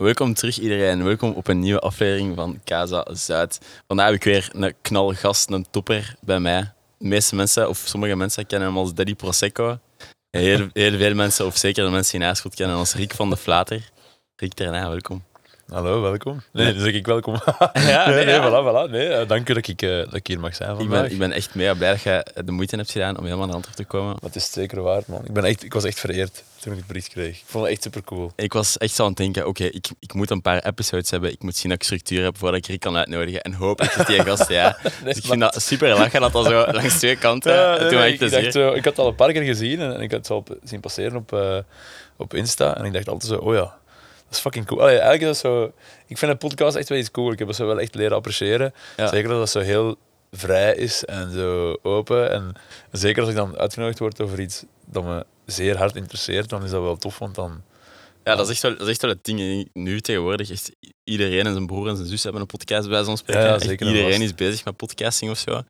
Welkom terug iedereen. Welkom op een nieuwe aflevering van Casa Zuid. Vandaag heb ik weer een knalgast, een topper bij mij. De meeste mensen, of sommige mensen, kennen hem als Daddy Prosecco. Heel, heel veel mensen, of zeker de mensen in Aarschot, kennen hem als Rick van de Flater. Rick Terna, welkom. Hallo, welkom. Nee, dan zeg ik welkom. Ja, nee, nee, nee, ja. voilà, voilà. Nee, eh, dank u dat ik, eh, dat ik hier mag zijn Ik vandaag. ben, ik ben echt mega blij dat je de moeite hebt gedaan om helemaal naar Antwerpen te komen. Het is zeker waard, man. Ik, ben echt, ik was echt vereerd toen ik het bericht kreeg. Ik vond het echt super cool. Ik was echt zo aan het denken, oké, ik, ik moet een paar episodes hebben. Ik moet zien dat ik structuur heb voordat ik Rick kan uitnodigen. En hopelijk is die gast, ja. Dus ik vind dat super lachen dat dat zo langs twee kanten. Ja, nee, toen nee, had ik, ik dacht, plezier. zo, ik had het al een paar keer gezien en, en ik had het zo op, zien passeren op, eh, op Insta. En ik dacht altijd zo, oh ja, dat is fucking cool. Allee, eigenlijk is dat zo... Ik vind een podcast echt wel iets cool. Ik heb het zo wel echt leren appreciëren. Ja. Zeker dat het zo heel vrij is en zo open. En zeker als ik dan uitgenodigd word over iets dat me zeer hard interesseert, dan is dat wel tof, want dan... Ja, dat is echt wel, dat is echt wel het ding. Nu tegenwoordig, echt iedereen en zijn broer en zijn zus hebben een podcast bij zo'n spreken. Ja, zeker en iedereen vast. is bezig met podcasting of zo.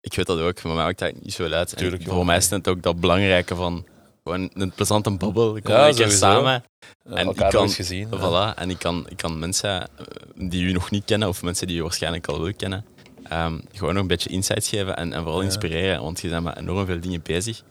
Ik weet dat ook, maar mij maakt dat niet zo uit. Tuurlijk, voor mij is het ook dat belangrijke van gewoon een plezante babbel. Ik kom Ja, een keer samen. En ik kan- gezien. ja. Voilà. En ik kan, ik kan mensen eh, die u nog niet kennen, of mensen die u waarschijnlijk al wel kennen, ehm, gewoon nog een beetje insights geven en, en vooral Ja. inspireren. Want je bent met enorm veel dingen bezig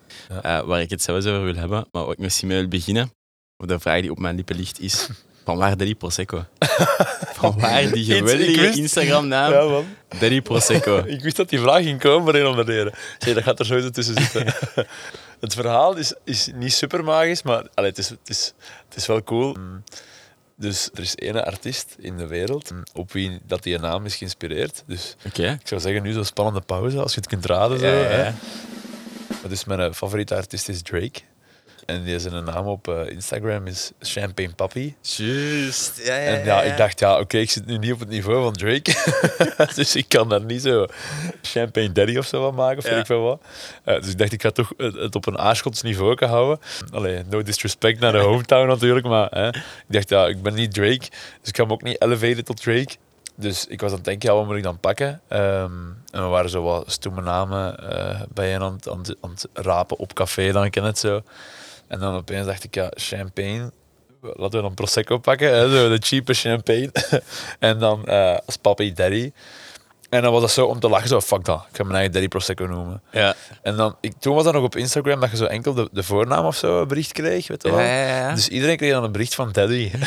eh, waar ik het zelfs over wil hebben. Maar wat ik misschien mee wil beginnen, of de vraag die op mijn lippen ligt, is: van waar Daddy Prosecco? van waar die geweldige Instagram-naam Ja, man. Daddy Prosecco? Ik wist dat die vraag ging komen reden. Zeg, dat gaat er sowieso tussen zitten. Het verhaal is, is niet super magisch, maar allee, het, is, het, is, het is wel cool. Dus er is ene artiest in de wereld mm, op wie dat die naam is geïnspireerd. Dus ik zou zeggen, nu zo'n spannende pauze, als je het kunt raden. Zo, Ja, Dus mijn favoriete artiest is Drake. En die zijn naam op eh, Instagram is Champagne Papi. Juist. Ja, ja, En ja, ik dacht, ja, oké, ik zit nu niet op het niveau van Drake. dus ik kan daar niet zo Champagne Daddy of zo van maken, of weet ik veel wat. Eh, dus ik dacht, ik ga toch het het op een Aarschots niveau kunnen houden. Allee, no disrespect naar de hometown natuurlijk, maar hè, ik dacht, ja, ik ben niet Drake, dus ik ga hem ook niet elevaten tot Drake. Dus ik was aan het denken, ja, wat moet ik dan pakken? Ehm, en we waren zo wat stomme namen eh bijeen aan, het- aan, het- aan het rapen op café, dan ken het zo. En dan opeens dacht ik, ja, champagne, laten we dan Prosecco pakken, hè, zo, de cheape champagne. en dan eh, als papi daddy. En dan was dat zo om te lachen, zo, fuck dat, ik ga mijn eigen daddy Prosecco noemen. Ja. En dan, ik, toen was dat nog op Instagram dat je zo enkel de, de voornaam of zo een bericht kreeg, weet je wel. Ja, ja, ja. Dus iedereen kreeg dan een bericht van daddy.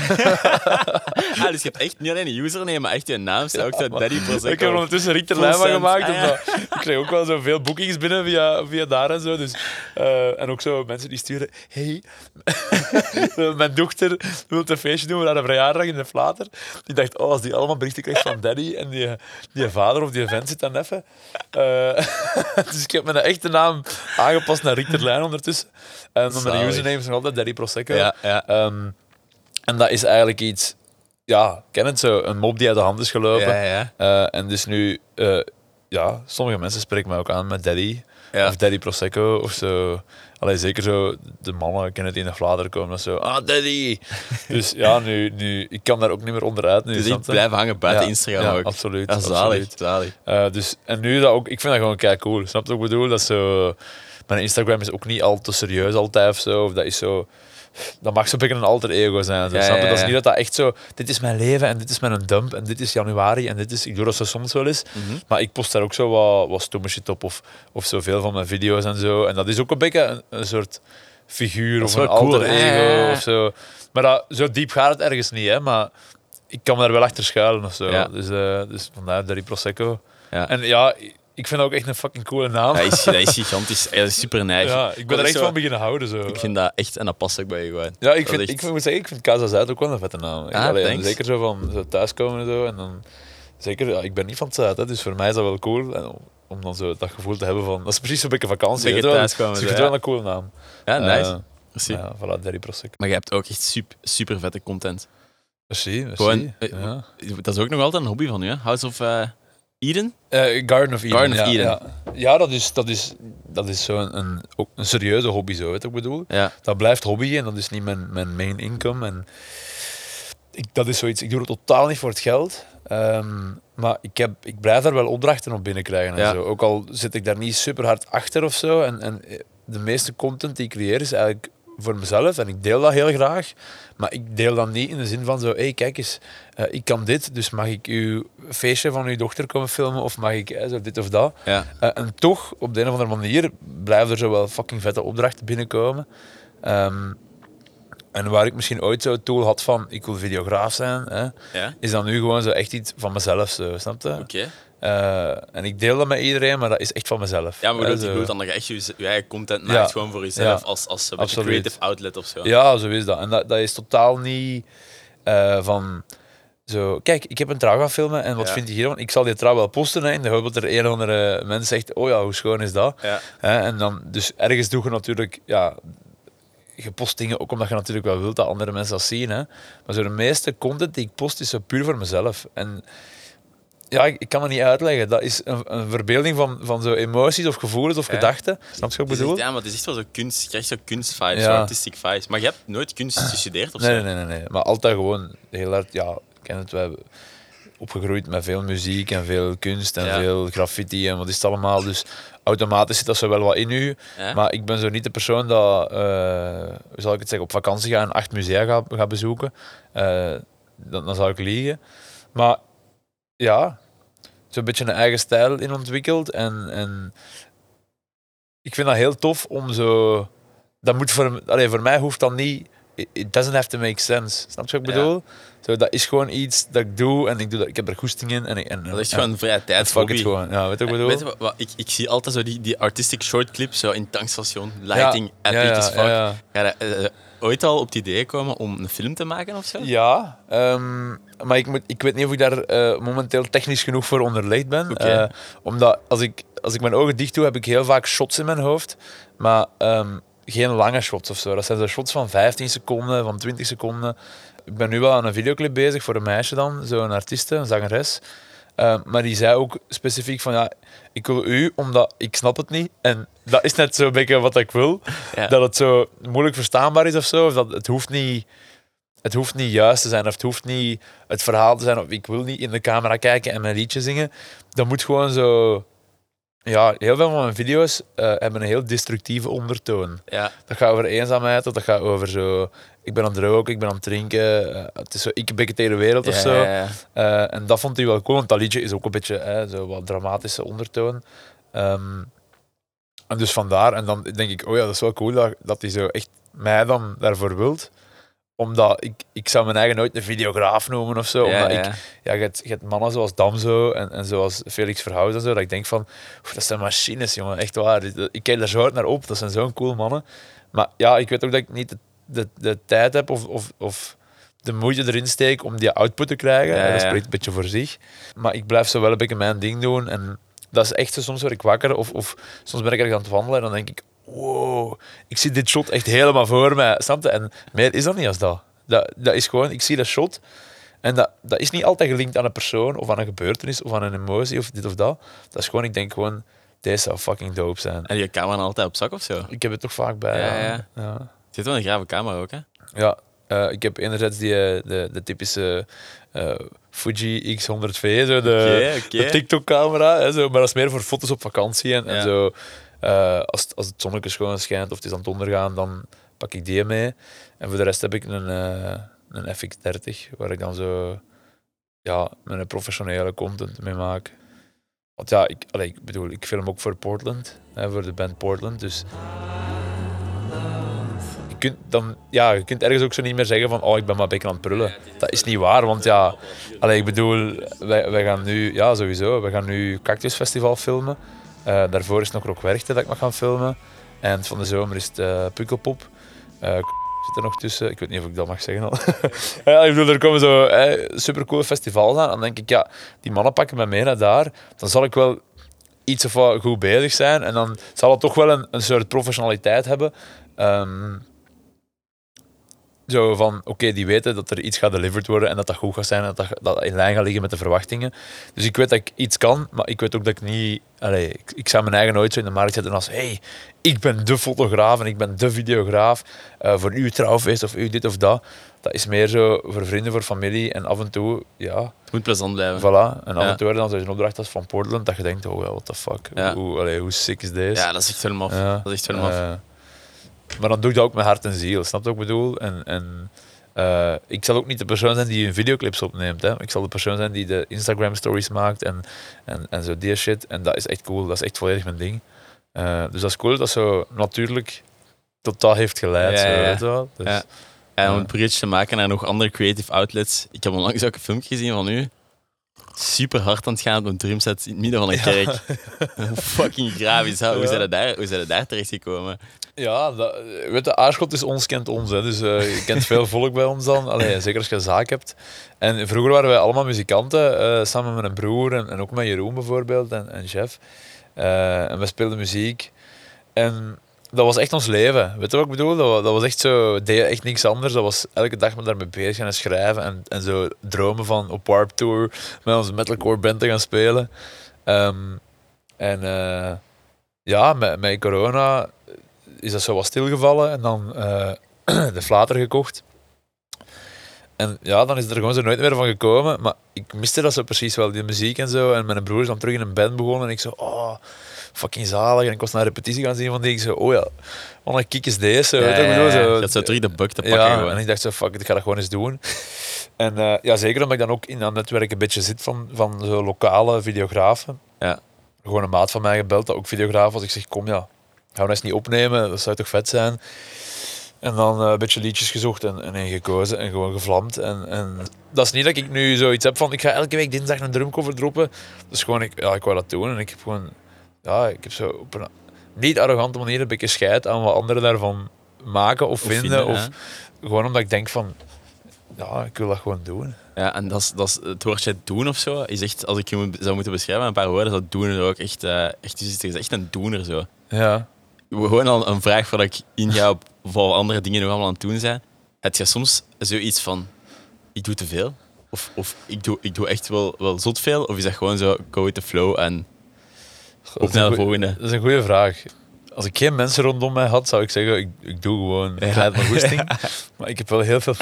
Ah, dus je hebt echt niet alleen een username, maar echt je naam staat ook zo. Daddy Prosecco. Ik heb er ondertussen van cent. gemaakt. Ah, omdat ik kreeg ook wel zoveel boekings binnen via, via daar en zo. Dus, eh, en ook zo mensen die sturen... Hey, mijn dochter wil een feestje doen voor haar verjaardag in de Flater. Die dacht, oh, als die allemaal berichten krijgt van daddy en die, die vader of die vent zit dan even. Eh, dus ik heb mijn echte naam aangepast naar Rick Lijn ondertussen. En mijn username is nog altijd Daddy Prosecco. Ja, ja. Ehm, en dat is eigenlijk iets... Ja, ken het zo. Een mop die uit de hand is gelopen. Ja. Eh, en dus nu, eh, ja, sommige mensen spreken mij ook aan met Daddy. Ja. Of Daddy Prosecco of zo. Allee, zeker zo, de mannen kennen het in de Vlaanderen komen. Dat zo, ah, Daddy. dus ja, nu, nu, ik kan daar ook niet meer onderuit. Nu, Dus ik blijf hangen buiten Ja, Instagram ja, ook. absoluut. Ja, zalig, absoluut. zalig. Eh, dus, en nu dat ook, ik vind dat gewoon kei cool. Snap je wat ik bedoel? Dat zo, mijn Instagram is ook niet al te serieus altijd of zo. Of dat is zo. Dat mag zo'n beetje een alter ego zijn. Zo, Ja, snap je? ja, Dat is niet dat dat echt zo. Dit is mijn leven en dit is mijn dump en dit is januari en dit is. Ik doe dat zo soms wel eens. Mhm. Maar ik post daar ook zo wat, wat stomme shit op of, of zoveel van mijn video's en zo. En dat is ook een beetje een, een soort figuur of een cool, alter ego of zo. Maar dat, zo diep gaat het ergens niet, hè. Maar ik kan me daar wel achter schuilen of zo. Dus, eh, dus vandaar Daddy Prosecco. Ja. En ja, ik vind dat ook echt een fucking coole naam. Dat is, gigantisch. Dat is super nice. Ja, ik ben Dat er echt zo- van beginnen houden. Zo. Ik vind dat echt, en dat past ook bij je gewoon. ja, ik, vind, echt- ik moet zeggen, ik vind Casa Zuid ook wel een vette naam. Ah, allee, zeker zo van zo thuiskomen en zo. En dan, zeker, ja, ik ben niet van het Zuid, hè, dus voor mij is dat wel cool. En om, dan zo dat gevoel te hebben van... Dat is precies zo'n beetje vakantie. Beetje thuiskomen, Dus ik vind het wel een coole naam. Ja, nice. Merci. ja, voilà, Daddy Prosecco. Maar je hebt ook echt super, super vette content. Merci, merci. Gewoon, eh, ja. Dat is ook nog altijd een hobby van u, hè? House of eh, Eden? Eh, Garden of Eden. Garden of ja, Eden. Ja, ja dat is, dat is, dat is zo'n een, ook een serieuze hobby, zo, weet ik bedoel? Ja. Dat blijft hobby en dat is niet mijn, mijn main income. En ik, dat is zoiets, ik doe het totaal niet voor het geld. Ehm, maar ik, heb, ik blijf daar wel opdrachten op binnenkrijgen. En zo. Ook al zit ik daar niet super hard achter of zo. En, en eh, de meeste content die ik creëer is eigenlijk voor mezelf en ik deel dat heel graag. Maar ik deel dat niet in de zin van zo, hé, hey, kijk eens, eh, ik kan dit, dus mag ik uw feestje van uw dochter komen filmen of mag ik eh, zo dit of dat. Ja. Eh, en toch, op de een of andere manier, blijven er zo wel fucking vette opdrachten binnenkomen. Ehm, en waar ik misschien ooit zo het doel had van, ik wil videograaf zijn, hè, Ja? is dan nu gewoon zo echt iets van mezelf, zo, snap je? Eh, en ik deel dat met iedereen, maar dat is echt van mezelf. Ja, maar Hè, je bedoelt dan dat je echt je, je eigen content Ja. maakt gewoon voor jezelf Ja. als, als een creative outlet of zo. Ja, zo is dat. En dat, dat is totaal niet eh, van... Zo, kijk, ik heb een trouw gaan filmen en wat Ja. vind je hiervan? Ik zal die trouw wel posten hè, in de hoop dat er een of andere mens zegt oh ja, hoe schoon is dat? Ja. Hè, en dan, dus ergens doe je natuurlijk... Ja, je post dingen ook omdat je natuurlijk wel wilt dat andere mensen dat zien. Hè. Maar zo de meeste content die ik post is zo puur voor mezelf. En ja, ik, kan het niet uitleggen. Dat is een, een verbeelding van, van zo emoties of gevoelens of Ja. gedachten. Snap je wat ik bedoel? ja, maar het is echt wel zo kunst. Je krijgt zo kunstvibes, Ja. zo artistic vibes. Maar je hebt nooit kunst gestudeerd of Nee, zo? nee, nee, nee, nee. Maar altijd gewoon heel hard, ja, ken het, we hebben opgegroeid met veel muziek en veel kunst en Ja. veel graffiti en wat is het allemaal. Dus automatisch zit dat zo wel wat in u. Ja? Maar ik ben zo niet de persoon dat, eh, hoe zal ik het zeggen, op vakantie ga en acht musea ga, ga bezoeken. Eh, dan, dan zou ik liegen. Maar ja, zo'n beetje een eigen stijl in ontwikkeld. En, en ik vind dat heel tof om zo... Dat moet voor, allee, voor mij hoeft dat niet... It doesn't have to make sense. Snap je wat ik Ja. Zo, dat is gewoon iets dat ik doe en ik, doe dat, ik heb er goesting in. En, ik- en, Dat is gewoon een vrije tijd. fuck it gewoon. Ja, weet je wat ik bedoel? Weet je wat, wat- ik, ik zie altijd zo die, die artistic short clips zo in tankstation, lighting, epic ja, as fuck. ja, eh, ooit al op het idee komen om een film te maken of zo? Ja, ehm, maar ik, moet, ik weet niet of ik daar eh, momenteel technisch genoeg voor onderlegd ben. Oké. Eh, omdat als ik, als ik mijn ogen dicht doe, heb ik heel vaak shots in mijn hoofd. Maar ehm, geen lange shots of zo. Dat zijn zo shots van 15 seconden, van 20 seconden. Ik ben nu wel aan een videoclip bezig voor een meisje dan, zo'n artieste, een zangeres. Ehm, maar die zei ook specifiek van ja, ik wil u omdat ik snap het niet. En dat is net zo'n beetje wat ik wil. Ja. Dat het zo moeilijk verstaanbaar is of zo. Of dat het hoeft niet het hoeft niet juist te zijn of het hoeft niet het verhaal te zijn of ik wil niet in de camera kijken en mijn liedje zingen. Dat moet gewoon zo... Ja, heel veel van mijn video's eh, hebben een heel destructieve ondertoon. Ja. Dat gaat over eenzaamheid, of dat gaat over zo... Ik ben aan het roken, ik ben aan het drinken. eh, het is zo, ik ben de wereld of zo. Eh, en dat vond hij wel cool, want dat liedje is ook een beetje hè, zo wat dramatische ondertoon. Ehm, en dus vandaar, en dan denk ik, oh ja, dat is wel cool dat, dat hij zo echt mij dan daarvoor wilt. Omdat ik, ik zou mijn eigen nooit een videograaf noemen of zo. Ja, omdat ja. ik, ja, je hebt, je hebt mannen zoals Damso en, en zoals Felix Verhout en zo, dat ik denk van, "Oef, dat zijn machines, jongen, echt waar. Ik kijk daar zo hard naar op, dat zijn zo'n cool mannen. Maar ja, ik weet ook dat ik niet de, de, de tijd heb of, of, of de moeite erin steek om die output te krijgen. Ja, dat spreekt een beetje voor zich. Maar ik blijf zo wel een beetje mijn ding doen. En dat is echt zo, soms word ik wakker of, of soms ben ik ergens aan het wandelen en dan denk ik, wow, ik zie dit shot echt helemaal voor mij. Snap? En meer is dat niet als dat. Dat, dat is gewoon, ik zie dat shot en dat, dat is niet altijd gelinkt aan een persoon of aan een gebeurtenis of aan een emotie of dit of dat. Dat is gewoon, ik denk gewoon, deze zou fucking dope zijn. En je camera altijd op zak of zo? Ik heb het toch vaak bij. Ja, Ja, ja. Zit wel een grave camera ook, hè? Ja, eh, ik heb enerzijds die, eh, de, de typische eh, Fuji X100V, zo de, TikTok-camera, maar dat is meer voor foto's op vakantie. En, zo, als, als het zonnetje schoon schijnt of het is aan het ondergaan, dan pak ik die mee. En voor de rest heb ik een, een FX30, waar ik dan zo ja, mijn professionele content mee maak. Want ja, ik, allee, ik bedoel, ik film ook voor Portland, hè, voor de band Portland, dus dan, ja, je kunt ergens ook zo niet meer zeggen van oh, ik ben maar beetje aan het prullen. Dat is niet waar, want ja, allee, ik bedoel, wij, gaan nu, ja sowieso, we gaan nu Cactus Festival filmen. Eh, daarvoor is nog Rockwerchte dat ik mag gaan filmen. En van de zomer is het eh, Pukkelpop. Eh, zit er nog tussen. Ik weet niet of ik dat mag zeggen al. ik bedoel, er komen zo eh, supercoole festivals aan. Dan denk ik, ja, die mannen pakken me mee naar daar. Dan zal ik wel iets of wat goed bezig zijn. En dan zal het toch wel een, soort professionaliteit hebben. Ehm, zo van, oké, die weten dat er iets gaat delivered worden en dat dat goed gaat zijn en dat dat, dat in lijn gaat liggen met de verwachtingen. Dus ik weet dat ik iets kan, maar ik weet ook dat ik niet... Allee, ik, ik zou mijn eigen nooit zo in de markt zetten als hey, ik ben de fotograaf en ik ben de videograaf eh, voor uw trouwfeest of uw dit of dat. Dat is meer zo voor vrienden, voor familie en af en toe, ja, Het moet plezant blijven. voilà. En af Ja. en toe dan zo'n opdracht als van Portland dat je denkt, oh, what the fuck, Ja. hoe, allee, hoe sick is deze? Ja, dat is echt helemaal. Ja, Dat is echt helemaal maar dan doe ik dat ook met hart en ziel. Snap je wat ik bedoel? En, en eh, ik zal ook niet de persoon zijn die een videoclips opneemt. Hè. Ik zal de persoon zijn die de Instagram stories maakt en, en, en zo die shit. En dat is echt cool. Dat is echt volledig mijn ding. Eh, dus dat is cool dat zo natuurlijk tot dat heeft geleid. Ja, zo, ja. weet je wel? Dus, Ja. En om een bridge te maken naar nog andere creative outlets. Ik heb onlangs ook een filmpje gezien van u. Super hard aan het gaan op een drumset in het midden van een kerk. Fucking graaf is dat. Hoe zijn er daar, hoe zijn daar terecht gekomen? Ja, dat, weet je, Aarschot is ons, kent ons. Hè. Dus eh, je kent veel volk bij ons dan. Allee, zeker als je een zaak hebt. En vroeger waren wij allemaal muzikanten, eh, samen met een broer en, en ook met Jeroen bijvoorbeeld en, en Jeff. Eh, en we speelden muziek. En dat was echt ons leven. Weet je wat ik bedoel? Dat was, echt zo, deden echt niks anders. Dat was elke dag met daarmee bezig en schrijven en, en zo dromen van op Warp Tour met onze metalcore band te gaan spelen. Ehm, en eh, ja, met, met corona is dat zo wat stilgevallen en dan eh, de flater gekocht. En ja, dan is er gewoon zo nooit meer van gekomen. Maar ik miste dat zo precies wel, die muziek en zo. En mijn broer is dan terug in een band begonnen en ik zo, oh, fucking zalig. En ik was naar een repetitie gaan zien van die, ik zo, oh ja, wat een kick is deze. Zo, weet je wat ik bedoel? ja, Zo- je had zo terug de buk te pakken ja, gewoon. en ik dacht zo, fuck ik ga dat gewoon eens doen. En eh, ja, zeker omdat ik dan ook in dat netwerk een beetje zit van, van zo lokale videografen. Ja. Gewoon een maat van mij gebeld, dat ook videograaf was. Ik zeg, kom ja, gaan we dat eens niet opnemen, dat zou toch vet zijn. En dan eh, een beetje liedjes gezocht en, en gekozen en gewoon gevlamd. En, en dat is niet dat ik nu zoiets heb van, ik ga elke week dinsdag een drumcover droppen. Dus gewoon, ik, ja, ik wou dat doen en ik heb gewoon, ja, ik heb zo op een niet arrogante manier een beetje scheid aan wat anderen daarvan maken of, Of vinden. Of, hè? gewoon omdat ik denk van, ja, ik wil dat gewoon doen. Ja, en dat dat het woordje doen of zo. Is echt, als ik je zou moeten beschrijven met een paar woorden, dat doen er ook echt, eh echt, is het echt een doener zo. Ja. Gewoon al een vraag voordat ik inga op wat andere dingen nog allemaal aan het doen zijn. Heb je soms zoiets van, ik doe te veel? Of, of ik, doe, ik doe echt wel, wel zot veel? Of is dat gewoon zo, go with the flow en Goeie- volgende? Dat is een goede vraag. Als ik geen mensen rondom mij had, zou ik zeggen, ik, ik doe gewoon Ja. mijn goesting. Maar ik heb wel heel veel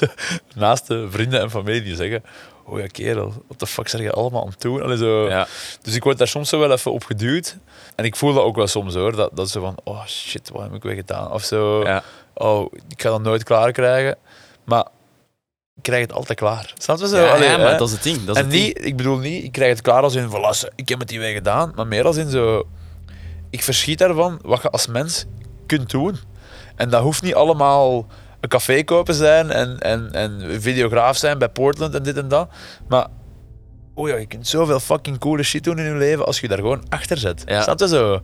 naaste vrienden en familie die zeggen, oh ja kerel, wat de fuck zeg je allemaal aan het doen? Allee, zo. Ja, Dus ik word daar soms zo wel even op geduwd. En ik voel dat ook wel soms hoor, dat, dat ze van, oh shit, wat heb ik weer gedaan? Of zo, ja. oh, ik ga dat nooit klaar krijgen. Maar ik krijg het altijd klaar. Snap je zo? ja, Allee, ja, maar hè? dat is het ding. Dat is en het ding. niet, ik bedoel niet, ik krijg het klaar als in verlassen. Ik heb het die gedaan, maar meer als in zo. Ik verschiet daarvan wat je als mens kunt doen. En dat hoeft niet allemaal een café kopen zijn en, en, en videograaf zijn bij Portland en dit en dat. Maar oh ja, je kunt zoveel fucking coole shit doen in je leven als je daar gewoon achter zet. Ja. Snap je zo?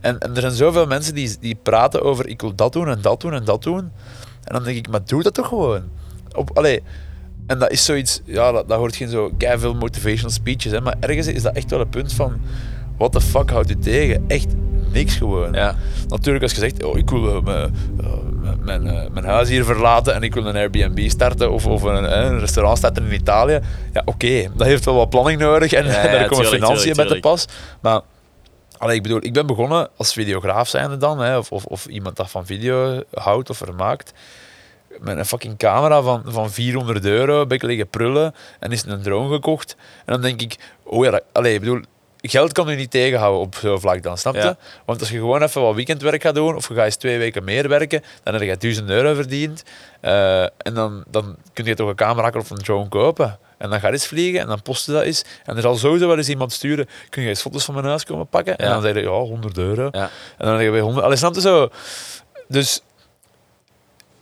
En, en er zijn zoveel mensen die, die praten over ik wil dat doen en dat doen en dat doen. En dan denk ik, maar doe dat toch gewoon. Op, allee, en dat is zoiets, ja, dat, dat hoort geen zo veel motivational speeches, hè, maar ergens is dat echt wel een punt van, what the fuck houdt u tegen? Echt niks gewoon. Ja. Natuurlijk als je zegt, oh, ik wil eh, mijn, eh, mijn, eh, mijn huis hier verlaten en ik wil een Airbnb starten of, of een, een restaurant starten in Italië. Ja, oké, dat heeft wel wat planning nodig en Ja, ja, daar komen financiën te tuurlijk. pas. Maar allee, ik bedoel, ik ben begonnen als videograaf zijnde dan, hè, of, of, of iemand dat van video houdt of vermaakt. Met een fucking camera van, van 400 euro, ben ik liggen prullen en is een drone gekocht. En dan denk ik, oh ja, dat, allee, ik bedoel, geld kan u niet tegenhouden op zo'n vlak dan, snap je? Ja. Want als je gewoon even wat weekendwerk gaat doen, of je gaat eens twee weken meer werken, dan heb je 1000 euro verdiend. Eh, en dan, dan kun je toch een camera of een drone kopen. En dan ga je eens vliegen en dan post je dat eens. En er zal sowieso wel eens iemand sturen, kun je eens foto's van mijn huis komen pakken? En dan zeg je, ja, 100 euro. Ja. En dan zeg je bij 100... Allee, snap je zo? Dus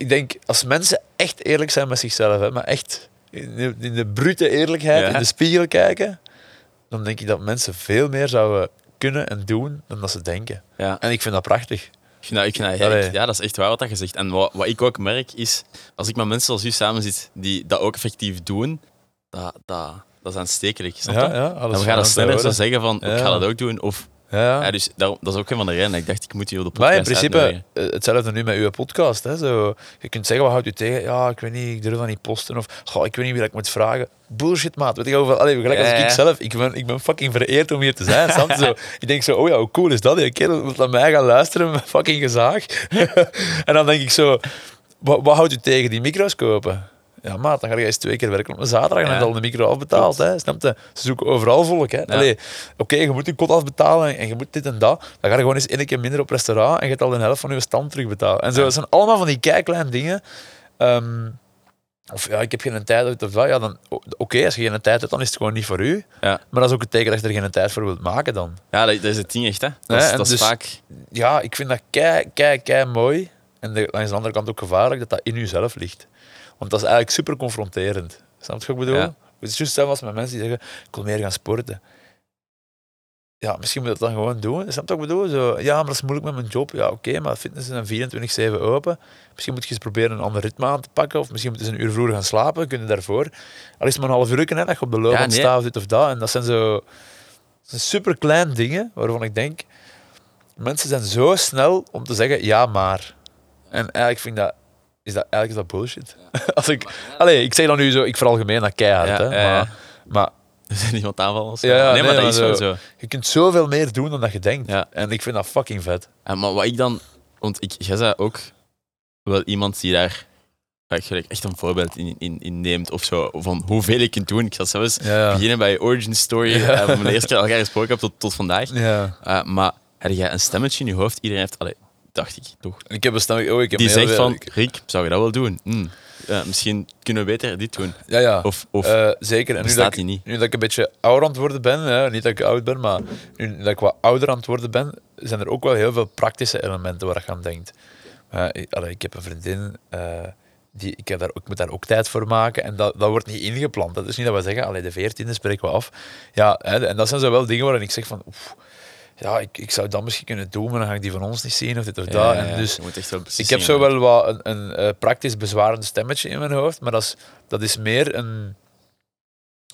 ik denk, als mensen echt eerlijk zijn met zichzelf, hè, maar echt in de, in de brute eerlijkheid, Ja. in de spiegel kijken, dan denk ik dat mensen veel meer zouden kunnen en doen dan dat ze denken. Ja. En ik vind dat prachtig. Dat, ik vind dat, ja, dat is echt waar wat dat je zegt. En wat, wat ik ook merk is, als ik met mensen zoals u samen zit die dat ook effectief doen, dat, dat, dat is aanstekelijk. Snap? Ja, Dan we gaan dat sneller zo zeggen van, ik ga dat ook doen. Of, Ja, ja. dus daarom, dat is ook een van de redenen ik dacht, ik moet hier op de Maar podcast in principe, uitnodigen. eh, hetzelfde nu met uw podcast. Hè. Zo, je kunt zeggen, wat houdt u tegen? Ja, ik weet niet, ik durf dat niet posten. Of, goh, ik weet niet wie dat ik moet vragen. Bullshit, maat. Weet je hoeveel... Allee, gelijk als ik zelf. Ik ben, ik ben fucking vereerd om hier te zijn. zo, ik denk zo, oh ja, hoe cool is dat? Een kerel wil naar mij gaan luisteren met fucking gezaag. en dan denk ik zo, wat, wat houdt u tegen die micro's kopen? Ja, maat, dan ga je eens twee keer werken op een zaterdag en Ja. dan heb je al de micro afbetaald. Hè. Snap je? Ze zoeken overal volk. Hè. Allee, Oké, je moet je kot afbetalen en je moet dit en dat. Dan ga je gewoon eens één keer minder op restaurant en je hebt al de helft van je stand terugbetalen. En zo, Ja. dat zijn allemaal van die kleine dingen. Ehm, of ja, ik heb geen tijd uit of dat. Ja, dan, oké, als je geen tijd hebt, dan is het gewoon niet voor u. Ja. Maar dat is ook het teken dat je er geen tijd voor wilt maken dan. Ja, dat, is het ding echt, hè. Dat Ja, is, dat is dus- vaak... Ja, ik vind dat kei, kei, kei mooi. En de, langs de andere kant ook gevaarlijk dat dat in jezelf ligt. Want dat is eigenlijk super confronterend. Snap je wat ik bedoel? Ja. Het is juist hetzelfde als met mensen die zeggen, ik wil meer gaan sporten. Ja, misschien moet je dat dan gewoon doen. Snap je wat ik bedoel? Zo, ja, maar dat is moeilijk met mijn job. Ja, oké, maar fitness is dan 24-7 open. Misschien moet je eens proberen een ander ritme aan te pakken. Of misschien moet je eens een uur vroeger gaan slapen. Kun je daarvoor. Al is het maar een half uur, hè, dat je op de loopband Ja, nee. staat of dit of dat. En dat zijn zo dat zijn super kleine dingen waarvan ik denk, mensen zijn zo snel om te zeggen ja, maar. En eigenlijk vind ik dat, is dat, eigenlijk is dat bullshit. Als ik, allee, ik zeg dan nu zo, ik veralgemeen dat keihard, hè, maar, maar Er is iemand aanvallen. Ja, ja, nee, maar dat is maar zo- zo. je kunt zoveel meer doen dan dat je denkt. Ja. En ik vind dat fucking vet. En, maar wat ik dan... Want ik, jij zei ook wel iemand die daar echt een voorbeeld in, in, in neemt of zo. Van hoeveel je kunt doen. Ik zal zelfs Ja, beginnen bij je origin story. Ja. eh, van de eerste keer dat ik elkaar gesproken heb tot, tot vandaag. ja. Eh, maar heb jij een stemmetje in je hoofd? Iedereen heeft... Allee, dacht ik toch. Ik heb een stem, oh, ik heb Die zegt van, Rick, zou je dat wel doen? Hm, ja, misschien kunnen we beter dit doen. Ja, ja. Of, of Eh, zeker. En nu dat, ik, niet? nu dat ik een beetje ouder aan het worden ben, hè, niet dat ik oud ben, maar nu dat ik wat ouder aan het worden ben, zijn er ook wel heel veel praktische elementen waar je aan denkt. Eh, ik, allee, ik heb een vriendin, eh, die, ik, heb daar, ik moet daar ook tijd voor maken en dat, dat wordt niet ingepland. Dat is niet dat we zeggen, allee, de veertiende spreken we af. Ja, hè, en dat zijn zo wel dingen waarin ik zeg van, oef, ja, ik, ik zou dat misschien kunnen doen, maar dan ga ik die van ons niet zien of dit of dat. En dus je moet echt wel ik heb zo wel wat een, een eh, praktisch bezwarend stemmetje in mijn hoofd, maar dat is, dat is meer een,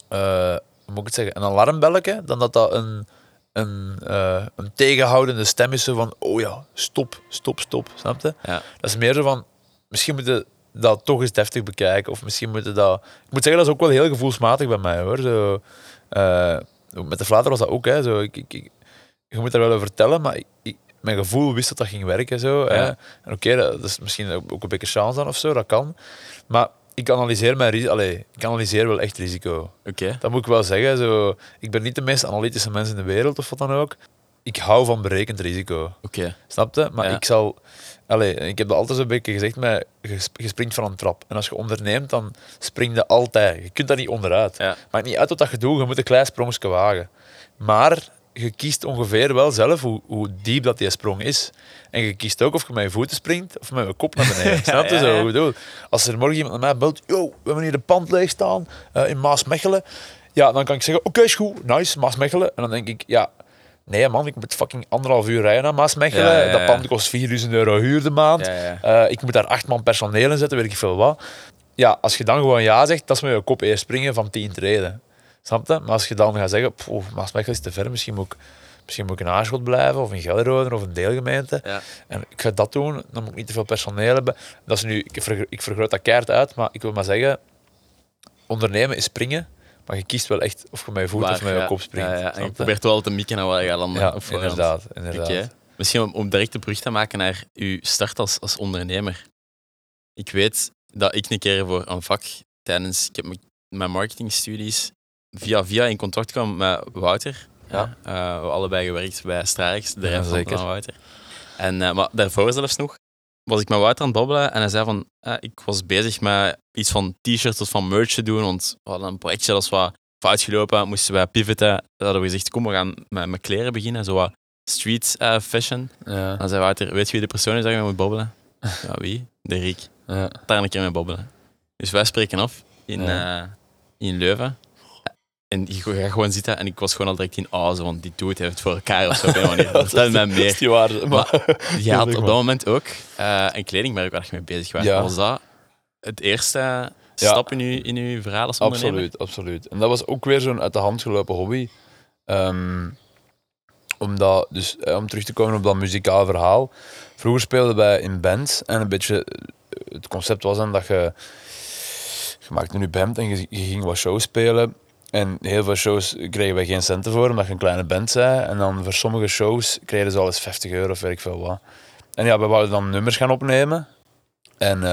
hoe moet ik het zeggen, een alarmbelletje, dan dat dat een, een, eh, een tegenhoudende stem is, zo van, oh ja, stop, stop, stop, snap je? Ja. Dat is meer zo van, misschien moet je dat toch eens deftig bekijken, of misschien moet je dat... Ik moet zeggen, dat is ook wel heel gevoelsmatig bij mij, hoor. Zo, met de flater was dat ook, hè. Zo, ik, ik, ik- je moet daar wel over vertellen, maar ik, ik- mijn gevoel wist dat dat ging werken, zo. Hè. En oké, dat is misschien ook een beetje chance dan of zo, dat kan. Maar ik analyseer mijn. Allee, ik analyseer wel echt risico. Oké. Dat moet ik wel zeggen. Zo, ik ben niet de meest analytische mens in de wereld of wat dan ook. Ik hou van berekend risico. Oké. Snap je? Maar Ja. ik zal... Allee, ik heb dat altijd zo'n beetje gezegd, maar je springt van een trap. En als je onderneemt, dan spring je altijd. Je kunt daar niet onderuit. Ja. Maakt niet uit wat dat je doet, je moet een klein sprongetje wagen. Maar je kiest ongeveer wel zelf hoe, hoe diep dat die sprong is. En je kiest ook of je met je voeten springt of met je kop naar beneden. Snap je ja, zo? Als er morgen iemand naar mij belt, yo, we hebben hier de pand leeg staan eh, in Maasmechelen. Ja, dan kan ik zeggen, oké, is goed, nice, Maasmechelen. En dan denk ik, ja, nee man, ik moet fucking anderhalf uur rijden naar Maasmechelen. Dat pand kost 4000 euro huur de maand. Eh, ik moet daar acht man personeel in zetten, weet ik veel wat. Ja, als je dan gewoon ja zegt, dat is met je kop eerst springen van tien treden. Snap je? Maar als je dan gaat zeggen, poeh, Maasmechelen is te ver, misschien moet ik, misschien moet ik in Aarschot blijven, of in Gelderode, of een deelgemeente. Ja. En ik ga dat doen, dan moet ik niet te veel personeel hebben. Dat is nu, ik, vergro- ik vergroot dat keihard uit, maar ik wil maar zeggen, ondernemen is springen, maar je kiest wel echt of je met je voet of met je ja. kop springt. Ja, ja. En je je? probeert wel te mikken naar waar je gaat landen. Ja, inderdaad. inderdaad. Misschien om, om direct de brug te maken naar uw start als, als ondernemer. Ik weet dat ik een keer voor een vak tijdens ik heb mijn- mijn marketingstudies via via in contact kwam met Wouter. Ja. Eh, we hebben allebei gewerkt bij Strarex, de van, Wouter. En, eh, maar daarvoor zelfs nog was ik met Wouter aan het babbelen en hij zei van, eh, ik was bezig met iets van t-shirts of van merch te doen, want we hadden een projectje dat was wat fout gelopen, moesten wij pivoten. Dan hadden we gezegd, kom, we gaan met, met kleren beginnen, zo wat street fashion. Ja. Dan zei Wouter, weet je wie de persoon is dat je mee moet babbelen? Ja, wie? De Riek. Ja. Daar een keer mee babbelen. Dus wij spreken af in, Ja. in Leuven. En je gaat gewoon zitten en ik was gewoon al direct in auze, want die doet heeft het voor elkaar of zo. Vertel mij Dat meer. is die waarde. Maar, Je had op dat moment ook eh, een kledingmerk waar je mee bezig was. Ja. Was dat het eerste stap in uw, in uw verhaal als ondernemer? Absoluut, absoluut. En dat was ook weer zo'n uit de hand gelopen hobby. Ehm, omdat, dus, eh, om terug te komen op dat muzikaal verhaal. Vroeger speelden wij in bands en een beetje eh, het concept was dan dat je, je maakte nu band en je, je ging wat shows spelen. En heel veel shows kregen wij geen centen voor, omdat je een kleine band zei. En dan voor sommige shows kregen ze al eens 50 euro of weet ik veel wat. En ja, we wouden dan nummers gaan opnemen. En eh,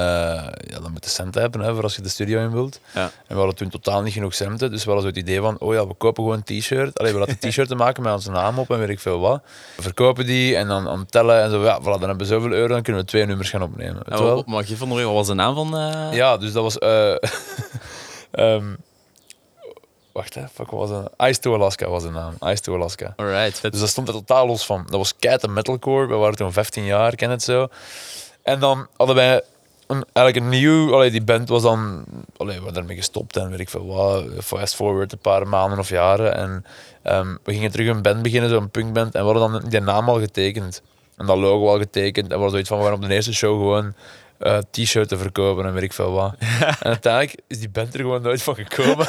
ja, dan moet je centen hebben hè, voor als je de studio in wilt. Ja. En we hadden toen totaal niet genoeg centen. Dus we hadden zo het idee van, oh ja, we kopen gewoon een t-shirt. Allee, we laten t-shirten maken met onze naam op en weet ik veel wat. We verkopen die en dan aan tellen en zo. Ja, voilà, dan hebben we zoveel euro, dan kunnen we twee nummers gaan opnemen. Je maar geef van wat was de naam van... eh, Ja, dus dat was... eh ehm, wacht, hè. Fuck, wat was dat? Ice to Alaska was de naam. Ice to Alaska. Alright, vet. Dus dat stond er totaal los van. Dat was keite metalcore. We waren toen 15 jaar, ken het zo. En dan hadden wij een, eigenlijk een nieuw... Allee, die band was dan... Allee, we waren daarmee gestopt en weet ik veel wat. Fast forward een paar maanden of jaren. En ehm, we gingen terug een band beginnen, zo'n punkband. En we hadden dan die naam al getekend. En dat logo al getekend. En we hadden zoiets van, we gaan op de eerste show gewoon... eh, t-shirts te verkopen en weet ik veel wat. en uiteindelijk is die band er gewoon nooit van gekomen.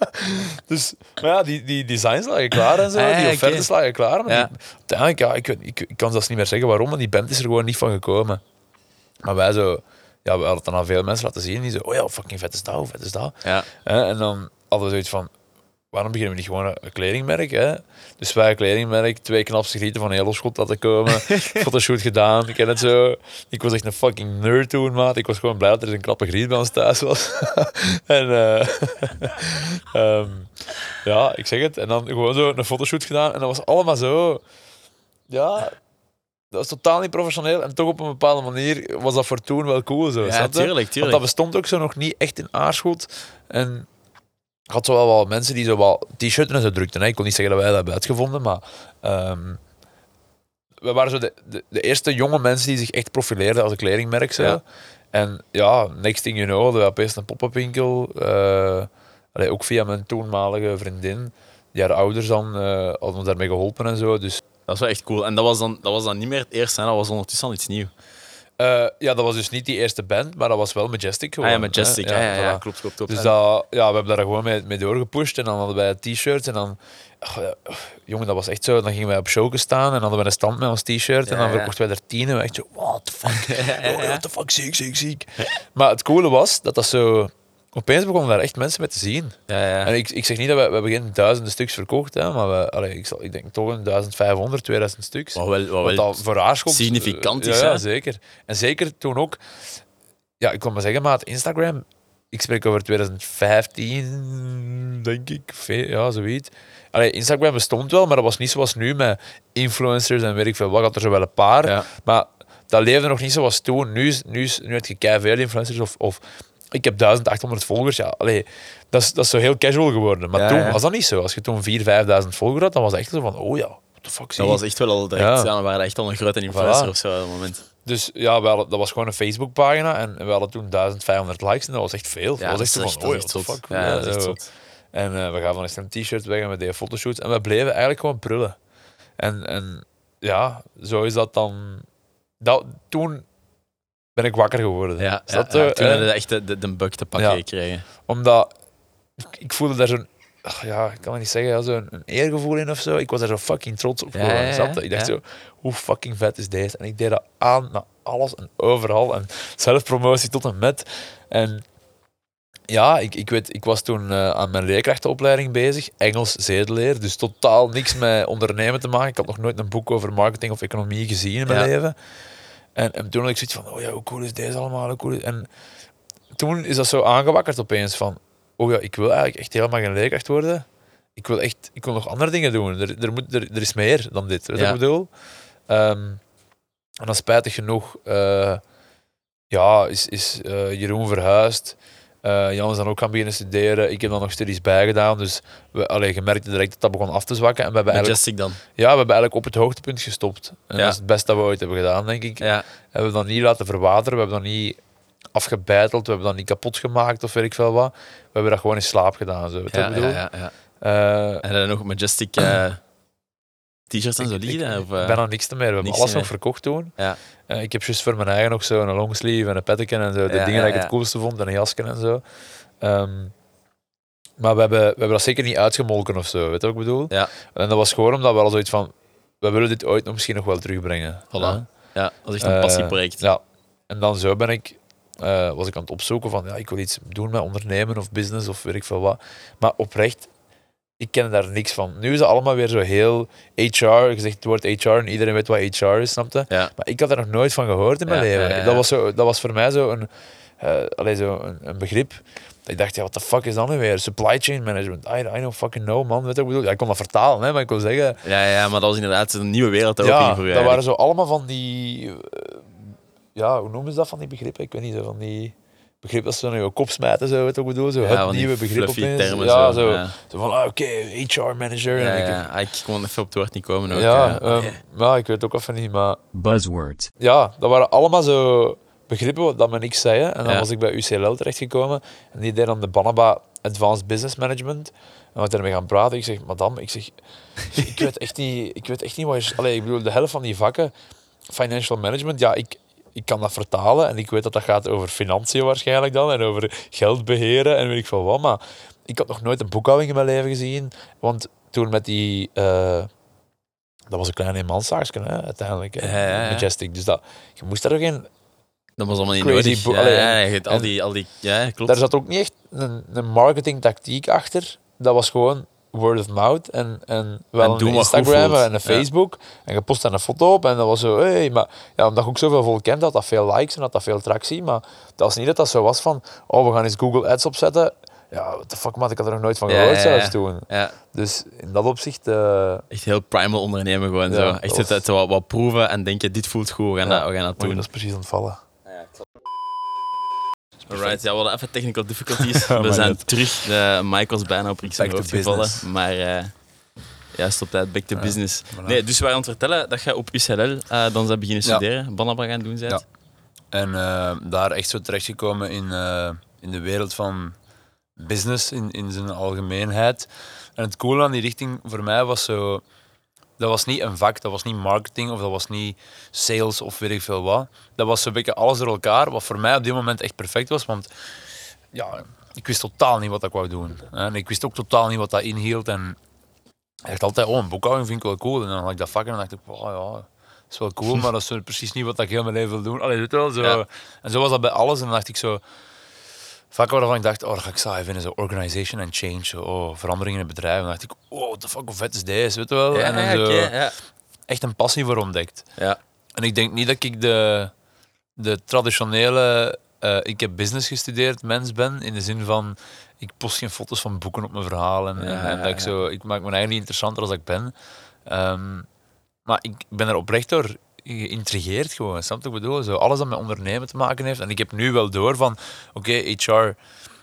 dus, maar ja, die, die designs lagen klaar en zo. Ah, die offertes lagen klaar. Maar Ja. die- uiteindelijk, ja, ik, ik, ik kan zelfs niet meer zeggen waarom, maar die band is er gewoon niet van gekomen. Maar wij zo, ja, we hadden het dan aan veel mensen laten zien. Die zo, oh ja, fucking vet is dat, hoe vet is dat? Ja. En dan hadden we zoiets van, waarom beginnen we niet gewoon een, kledingmerk? Hè? Dus wij een kledingmerk, twee knapste grieten van heel schot laten komen. Fotoshoot gedaan, ik ken het zo. Ik was echt een fucking nerd toen, maat. Ik was gewoon blij dat er een knappe griet bij ons thuis was. en eh, ehm, ja, ik zeg het. En dan gewoon zo een fotoshoot gedaan. En dat was allemaal zo... Ja, dat was totaal niet professioneel. En toch op een bepaalde manier was dat voor toen wel cool. Zo, Ja, je? tuurlijk, Want tuurlijk. dat bestond ook zo nog niet echt in Aarschot. En had zo wel wat mensen die zo wel t-shirts en zo drukten. Hè. Ik kon niet zeggen dat wij dat hebben uitgevonden, maar ehm, we waren zo de, de, de eerste jonge mensen die zich echt profileerden als een kledingmerk. Zo. Ja. En ja, next thing you know, hadden we opeens een pop-up winkel. eh, allee, ook via mijn toenmalige vriendin. Die haar ouders dan eh hadden ons daarmee geholpen en zo. Dus Dat is wel echt cool. En dat was dan, dat was dan niet meer het eerste, hè. dat was ondertussen al iets nieuws. Eh, ja, dat was dus niet die eerste band, maar dat was wel Majestic gewoon. Ah ja, Majestic. hè. Ja, ja, ja, voilà. klopt, klopt, klopt. Dus dat, ja, we hebben daar gewoon mee, mee doorgepusht. En dan hadden wij t-shirts. En dan, ach, jongen, dat was echt zo. Dan gingen wij op show staan en hadden we een stand met ons t-shirt. Ja, en dan verkochten wij er tien. En we echt zo, what the fuck? Oh, what the fuck, ziek, ziek, ziek. Maar het coole was dat dat zo... Opeens begonnen daar echt mensen mee te zien. ja, ja. En ik, ik zeg niet dat we, we hebben geen duizenden stuks verkocht, hè, maar we, allee, ik, zal, ik denk toch een 1500, 2000 stuks. Wat wel, wat Wat wel dat voor significant eh, is, Ja, zeker. En zeker toen ook... Ja, ik kan maar zeggen, maat, Instagram... Ik spreek over 2015, denk ik. Ja, zoiets. Allee, Instagram bestond wel, maar dat was niet zoals nu met influencers en weet ik veel wat. Had er zo wel een paar. Maar dat leefde nog niet zoals toen. Nu, nu, nu heb je keiveel influencers of... of ik heb 1800 volgers. Ja, allee, dat, is, dat is zo heel casual geworden. Maar Ja, toen ja. was dat niet zo. Als je toen 4.000, 5.000 volgers had, dan was het echt zo van... Oh ja, what the fuck, Dat was echt wel al direct. Ja. We waren echt al een grote influencer Voilà. of zo op dat moment. Dus ja, we hadden, dat was gewoon een Facebookpagina en we hadden toen 1500 likes en dat was echt veel. Ja, dat was echt zo van, oh ja, fuck. Ja, dat is echt zo. zot. En eh, we gaven dan eens een t-shirt weg en we deden fotoshoots en we bleven eigenlijk gewoon prullen. En, en ja, zo is dat dan... Dat, toen ben ik wakker geworden. Ja, Is ja, dat, ja, eh, toen eh, hadden we echt de, de, de bug te pakken Ja. gekregen. Omdat ik, ik voelde daar zo'n... ach ja, ik kan het niet zeggen, ja, zo'n een eergevoel in of zo. Ik was daar zo fucking trots op Ja, geworden. ja, je? Ik dacht ja. zo, hoe fucking vet is deze? En ik deed dat aan naar alles en overal. En zelfpromotie tot en met. En ja, ik, ik weet, ik was toen eh, aan mijn leerkrachtenopleiding bezig. Engels zedeleer. Dus totaal niks met ondernemen te maken. Ik had nog nooit een boek over marketing of economie gezien in mijn Ja. leven. En, en toen had ik zoiets van, oh ja, hoe cool is deze allemaal? Hoe cool is... En toen is dat zo aangewakkerd opeens van, oh ja, ik wil eigenlijk echt helemaal geen leerkracht worden. Ik wil echt, ik wil nog andere dingen doen. Er, er, moet, er, er is meer dan dit. Weet je Ja. wat ik bedoel? Ehm, en dan spijtig genoeg, eh, ja, is, is eh, Jeroen verhuisd. Eh, Jan is dan ook gaan beginnen studeren. Ik heb dan nog studies bijgedaan. Dus we, allee, je merkte direct dat dat begon af te zwakken. En we hebben, eigenlijk, Majestic dan. ja, we hebben eigenlijk op het hoogtepunt gestopt. En Ja. dat is het beste dat we ooit hebben gedaan, denk ik. Ja, Hebben we dat niet laten verwateren. We hebben dat niet afgebeiteld. We hebben dat niet kapot gemaakt of weet ik veel wat. We hebben dat gewoon in slaap gedaan. Zo, ja, ja, ja, ja. Eh, En dan nog Majestic eh, t-shirts en zo liggen? Of, ik eh? ben niks te meer. We hebben alles nog verkocht toen. Ja. Eh, ik heb juist voor mijn eigen nog zo een longsleeve en een petteken en zo. De Ja, dingen ja, die ik het coolste vond en een jasken en zo. Ehm, maar we hebben, we hebben dat zeker niet uitgemolken of zo. Weet je wat ik bedoel? Ja. En dat was gewoon omdat we al zoiets van... We willen dit ooit nog misschien nog wel terugbrengen. Voilà. Ja. dat is echt een Eh, passieproject. Ja. En dan zo ben ik, was ik aan het opzoeken van, ja, ik wil iets doen met ondernemen of business of weet ik veel wat. Maar oprecht, ik ken daar niks van. Nu is het allemaal weer zo heel HR, je zegt het woord HR en iedereen weet wat HR is, snapte? Ja. Maar ik had er nog nooit van gehoord in mijn Ja, leven. ja. Dat, was zo, dat was voor mij zo een, eh allee, zo een, een begrip. Ik dacht, ja, wat de fuck is dat nu weer? Supply chain management. I, I don't fucking know, man. Weet je wat ik bedoel? Ja, ik kon dat vertalen, hè, maar ik wil zeggen... Ja, ja, maar dat was inderdaad een nieuwe wereld ook Ja, voor je dat waren zo allemaal van die... eh, ja, hoe noemen ze dat van die begrippen? Ik weet niet, zo van die... Begrip dat ze dan in je kop smijten, zo, weet je wat ik bedoel? Zo, Ja, het nieuwe begrip fluffy opeens. termen ja, zo, zo. ja. Zo van, ah, oké, HR manager. Ja, en ik, ja. Ah, ik kon even op het woord niet komen ook. ja, eh. ehm, ja, ik weet ook even niet, maar Buzzwords. ja, dat waren allemaal zo begrippen wat dat me niks zei. En dan Ja. was ik bij UCL terechtgekomen en die deed dan de Banaba Advanced Business Management. En we ermee gaan praten. Ik zeg, madame, ik zeg, ik weet echt niet, ik weet echt niet wat je... Allee, ik bedoel, de helft van die vakken, financial management, ja, ik, ik kan dat vertalen en ik weet dat dat gaat over financiën waarschijnlijk dan en over geld beheren en weet ik veel wat, maar ik had nog nooit een boekhouding in mijn leven gezien, want toen met die... eh, dat was een klein eenmanszaakje, hè, uiteindelijk. hè, Ja, ja, ja. Majestic. Dus dat, je moest daar ook in Dat was allemaal niet nodig. Ja, allee, ja, je hebt al die, al die... Ja, klopt. Daar zat ook niet echt een, een marketingtactiek achter. Dat was gewoon word of mouth en, en wel En een Instagram en een Ja. Facebook. En je post daar een foto op en dat was zo, hey, maar ja, omdat je ook zoveel volk kent, had dat veel likes en had dat veel tractie. Maar dat was niet dat dat zo was van, oh, we gaan eens Google Ads opzetten. Ja, what the fuck man, ik had er nog nooit van gehoord ja, zelfs toen. Dus in dat opzicht, eh, echt heel primal ondernemen gewoon zo. dat Echt was- het, het wat, wat proeven en denken, dit voelt goed, we gaan, dat, we gaan dat doen. dat is precies ontvallen. Alright, ja, we hadden even technical difficulties. Ja, we maar zijn net. terug. De mic was bijna op Rick zijn Back to hoofd gevallen. Maar eh juist op tijd, back to Ja, business. voilà. Nee, dus we waren aan het vertellen dat je op UCLL eh, dan bent beginnen Ja. studeren, Banaba gaan doen bent. Ja. En eh, daar echt zo terechtgekomen in, eh, in de wereld van business in, in zijn algemeenheid. En het coole aan die richting voor mij was zo... Dat was niet een vak, dat was niet marketing of dat was niet sales of weet ik veel wat. Dat was zo'n beetje alles door elkaar, wat voor mij op dit moment echt perfect was. Want ja, ik wist totaal niet wat ik wou doen. En ik wist ook totaal niet wat dat inhield. En dacht altijd, oh, een boekhouding vind ik wel cool. En dan had ik dat vak en dan dacht ik, oh ja, dat is wel cool, maar dat is zo precies niet wat ik heel mijn leven wil doen. Allee, je wel, zo. Ja. En zo was dat bij alles. En dan dacht ik zo, vakken waarvan ik dacht, oh, dat ga ik saai vinden. Zo organization and change, zo, oh, verandering in het bedrijf. En dan dacht ik, oh, what the fuck, hoe vet is deze, weet je wel. Ja, en dan ja, zo ja. echt een passie voor ontdekt. Ja. En ik denk niet dat ik de, de traditionele, eh, ik heb business gestudeerd mens ben, in de zin van, ik post geen foto's van boeken op mijn verhaal en, dat ik zo, ik maak me eigenlijk interessanter als ik ben. Ehm, maar ik ben er oprecht door geïntrigeerd gewoon, snap je wat ik bedoel? Zo, alles dat met ondernemen te maken heeft. En ik heb nu wel door van, oké, HR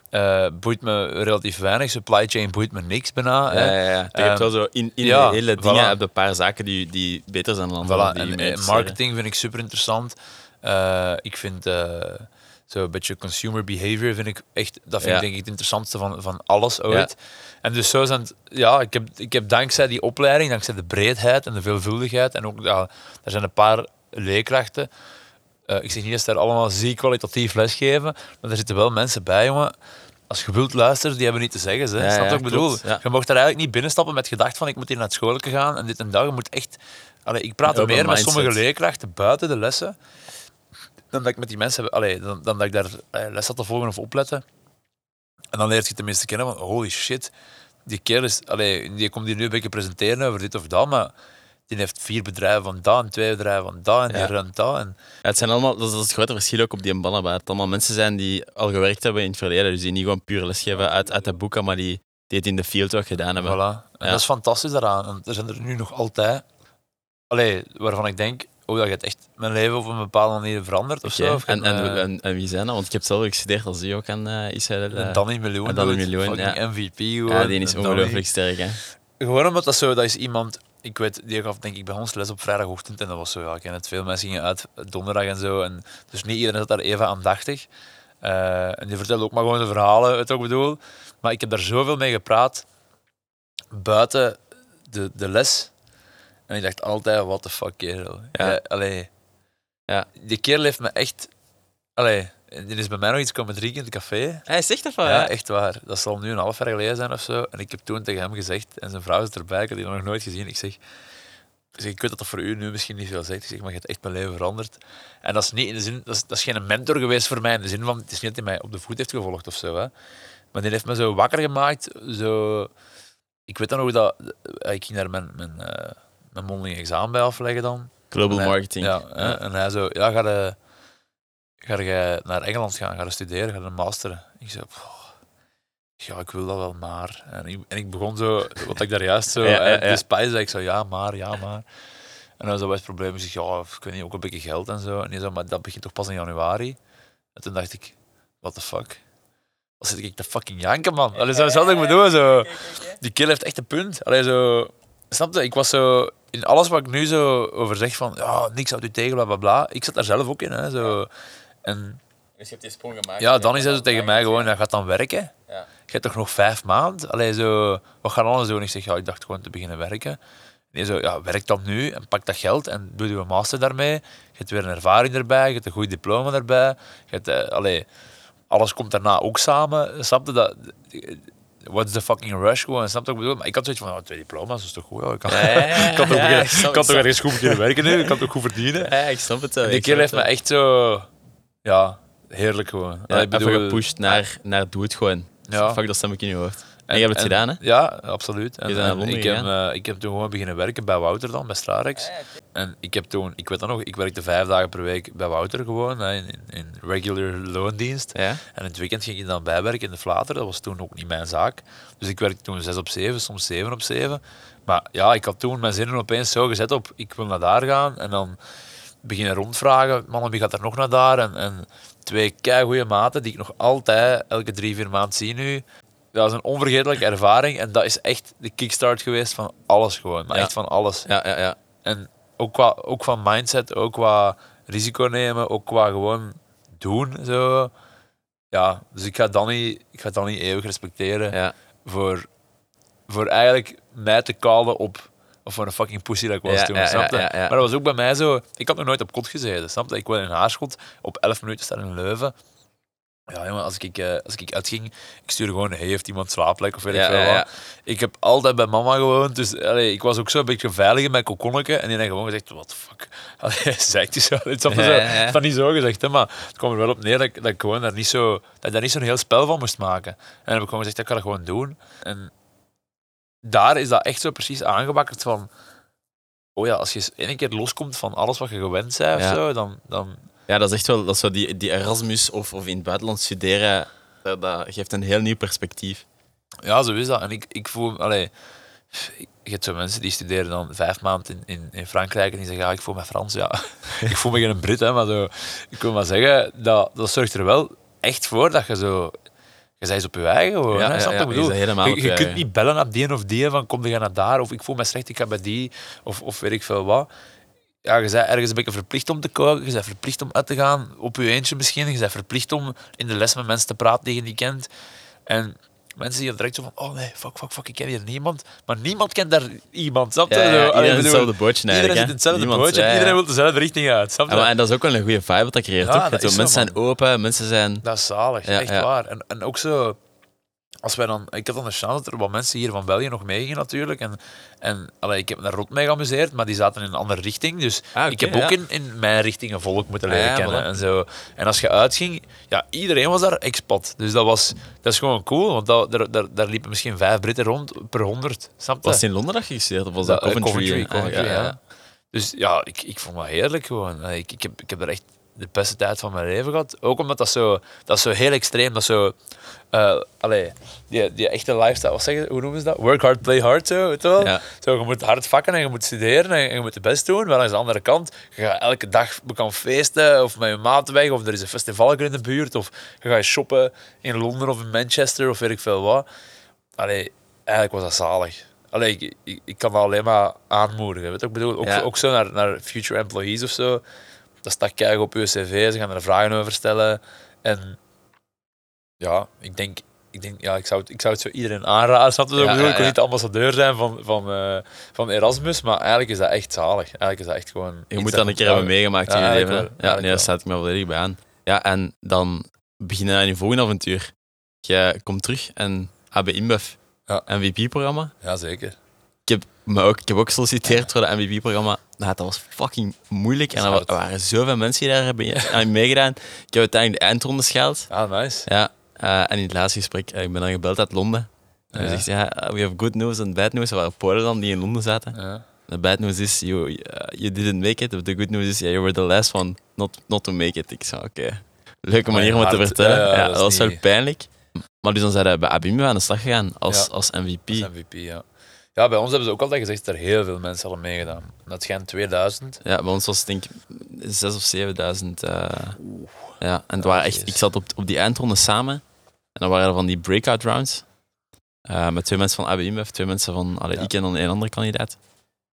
eh, boeit me relatief weinig, supply chain boeit me niks bijna. Ja, ja, ja. Je Ehm, hebt wel zo in, in ja, de hele dingen voilà. heb je een paar zaken die, die beter zijn dan andere. Voilà, en, meer eh, marketing vind ik super interessant. Eh, ik vind eh, zo'n beetje consumer behavior vind ik echt, dat vind Ja. ik denk ik het interessantste van, van alles ooit. En dus zo zijn het, ja, ik heb, ik heb dankzij die opleiding, dankzij de breedheid en de veelvuldigheid en ook, ja, er zijn een paar leerkrachten. Eh, ik zeg niet dat ze daar allemaal ziek kwalitatief lesgeven, maar er zitten wel mensen bij, jongen. Als je wilt luisteren, die hebben niet te zeggen. Hè. Ja, Snap je ja, wat ik bedoel? ja. Je mocht daar eigenlijk niet binnenstappen met gedacht van ik moet hier naar het schoolke gaan en dit en dat. Je moet echt... Allee, ik praat er meer met sommige leerkrachten buiten de lessen dan dat ik met die mensen heb, allee, dan, dan dat ik daar eh, les had te volgen of opletten. En dan leert je tenminste kennen van holy shit, die kerel is, allee, die komt hier nu een beetje presenteren over dit of dat, maar die heeft vier bedrijven van dat en twee bedrijven van dat en die Ja. runt dat. En, Ja, het zijn allemaal, dat is het grote verschil ook op die Banaba. Het allemaal mensen zijn die al gewerkt hebben in het verleden. Dus die niet gewoon puur lesgeven uit, uit de boeken, maar die, die het in de field ook gedaan hebben. Voilà. En Ja. dat is fantastisch daaraan. Want er zijn er nu nog altijd, allee, waarvan ik denk, oh, dat je het echt mijn leven op een bepaalde manier verandert of Oké. zo. Of En, en, eh, en, en wie zijn dat? Want ik heb zelf ook gestudeerd als die ook aan eh Israël. eh, een Danny Miljoen. en Danny Miljoen, ja. MVP gewoon. ja, die is ongelooflijk sterk. Hè? Gewoon omdat dat zo, dat is iemand, ik weet, die gaf denk ik bij ons les op vrijdagochtend en dat was zo, ja, ik ken het, veel mensen gingen uit donderdag en zo, en dus niet iedereen zat daar even aandachtig. Eh, en die vertelde ook maar gewoon de verhalen, het ook bedoel. Maar ik heb daar zoveel mee gepraat, buiten de, de les. En ik dacht altijd, what the fuck, kerel. Ja. Ja, allee. Ja. Die kerel heeft me echt, allee, die is bij mij nog iets komen drinken in het café. Hij zegt dat van, Ja, ja. echt waar. Dat zal nu een half jaar geleden zijn of zo. En ik heb toen tegen hem gezegd, en zijn vrouw zit erbij, ik had die nog nooit gezien. Ik zeg, ik, zeg, ik weet dat dat voor u nu misschien niet veel zegt. Ik zeg, maar je hebt echt mijn leven veranderd. En dat is niet in de zin, dat is, dat is geen mentor geweest voor mij. In de zin van, het is niet dat hij mij op de voet heeft gevolgd of zo. Hè. Maar die heeft me zo wakker gemaakt. Zo, ik weet dan nog dat ik ging daar mijn, mijn, eh, mijn mondeling examen bij afleggen dan. Global En hij- marketing. Ja, en hij zo, ja, ga je, ga je naar Engeland gaan, ga je studeren, ga je masteren. Ik zei, "Pff, ja, ik wil dat wel, maar. En ik, en ik begon zo, wat ik daar juist zo, Ja, ja, eh, ja. de spijs, zei ik zo, ja, maar, ja, maar. En dan was dat wel het probleem. Ik zeg, ja, ik weet niet, ook een beetje geld en zo. En die zei, maar dat begint toch pas in januari? En toen dacht ik, what the fuck? Wat zit ik te fucking janken, man? Allee, zo, zo wat ik bedoel, zo. Die kill heeft echt een punt. Allee, zo... Snap je? Ik was zo... In alles wat ik nu zo over zeg van... Ja, niks houdt u tegen, bla, bla, bla. Ik zat daar zelf ook in, hè. Zo. En Dus je hebt die sprong gemaakt. ja, dan is hij zo tegen mij gewoon... Ja, gaat dan werken? Ja. Je hebt toch nog vijf maanden? Allee, zo... Wat gaan anders doen? Ik zeg, ja, ik dacht gewoon te beginnen werken. Nee, zo, ja, werk dan nu en pak dat geld en doe je een master daarmee. Je hebt weer een ervaring erbij, je hebt een goed diploma erbij. Je hebt, eh, allee, alles komt daarna ook samen. Snap je dat? What's the fucking rush gewoon? Snap je wat ik bedoel? Maar ik had zoiets van, oh, twee diploma's, dat is toch goed? Ik kan, Ja, ik kan toch, ja, ik snap- ik kan toch ik ergens goed beginnen werken nu? Ik kan toch goed verdienen? Ja, ik snap het wel. Die ik kerel heeft me echt zo... Ja, heerlijk gewoon. Ja, ik bedoel- even gepusht naar, naar doe het gewoon. Ja. Fuck dat stemmetje in je hoofd. En, je hebt het gedaan, hè? Ja, absoluut. En, Je bent naar en Londen ik, heb, eh, ik heb toen gewoon beginnen werken bij Wouter dan, bij Strarex. En ik heb toen, ik weet dat nog, ik werkte vijf dagen per week bij Wouter gewoon, hè, in, in, in regular loondienst. Ja. En in het weekend ging ik dan bijwerken in de Flater, dat was toen ook niet mijn zaak. Dus ik werkte toen zes op zeven, soms zeven op zeven. Maar ja, ik had toen mijn zinnen opeens zo gezet op, ik wil naar daar gaan. En dan beginnen rondvragen, mannen, wie gaat er nog naar daar? En, en twee keigoeie maten die ik nog altijd elke drie, vier maanden zie nu. Dat is een onvergetelijke ervaring en dat is echt de kickstart geweest van alles gewoon. Maar Ja. echt van alles. Ja, ja, ja. En ook qua, ook van mindset, ook qua risico nemen, ook qua gewoon doen. Zo. Ja, dus ik ga Danny, ik ga Danny eeuwig respecteren ja. voor, voor eigenlijk mij te callen op of voor een fucking pussy dat ik was Ja, toen. ja, snap je? ja, ja, ja. Maar dat was ook bij mij zo. Ik had nog nooit op kot gezeten. Snap je? Ik woon in Haarschot. Op 11 minuten staan in Leuven. Ja, jongen, als ik, eh, als ik uitging, ik stuurde gewoon, hey, heeft iemand slaapplek of weet ik Ja, veel ja. Ik heb altijd bij mama gewoond, dus allee, ik was ook zo een beetje veilig in mijn kokonnetje. En die heeft gewoon gezegd, what the fuck. Allee, zegt hij zo. Het is van niet zo gezegd, hè, maar het kwam er wel op neer dat ik, dat ik gewoon daar niet zo, dat ik daar niet zo'n heel spel van moest maken. En dan heb ik gewoon gezegd, dat ik ga dat gewoon doen. En daar is dat echt zo precies aangewakkerd van, oh ja, als je eens één keer loskomt van alles wat je gewend bent of zo, dan, dan Ja, dat is echt wel dat is zo die, die Erasmus of, of in het buitenland studeren. Dat, dat geeft een heel nieuw perspectief. Ja, zo is dat. En ik, ik voel, allee, je hebt zo mensen die studeren dan vijf maanden in, in, in Frankrijk en die zeggen, ja, ik voel me Frans. Ja, ik voel me geen Brit, hè, maar zo, ik wil maar zeggen, dat, dat zorgt er wel echt voor dat je zo, je bent op je eigen gewoon. Ja, ja, ja, je je, op je je kunt niet bellen naar die of die van, kom je naar daar, of ik voel me slecht, ik ga bij die, of, of weet ik veel wat. Ja, je bent ergens een beetje verplicht om te koken, je bent verplicht om uit te gaan, op je eentje misschien, je bent verplicht om in de les met mensen te praten die je niet kent. En mensen die dan direct zo van, oh nee, fuck, fuck, fuck, ik ken hier niemand. Maar niemand kent daar iemand, snap je? Ja, ja, Zo, iedereen allee, bedoel, hetzelfde bootje Iedereen zit in hetzelfde Niemand- bootje ja, iedereen wil dezelfde richting uit, snap je? Ja, maar, en dat is ook wel een goede vibe wat dat creëert, toch? mensen man. zijn open, mensen zijn... Dat is zalig, echt waar. En, en ook zo, als wij dan, ik had dan de chance dat er wat mensen hier van België nog meegingen natuurlijk. En, en allee, ik heb me daar rot mee geamuseerd, maar die zaten in een andere richting. Dus Ah, ik heb ja. ook in, in mijn richting een volk moeten Ah, leren ja, kennen. voilà. En, zo. en als je uitging, ja, iedereen was daar expat. Dus dat, was, dat is gewoon cool, want dat, daar, daar, daar liepen misschien vijf Britten rond per honderd. Snap? Was het in Londen dat of was dat Dat, eh, Coventry? Coventry, Coventry, Ah, ja. Dus ja, ik, ik vond dat heerlijk gewoon. Eh, Ik, ik, heb, ik heb er echt de beste tijd van mijn leven gehad. Ook omdat dat zo, dat is zo heel extreem. Dat zo... eh allee, die, die echte lifestyle, wat zeg je, hoe noemen ze dat? Work hard, play hard, zo, weet je wel? Ja. Zo, je moet hard vakken en je moet studeren en je moet je best doen. Maar aan de andere kant, je gaat elke dag kan feesten of met je maat weg of er is een festival in de buurt of je gaat shoppen in Londen of in Manchester of weet ik veel wat. Allee, eigenlijk was dat zalig. Allee, ik, ik, ik kan dat alleen maar aanmoedigen. Weet je wat ik bedoel? Ook, Ja. ook zo naar, naar future employees of zo. Dat staat keihard op je cv, ze gaan er vragen over stellen. En ja, ik denk, ik, denk ja, ik, zou, het, ik zou het zo iedereen aanraden. Snap je Ja, Ik wil niet de ambassadeur zijn van, van, eh, van Erasmus, maar eigenlijk is dat echt zalig. Eigenlijk is dat echt gewoon... Je moet dat een keer hebben meegemaakt in je leven. wel. Ja, nee, daar staat ik me volledig bij aan. Ja, en dan beginnen aan je volgende avontuur. Je komt terug en AB InBev, Ja. MVP-programma. Ja, zeker. Ik heb, me ook, ik heb ook gesolliciteerd voor dat MVP-programma. Nou, dat was fucking moeilijk. En er waren zoveel mensen die daar hebben aan meegedaan. Ik heb uiteindelijk de eindrondes gehaald. Ah, nice. Ja, eh, en in het laatste gesprek, eh, ik ben dan gebeld uit Londen. Hij Ja. zegt, ja, we have good news and bad news. Er waren Polen dan die in Londen zaten. Ja. The bad news is you, uh, you didn't make it. The good news is yeah, you were the last one not, not to make it. Ik zei, oké. Leuke manier om het te vertellen. Ja, dat, was wel niet- pijnlijk. Maar dus dan zijn we bij Abim aan de slag gegaan als, als MVP. Als MVP, ja. Ja, bij ons hebben ze ook altijd gezegd dat er heel veel mensen hadden meegedaan. Dat schijnt 2000. Ja, bij ons was het denk ik 6 of 7000. eh ja, en het waren echt, jezus. ik zat op, op die eindronde samen. En dan waren er van die breakout rounds. eh, met twee mensen van ABM of twee mensen van allee, Ja. ik en dan een andere kandidaat.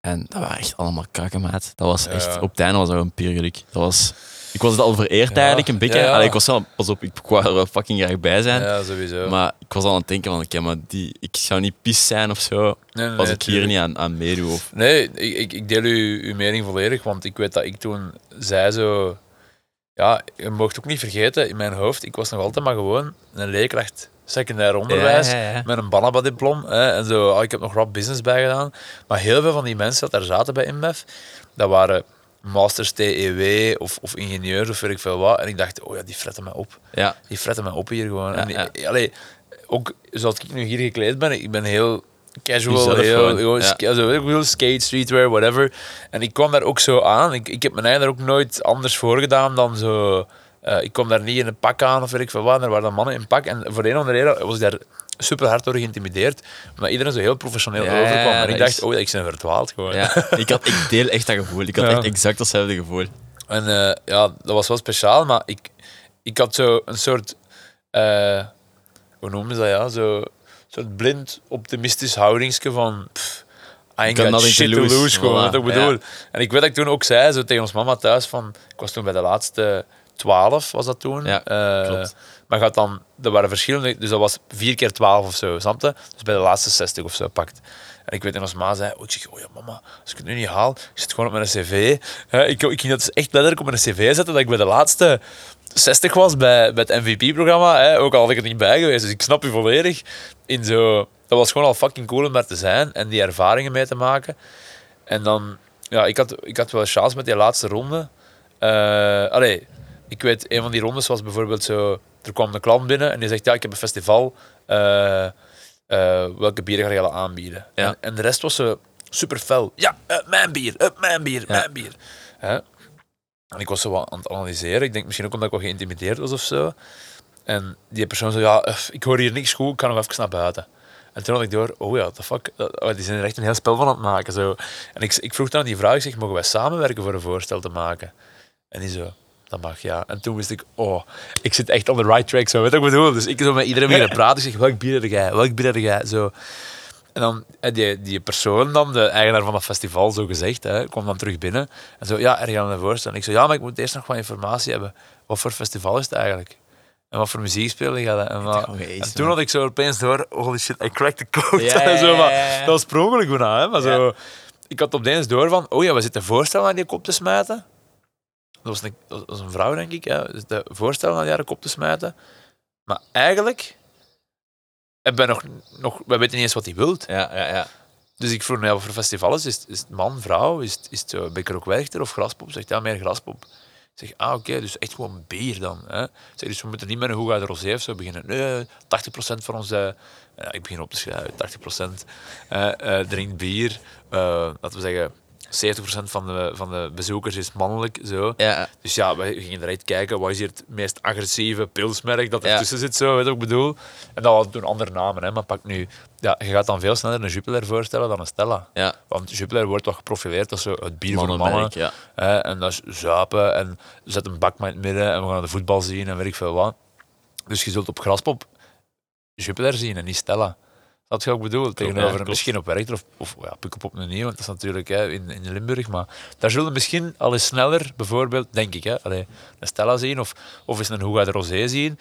En dat waren echt allemaal kakkenmaat. Dat was echt, op het einde was dat gewoon puur geluk. Dat was, ik was het al vereerd Ja. eigenlijk, een beetje. Ja, ja. Allee, ik was wel, pas op, ik wou er wel fucking graag bij zijn. Ja, sowieso. Maar ik was al aan het denken van, oké, maar die, ik zou niet pis zijn of zo, nee, nee, als nee, ik hier niet aan, aan meedoe. Of, Nee, ik, ik, ik deel uw, uw mening volledig, want ik weet dat ik toen zei zo... Ja, je mocht ook niet vergeten, in mijn hoofd, ik was nog altijd maar gewoon een leerkracht secundair onderwijs. Ja, ja, ja. Met een Banaba-diplom. En zo, ah, ik heb nog rap business bijgedaan. Maar heel veel van die mensen dat daar zaten bij InBev, dat waren masters TEW of, of ingenieurs of weet ik veel wat. En ik dacht, oh ja, die fretten mij op. ja. Die fretten mij op hier gewoon. Ja, en, ja. eh, allee, ook zoals ik nu hier gekleed ben, ik ben heel casual, Jezelf heel, gewoon, ja. wil skate, streetwear, whatever. En ik kwam daar ook zo aan. Ik, ik heb mijn eigen daar ook nooit anders voor gedaan dan zo... eh, ik kwam daar niet in een pak aan of weet ik veel wat. Er waren dan mannen in pak. En voor de een of andere reden was ik daar super hard door geïntimideerd. Omdat iedereen zo heel professioneel Ja, overkwam. En ik dacht, is- oh, ik ben verdwaald gewoon. Ja, ik, had, ik deel echt dat gevoel. Ik had echt exact hetzelfde gevoel. En eh, ja, dat was wel speciaal, maar ik, ik had zo een soort, eh, hoe noemen ze dat ja, zo een soort blind optimistisch houdingsje van, pff, I ain't got shit to lose. lose, gewoon, Voilà, wat ik bedoel. ja. En ik weet dat ik toen ook zei, zo tegen ons mama thuis, van, ik was toen bij de laatste 12, was dat toen. Ja, Eh, klopt. Maar gaat dan, er waren verschillende, dus dat was 4 keer 12 of zo, snap je? Dus bij de laatste 60 of zo pakt. En ik weet dat ons ma zei, oh, oh ja mama, als ik het nu niet haal, ik zit gewoon op mijn cv. Ik, ik ging dat dus echt letterlijk op mijn cv zetten, dat ik bij de laatste 60 was bij, bij het MVP-programma. Ook al had ik er niet bij geweest, dus ik snap je volledig. In zo, dat was gewoon al fucking cool om daar te zijn en die ervaringen mee te maken. En dan, ja, ik had, ik had wel chance met die laatste ronde. Eh allee, ik weet, een van die rondes was bijvoorbeeld zo, er kwam een klant binnen en die zegt, ja, ik heb een festival, eh, eh, welke bieren ga je aanbieden? Ja. En, en de rest was zo super fel. Ja, mijn bier, mijn bier, mijn bier. Hè? En ik was zo wat aan het analyseren. Ik denk misschien ook omdat ik wel geïntimideerd was of zo. En die persoon zei, ja, eh, ik hoor hier niks goed, ik kan nog even naar buiten. En toen had ik door, oh ja, the fuck, oh, die zijn er echt een heel spel van aan het maken. Zo. En ik, ik vroeg dan aan die vrouw, ik zeg, mogen wij samenwerken voor een voorstel te maken? En die zo, dat mag, ja. En toen wist ik, oh, ik zit echt on the right track, zo, weet je wat ik bedoel? Dus ik zo met iedereen beginnen praten, ik zeg, welk bier heb jij, welk bier heb jij, zo. En dan eh, die, die persoon, dan, de eigenaar van dat festival, zo gezegd, hè, kwam dan terug binnen. En zo, ja, er gaan een voorstel. En ik zo, ja, maar ik moet eerst nog wat informatie hebben. Wat voor festival is het eigenlijk? En wat voor muziek spelen je? En, wat- en toen had ik zo opeens door, holy shit, I cracked the code. Ja, ja, En zo, maar. Dat was per ongeluk bijna, hè. Maar zo, ik had opeens door van, oh ja, we zitten voorstellen aan die kop te smijten. Dat was een, dat was een vrouw, denk ik. Hè. We zitten voorstellen aan haar kop te smijten. Maar eigenlijk... hebben wij nog, nog, wij weten niet eens wat hij wilt. Ja, ja, ja. Dus ik vroeg, nou, wat voor festival is? Is het, is het man, vrouw? Is het, is het uh, Bekker ook Werchter of Graspop? Zegt ja, meer Graspop. Ik zeg, ah, oké, dus echt gewoon bier dan. Hè? Ik Zeg, dus we moeten niet met een Hoegaarde Rosé of zo beginnen. Nee, 80% van onze... Ja, ik begin op te schrijven, 80% eh, eh, drinkt bier. Eh, laten we zeggen, 70% van de, van de bezoekers is mannelijk. Zo. ja. Dus ja, we gingen eruit kijken, wat is hier het meest agressieve pilsmerk dat Ja. ertussen zit, zo, weet je wat ik bedoel? En dat hadden toen andere namen, hè, maar pak nu... Ja, je gaat dan veel sneller een Jupiler voorstellen dan een Stella. ja. Want Jupiler wordt wat geprofileerd als zo het bier voor mannen. Ja. Hè, en dat is zuipen en zet een bak met in het midden en we gaan de voetbal zien en weet ik veel wat. Dus je zult op Graspop Jupiler zien en niet Stella. Dat je ook bedoel, tegenover misschien op Werchter of, of ja, Pukkelpop nu niet, want dat is natuurlijk hè, in, in Limburg. Maar daar zullen misschien al eens sneller, bijvoorbeeld, denk ik, hè, allee, een Stella zien of, of eens een Hoega de Rosé zien.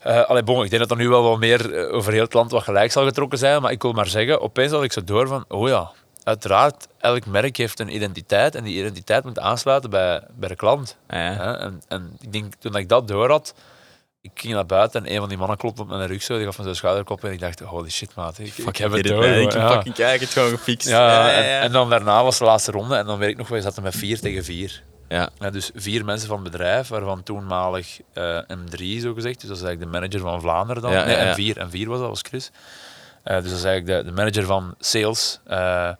Eh allee, bon, ik denk dat er nu wel wat meer eh, over heel het land wat gelijk zal getrokken zijn, maar ik wil maar zeggen, opeens had ik zo door van, oh ja, uiteraard, elk merk heeft een identiteit en die identiteit moet aansluiten bij, bij de klant. Ja? En, en ik denk, toen ik dat door had, ik ging naar buiten en een van die mannen klopte op mijn rug zo, die gaf me zo'n schouderklop en ik dacht, holy shit maat, ik, ik heb het door. Ik kijken, het gewoon gefixt. Ja, en, en dan daarna was de laatste ronde en dan weet ik nog, we zaten met vier tegen vier. ja. Ja, dus vier mensen van het bedrijf, waarvan toenmalig eh, M3 zo gezegd, dus dat is eigenlijk de manager van Vlaanderen dan. Ja, nee, ja, ja. M4, M4 was dat, was Chris. Eh, dus dat is eigenlijk de, de manager van sales. Eh,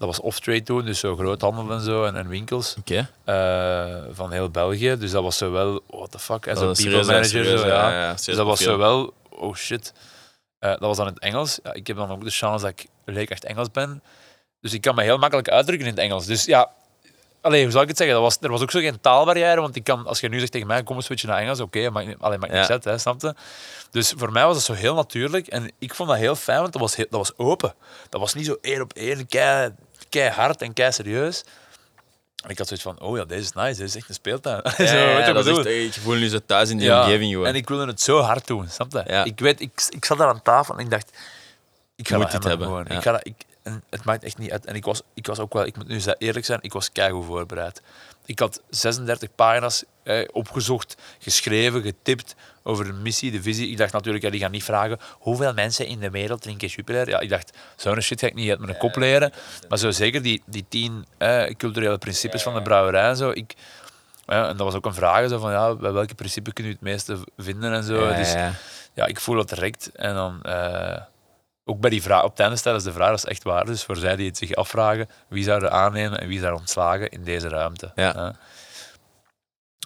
dat was off-trade toen, dus zo groothandel en zo en, en winkels eh, van heel België. Dus dat was zo wel, what the fuck, en Dat zo is people manager. serieus, zo, ja. ja, ja, Dus dat was zo wel, oh shit. Eh, dat was dan in het Engels. Ja, ik heb dan ook de chance dat ik leek echt Engels ben. Dus ik kan me heel makkelijk uitdrukken in het Engels. Dus ja, allee, hoe zal ik het zeggen? Dat was, er was ook zo geen taalbarrière, want ik kan, als je nu zegt tegen mij, kom eens switchen naar Engels, oké, maakt, niet- allee, maakt niks uit, hè, snap je? Dus voor mij was het zo heel natuurlijk en ik vond dat heel fijn, want dat was, heel, dat was open. Dat was niet zo één op één, kei, kei hard en kei serieus. En ik had zoiets van, oh ja, deze is nice, deze is echt een speeltuin. Ja, zo, ja, ik dat is bedoel? echt, je voelt nu zo thuis in die omgeving gewoon. En ik wilde het zo hard doen, snap je? Ik weet, ik, ik zat daar aan tafel en ik dacht, ik ga Moet dit hebben. Gewoon. Ik ga dat, ik, en het maakt echt niet uit. En ik was, ik was ook wel, ik moet nu eerlijk zijn, ik was keigoed voorbereid. Ik had 36 pagina's eh, opgezocht, geschreven, getipt over de missie, de visie. Ik dacht natuurlijk, ja, die gaan niet vragen hoeveel mensen in de wereld drinken Jupiler. Ja, ik dacht, zo'n shit ga ik niet uit mijn kop leren. Maar zo zeker die, die tien eh, culturele principes van de brouwerij en zo. Ik, ja, en dat was ook een vraag zo van, ja, bij welke principe kun je het meeste vinden en zo. Ja, dus ja. ja, ik voel dat direct. En dan eh, ook bij die vraag, op het einde stellen ze de vraag, dat is echt waar. Dus voor zij die het zich afvragen, wie zou er aannemen en wie zou er ontslagen in deze ruimte. Ja.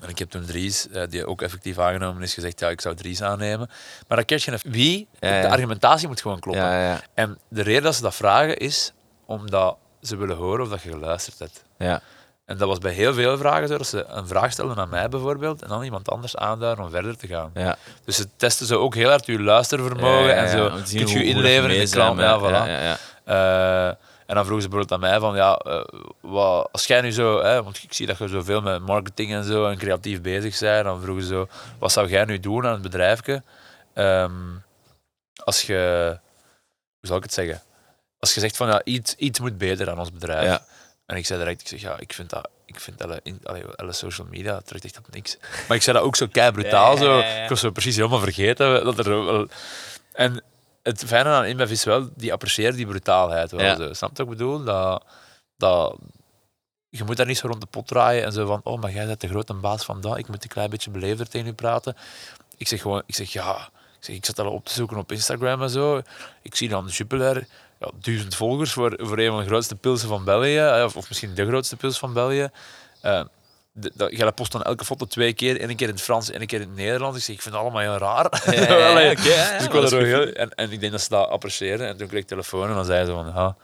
En ik heb toen Dries, eh, die ook effectief aangenomen is, gezegd, ja, ik zou Dries aannemen. Maar dan krijg je. Wie? Ja, ja. De argumentatie moet gewoon kloppen. En de reden dat ze dat vragen is omdat ze willen horen of dat je geluisterd hebt. ja. En dat was bij heel veel vragen zo, dat ze een vraag stelden aan mij bijvoorbeeld en dan iemand anders aanduiden om verder te gaan. ja. Dus ze testen zo ook heel hard je luistervermogen Ja, ja, en zo. ja, Kun je je inleveren in de klant? Ja, voilà. ja, ja, Eh, en dan vroegen ze bijvoorbeeld aan mij van, ja, eh, wat, als jij nu zo, hè, want ik zie dat je zoveel met marketing en zo en creatief bezig bent, dan vroegen ze zo, wat zou jij nu doen aan het bedrijfje? Ehm, als je, hoe zal ik het zeggen? Als je zegt van, ja, iets, iets moet beter aan ons bedrijf. En ik zei direct, ik zeg, ja, ik vind dat, ik vind alle, in, alle, alle social media trekt echt op niks. Maar ik zei dat ook zo kei brutaal, zo. Ik was zo precies helemaal vergeten dat er wel... En het fijne aan InBev is wel, die appreciëren die brutaalheid wel. Ja. Zo. Snap je wat ik bedoel? Dat, dat, je moet daar niet zo rond de pot draaien en zo van, oh, maar jij bent de grote baas van dat, ik moet een klein beetje beleefder tegen u praten. Ik zeg gewoon, ik zeg ja, ik, zeg, ik zat al op te zoeken op Instagram en zo. Ik zie dan Jupiler, ja, duizend volgers voor, voor een van de grootste pilsen van België, eh, of, of misschien de grootste pils van België. Eh, de- dat, post dan elke foto twee keer, één keer in het Frans, één keer in het Nederlands. Ik zeg, ik vind het allemaal heel raar. Ja, ja, Allee, ja, dus ik er ook heel, en, en ik denk dat ze dat appreciëren. En toen kreeg ik telefoon en dan zei ze van, ja,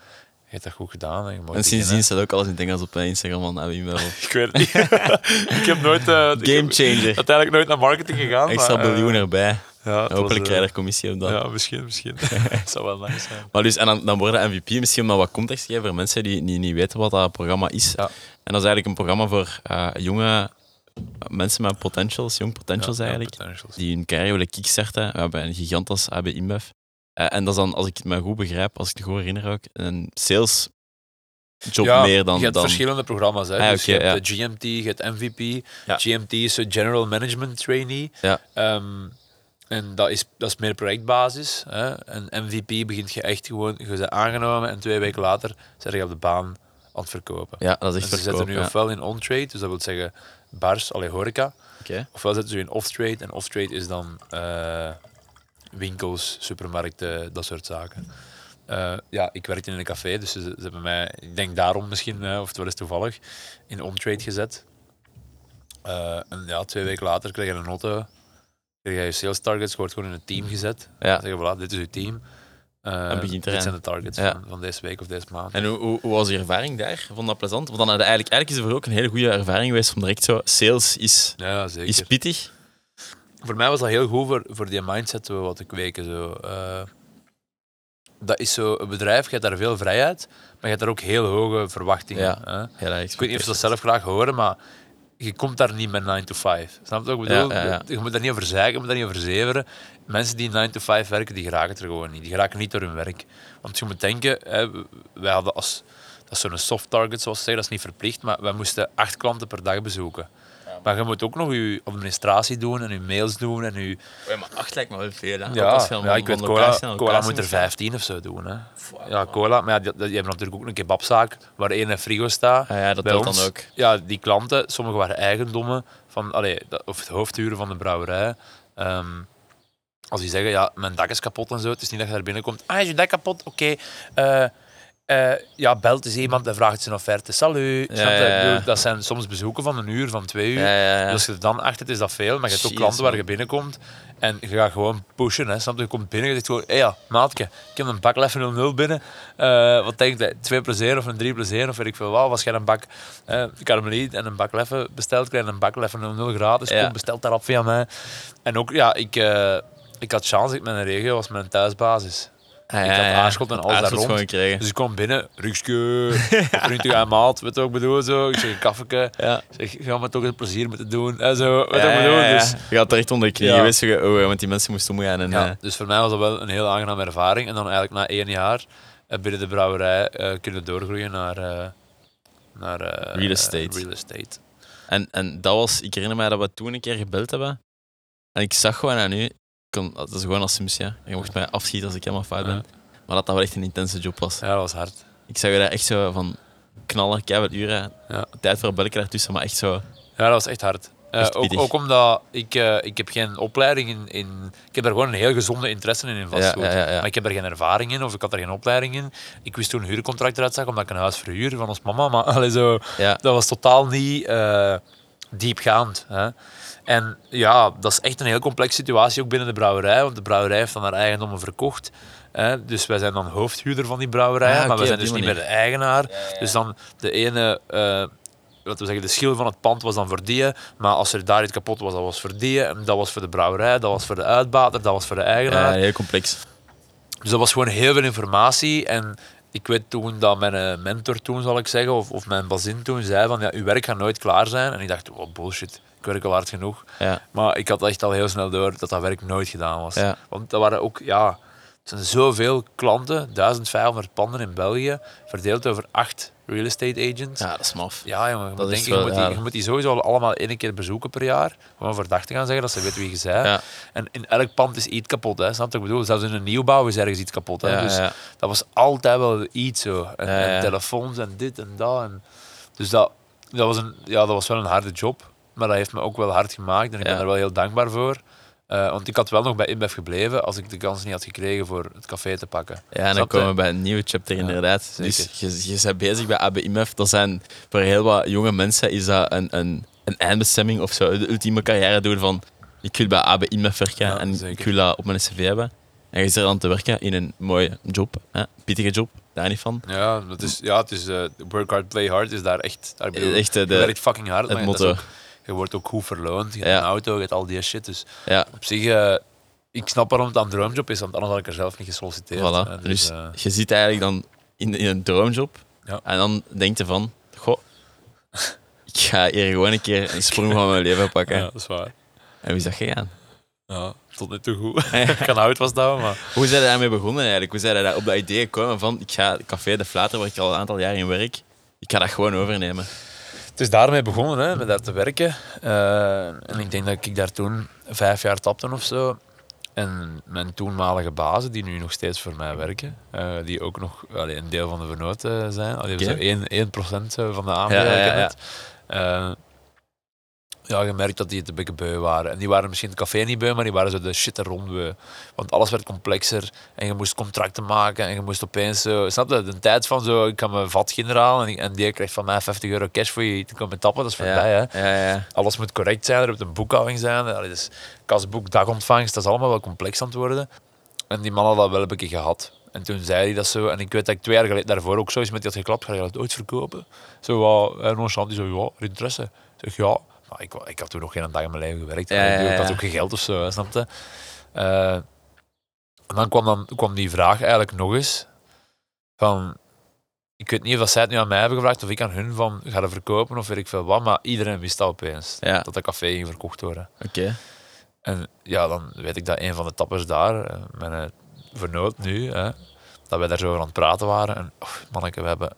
je hebt dat goed gedaan. En, En beginnen." sindsdien staat ook alles in het Engels op Instagram van. Ik weet het niet. ik heb nooit... eh, ik Game heb changer. uiteindelijk nooit naar marketing gegaan. Extra maar, biljoen erbij. Ja, was, Hopelijk eh, krijg je er commissie op dan. Ja, misschien, misschien. dat zou wel nice zijn. Maar dus, en dan, dan worden MVP, misschien dan wat context te geven voor mensen die niet, niet weten wat dat programma is. Ja. En dat is eigenlijk een programma voor eh, jonge mensen met potentials, jong potentials Ja, eigenlijk, potentials. die hun carrière willen kickstarten. We hebben een gigant als AB InBev. Eh, en dat is dan, als ik het me goed begrijp, als ik het goed herinner ook, een sales job ja, meer dan... je hebt dan verschillende programma's. Hè. Ah, dus je hebt ja. de GMT, je hebt MVP. Ja. GMT is een General Management Trainee. Ja. En dat is, dat is meer projectbasis. Hè. En MVP begint je echt gewoon, je bent aangenomen en twee weken later zit je op de baan aan het verkopen. ja, dat is En echt ze zetten nu ja. ofwel in on-trade, dus dat wil zeggen bars, alleen horeca. Oké. Ofwel zetten ze in off-trade. En off-trade is dan eh, winkels, supermarkten, dat soort zaken. Eh, ja, ik werkte in een café, dus ze, ze hebben mij, ik denk daarom misschien, of het wel eens toevallig, in on-trade gezet. Eh, en ja, twee weken later kreeg je een auto, kreeg je je sales targets, je wordt gewoon in een team gezet. Ja. Dan zeg je, voilà, dit is uw team. Eh, En begint dit zijn de targets Ja. van, van deze week of deze maand. En hoe, hoe, hoe was je ervaring daar? Vond dat plezant? Want dan had je eigenlijk, eigenlijk is het voor ook een hele goede ervaring geweest om direct zo... Sales is, ja, zeker. is pittig. voor mij was dat heel goed voor, voor die mindset wat te kweken. Zo. Eh, dat is zo een bedrijf, je hebt daar veel vrijheid, maar je hebt daar ook heel hoge verwachtingen. Ja. Hè? Ik weet niet of ze dat zelf graag horen, maar je komt daar niet met 9 to 5. Snap je wat ik bedoel? Ja, ja, ja. Je moet daar niet over zeiken, je moet daar niet over zeveren. Mensen die 9 to 5 werken, die geraken er gewoon niet. Die geraken niet door hun werk. Want je moet denken, hè, wij hadden als... Dat is zo'n soft target, zoals ze zeggen, dat is niet verplicht, maar wij moesten acht klanten per dag bezoeken. Maar je moet ook nog je administratie doen en je mails doen en je... Ja, maar acht lijkt me wel veel. Hè? Ja, ja ik weet, cola, cola moet er 15 of zo doen. Hè. Ja, cola. Maar ja, die, die hebben natuurlijk ook een kebabzaak waar één frigo staat. Ah, ja, dat Bij ons, dan ook. Ja, die klanten, sommigen waren eigendommen van, allee, of het hoofdhuren van de brouwerij. Ehm, als die zeggen, ja, mijn dak is kapot en zo, het is niet dat je daar binnenkomt. Ah, is je dak kapot? Oké. eh, eh, ja, belt eens iemand en vraagt zijn offerte. Salut. Ja, ja, ja. Dat zijn soms bezoeken van een uur, van twee uur. Dus als je er dan achter is dat veel, maar je hebt ook klanten waar je binnenkomt en je gaat gewoon pushen. Hè, snap je? je komt binnen en je zegt gewoon, hé ja, maatje, ik heb een bak Leffe 00 binnen. Eh, wat denk je, 2 plus 1 of een 3 plus 1 of weet ik veel wat. Was jij een bak Carmeliet en een bak Leffe besteld, krijg je een bak Leffe 00 gratis. Kom, bestelt daarop via mij. En ook, ja, ik, eh, ik had chance, ik mijn regio was mijn thuisbasis. Ik had Aarschot en alles daar rond. Dus ik kwam binnen, rukske, vriendje aan maat, weet je wat ik bedoel? Zo. Ik zeg een kaffieke. Ja. Ik zeg, ga me toch eens plezier moeten doen. En zo, weet je wat ik bedoel? Dus, Je gaat er echt onder de knieën, wist je, oh, want die mensen moesten omgaan. En, ja, eh, dus voor mij was dat wel een heel aangename ervaring. En dan eigenlijk na één jaar eh, binnen de brouwerij eh, kunnen doorgroeien naar, eh, naar eh, Real estate. eh, real estate. En, en dat was, ik herinner mij dat we toen een keer gebeld hebben. En ik zag gewoon aan u, ik kon, dat is gewoon als Sims, ja. Je mocht mij afschieten als ik helemaal fout ben. Maar dat dat wel echt een intense job was. Ja, dat was hard. Ik zag je daar echt zo van knallen, keihard uren. Ja. Tijd voor een belletje daartussen, maar echt zo. Ja, dat was echt hard. Eh, ook, ook omdat ik, eh, ik heb geen opleiding in, in... Ik heb daar gewoon een heel gezonde interesse in, in vastgoed. ja, ja, ja. Maar ik heb er geen ervaring in, of ik had er geen opleiding in. Ik wist toen een huurcontract eruit zag, omdat ik een huis verhuur van ons mama. Maar allee, zo, Ja, dat was totaal niet eh, diepgaand. Hè. En ja, dat is echt een heel complexe situatie ook binnen de brouwerij, want de brouwerij heeft dan haar eigendommen verkocht. Hè. Dus wij zijn dan hoofdhuurder van die brouwerij, Ah, maar we zijn dus niet meer de eigenaar. Dus dan de ene... eh, wat we zeggen, de schil van het pand was dan voor die, maar als er daar iets kapot was, dat was voor die, en dat was voor de brouwerij, dat was voor de uitbater, dat was voor de eigenaar. ja, heel complex. Dus dat was gewoon heel veel informatie. En ik weet toen dat mijn eh, mentor toen, zal ik zeggen, of, of mijn bazin toen, zei van, ja, uw werk gaat nooit klaar zijn. En ik dacht, oh, bullshit, ik werk al hard genoeg. Ja, Maar ik had echt al heel snel door dat dat werk nooit gedaan was. Ja. Want dat waren ook, ja, het zijn zoveel klanten, 1500 panden in België, verdeeld over acht real estate agents. ja dat is maf. Ja, jongen, je, Dat moet, is denken, je, moet die, je moet die sowieso allemaal één keer bezoeken per jaar. Gewoon voor te gaan zeggen, dat ze weten wie je bent. Ja. En in elk pand is iets kapot. Hè. Snap je wat ik bedoel? Zelfs in een nieuwbouw is ergens iets kapot. Hè. Ja, dus ja. dat was altijd wel iets zo. En telefoons en dit en dat. En, dus dat, dat, was een, ja, dat was wel een harde job. Maar dat heeft me ook wel hard gemaakt. En ik ben er wel heel dankbaar voor. Eh, want ik had wel nog bij InBev gebleven als ik de kans niet had gekregen voor het café te pakken. Ja, en dan komen we bij een nieuwe chapter Ja, inderdaad. zeker. Dus je, je bent bezig bij ABIMF. Dat zijn voor heel wat jonge mensen is dat een, een, een eindbestemming of zo. De ultieme carrière doen van ik wil bij ABIMF werken Ja, en zeker. ik wil dat op mijn cv hebben. En je zit er aan te werken in een mooie job. Hè? Pittige job, daar niet van. Ja, dat is, ja het is eh, work hard, play hard. Is daar echt... Daar bedoel, Echt je de, werkt fucking hard, het maar dat is motto. Je wordt ook goed verloond. Je hebt een auto, je hebt al die shit. Dus Ja, op zich, eh, ik snap waarom het een droomjob is, want anders had ik er zelf niet gesolliciteerd. voilà. hè. Dus eh, je zit eigenlijk dan in, in een droomjob. Ja. En dan denk je van, goh, ik ga hier gewoon een keer een sprong van mijn leven pakken. ja, dat is waar. En hoe is dat gegaan? Ja, tot nu toe goed. ik kan oud vasthouden, maar... Hoe zijn daarmee begonnen eigenlijk? Hoe zijn daar op dat idee gekomen van ik ga Café de Flater, waar ik al een aantal jaar in werk, ik ga dat gewoon overnemen? Het is daarmee begonnen, hè, met daar te werken. Eh, en ik denk dat ik daar toen vijf jaar tapte of zo. En mijn toenmalige bazen, die nu nog steeds voor mij werken, eh, die ook nog allee, een deel van de vernoten zijn. Allee, zo 1, 1% zo van de aandelen. Ja, ja, ik heb ja. Ja, je merkt dat die het een beetje beu waren. En die waren misschien het café niet beu, maar die waren zo de shit er rond beu. Want alles werd complexer en je moest contracten maken en je moest opeens zo... Snap je? De tijd van zo, ik kan mijn vat generaal en, ik- en die krijgt van mij 50 euro cash voor je te komen tappen, dat is voorbij, hè. Ja, ja. Alles moet correct zijn, er moet een boekhouding zijn. Allee, dus kasboek, dagontvangst, dat is allemaal wel complex aan het worden. En die man had dat wel een beetje gehad. En toen zei hij dat zo. En ik weet dat ik twee jaar geleden daarvoor ook zo is met die had geklapt. Ga je dat ooit verkopen? Zo, uh, en nonchalant, die zo, ja, interesse. Ik zeg, ja. Maar ik, ik had toen nog geen dag in mijn leven gewerkt. Ja, Ik had ook geen geld of zo, hè, snap je? Eh, en dan kwam, dan kwam die vraag eigenlijk nog eens. Van, ik weet niet of zij het nu aan mij hebben gevraagd of ik aan hun van ga verkopen of weet ik veel wat. Maar iedereen wist dat opeens. Ja. Dat dat café ging verkocht worden. Oké. En ja, dan weet ik dat een van de tappers daar, eh, mijn eh, vernoot nu, hè, dat wij daar zo over aan het praten waren. En oh, manneke, we hebben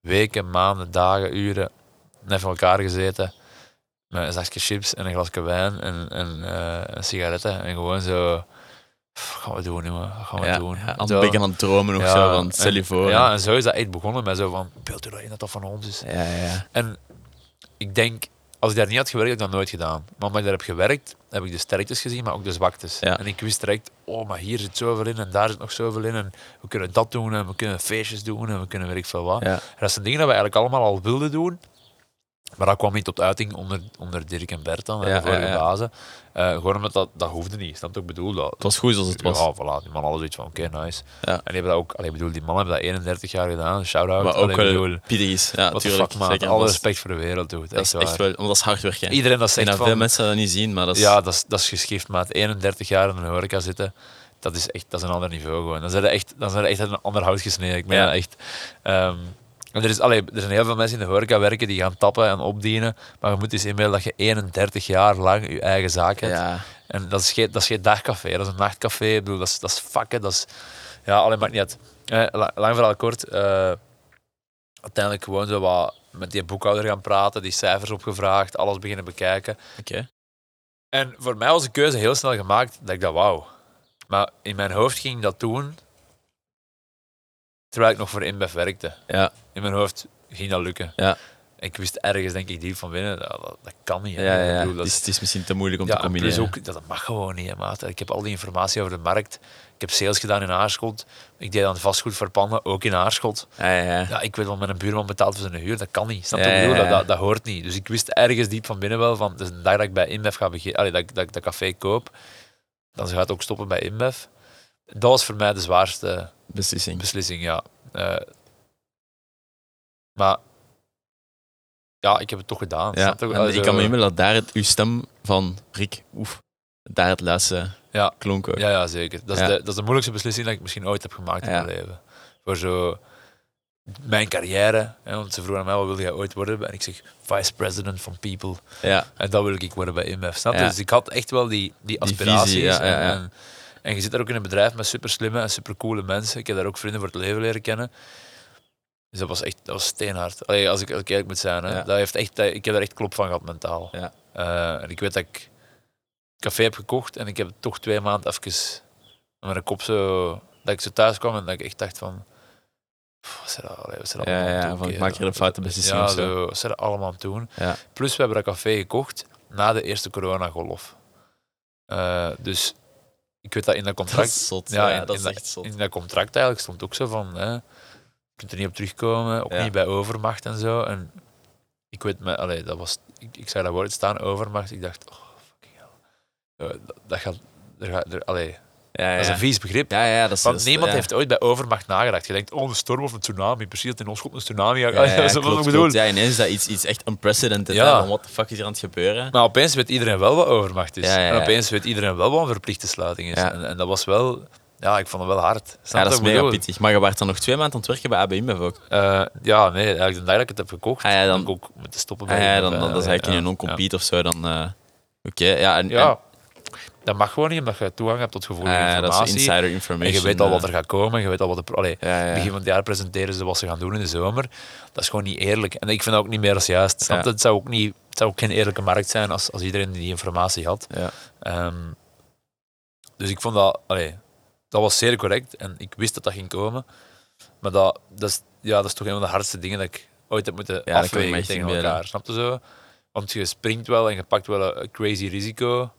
weken, maanden, dagen, uren net van elkaar gezeten. Met een zakje chips en een glasje wijn en, en eh, een sigaretten. En gewoon zo, "Pff, wat gaan we doen, jongen? Gaan we Ja, doen? ja, het beetje aan het dromen of Ja, zo, van stel je voor. Ja, en zo is dat echt begonnen met zo van, beeld u dat in dat dat van ons is. ja, ja. En ik denk, als ik daar niet had gewerkt, had ik dat nooit gedaan. Maar omdat ik daar heb gewerkt, heb ik de sterktes gezien, maar ook de zwaktes. Ja. En ik wist direct, oh, maar hier zit zoveel in en daar zit nog zoveel in. En we kunnen dat doen en we kunnen feestjes doen en we kunnen weet ik veel wat. Ja. En dat zijn dingen dat we eigenlijk allemaal al wilden doen. Maar dat kwam niet tot uiting onder, onder Dirk en Bert dan, Ja, de vorige ja, ja. bazen. Eh, gewoon omdat dat, dat hoefde niet. Snap je ik bedoel? Dat, Het was goed zoals het was. Ja, voilà. Die man hadden zoiets van, oké, nice. Ja. En die hebben dat ook, allee, ik bedoel, die man hebben dat 31 jaar gedaan. Shout-out. maar ook Allee, bedoel, is. Ja, What the tuurlijk. fuck, man. Zeker. Alle respect voor de wereld, is Echt echt wel, want dat is hard werken. Iedereen dat zegt van... veel mensen dat niet zien, maar dat is... Ja, dat is, dat is geschift, maat. 31 jaar in een horeca zitten, dat is echt dat is een ander niveau gewoon. Dan zijn er echt, dan zijn er echt een ander hout gesneden. Ik ben Ja. echt... ehm, en er, is, allee, er zijn heel veel mensen in de horeca werken die gaan tappen en opdienen, maar je moet eens inbeelden dat je 31 jaar lang je eigen zaak hebt. ja. En dat is, geen, dat is geen dagcafé, dat is een nachtcafé. Ik bedoel, dat is, dat is vakken, dat is... Ja, alleen maakt niet uit. Eh, la- lang verhaal kort. eh, uiteindelijk gewoon zo wat met die boekhouder gaan praten, die cijfers opgevraagd, alles beginnen bekijken. Oké. En voor mij was de keuze heel snel gemaakt dat ik dat wou. Maar in mijn hoofd ging dat doen terwijl ik nog voor InBev werkte. Ja. In mijn hoofd ging dat lukken. Ja. Ik wist ergens, denk ik, diep van binnen, dat, dat, dat kan niet. Ja, bedoel, dat Het, is, het is misschien te moeilijk om te ja, combineren. plus ook, dat mag gewoon niet, hè, maat. Ik heb al die informatie over de markt. Ik heb sales gedaan in Aarschot. Ik deed dan vastgoed verpanden, ook in Aarschot. Ja, ja, ja. Ik weet wel, met een buurman betaald voor zijn huur. Dat kan niet. Snap je Dat, dat, dat hoort niet. Dus ik wist ergens diep van binnen wel van, dus de dag dat ik bij InBev ga beginnen, allee, dat, ik- dat dat café koop, dan gaat het ook stoppen bij InBev. Dat was voor mij de zwaarste Beslissing. beslissing, ja. Eh, maar ja, ik heb het toch gedaan. Ja. En ik kan me inbeelden dat daar het, uw stem van Rick, oef, daar het luisteren Ja. klonk. Ja, ja, zeker. Dat is, Ja. De, dat is de moeilijkste beslissing dat ik misschien ooit heb gemaakt in mijn leven. Voor zo mijn carrière. Hè, want ze vroegen aan mij, wat wil jij ooit worden? En ik zeg, vice president van people. Ja. En dat wil ik worden bij InBev. Snap je? Ja. Dus ik had echt wel die, die Die aspiraties. visie, ja, ja, ja. En, en, en je zit daar ook in een bedrijf met super slimme en super coole mensen. Ik heb daar ook vrienden voor het leven leren kennen. Dus dat was echt dat was steenhard. Allee, als, ik, als ik eerlijk moet zijn. Hè. Ja. Dat heeft echt, ik heb daar echt klop van gehad mentaal. Ja. Eh, en ik weet dat ik café heb gekocht en ik heb toch twee maanden even met mijn kop zo... Dat ik zo thuis kwam en dat ik echt dacht van... "Pff, Wat zijn allee, wat Ja, allemaal ja, van, ik kerel?" maak hier een foute beslissing Ja, zo. wat zijn dat allemaal aan het doen? Ja. Plus, we hebben dat café gekocht na de eerste coronagolf. Eh dus ik weet dat in dat Dat contract... is zot. Ja, Ja, in- dat is in echt zot. In dat contract eigenlijk stond ook zo van... Hè, je kunt er niet op terugkomen, ook Ja. niet bij overmacht en zo. En ik weet, me, allee, dat was, ik, ik zag dat woord staan, overmacht. Ik dacht, oh, fucking hell. Eh, dat, dat gaat... Er gaat er, allee, Ja, ja. Dat is een vies begrip. Ja, ja, dat is... Want niemand heeft ooit bij overmacht nagedacht. Je denkt, oh, een storm of een tsunami. Precies dat in ons komt een tsunami. Ja, Ja, ja, dat is wat ik bedoel. Ja, ineens is dat iets, iets echt unprecedented. Ja. van wat de fuck is er aan het gebeuren? Maar opeens weet iedereen wel wat overmacht is. Ja, ja, ja. En opeens weet iedereen wel wat een verplichte sluiting is. Ja. En, en dat was wel... Ja, ik vond het wel hard. Snap Ja, dat je is ik mega pittig. Maar je waart dan nog twee maanden aan het werken bij AB InBev ook. Eh, ja, nee, eigenlijk de dag dat ik het heb gekocht, Ah, ja, dan- dan ik ook moeten stoppen bij Ah, ja, dan, dan, dat is eigenlijk in een non-compete of zo. Dan, eh, Oké, ja. En, Ja, en- dat mag gewoon niet, omdat je toegang hebt tot gevoelige ah, ja, dat is informatie. insider en information. je weet al wat er gaat komen, je weet al wat Allee, Ja, ja. begin van het jaar presenteren ze wat ze gaan doen in de zomer. Dat is gewoon niet eerlijk. En ik vind dat ook niet meer als juist. Snap? Ja. Het, zou ook niet, het zou ook geen eerlijke markt zijn als, als iedereen die informatie had. Ja. Ehm, dus ik vond dat... Allee, dat was zeer correct. En ik wist dat dat ging komen. Maar dat, dat, is, ja, dat is toch een van de hardste dingen dat ik ooit heb moeten me afwegen tegen elkaar. Snap je zo? Want je springt wel en je pakt wel een crazy risico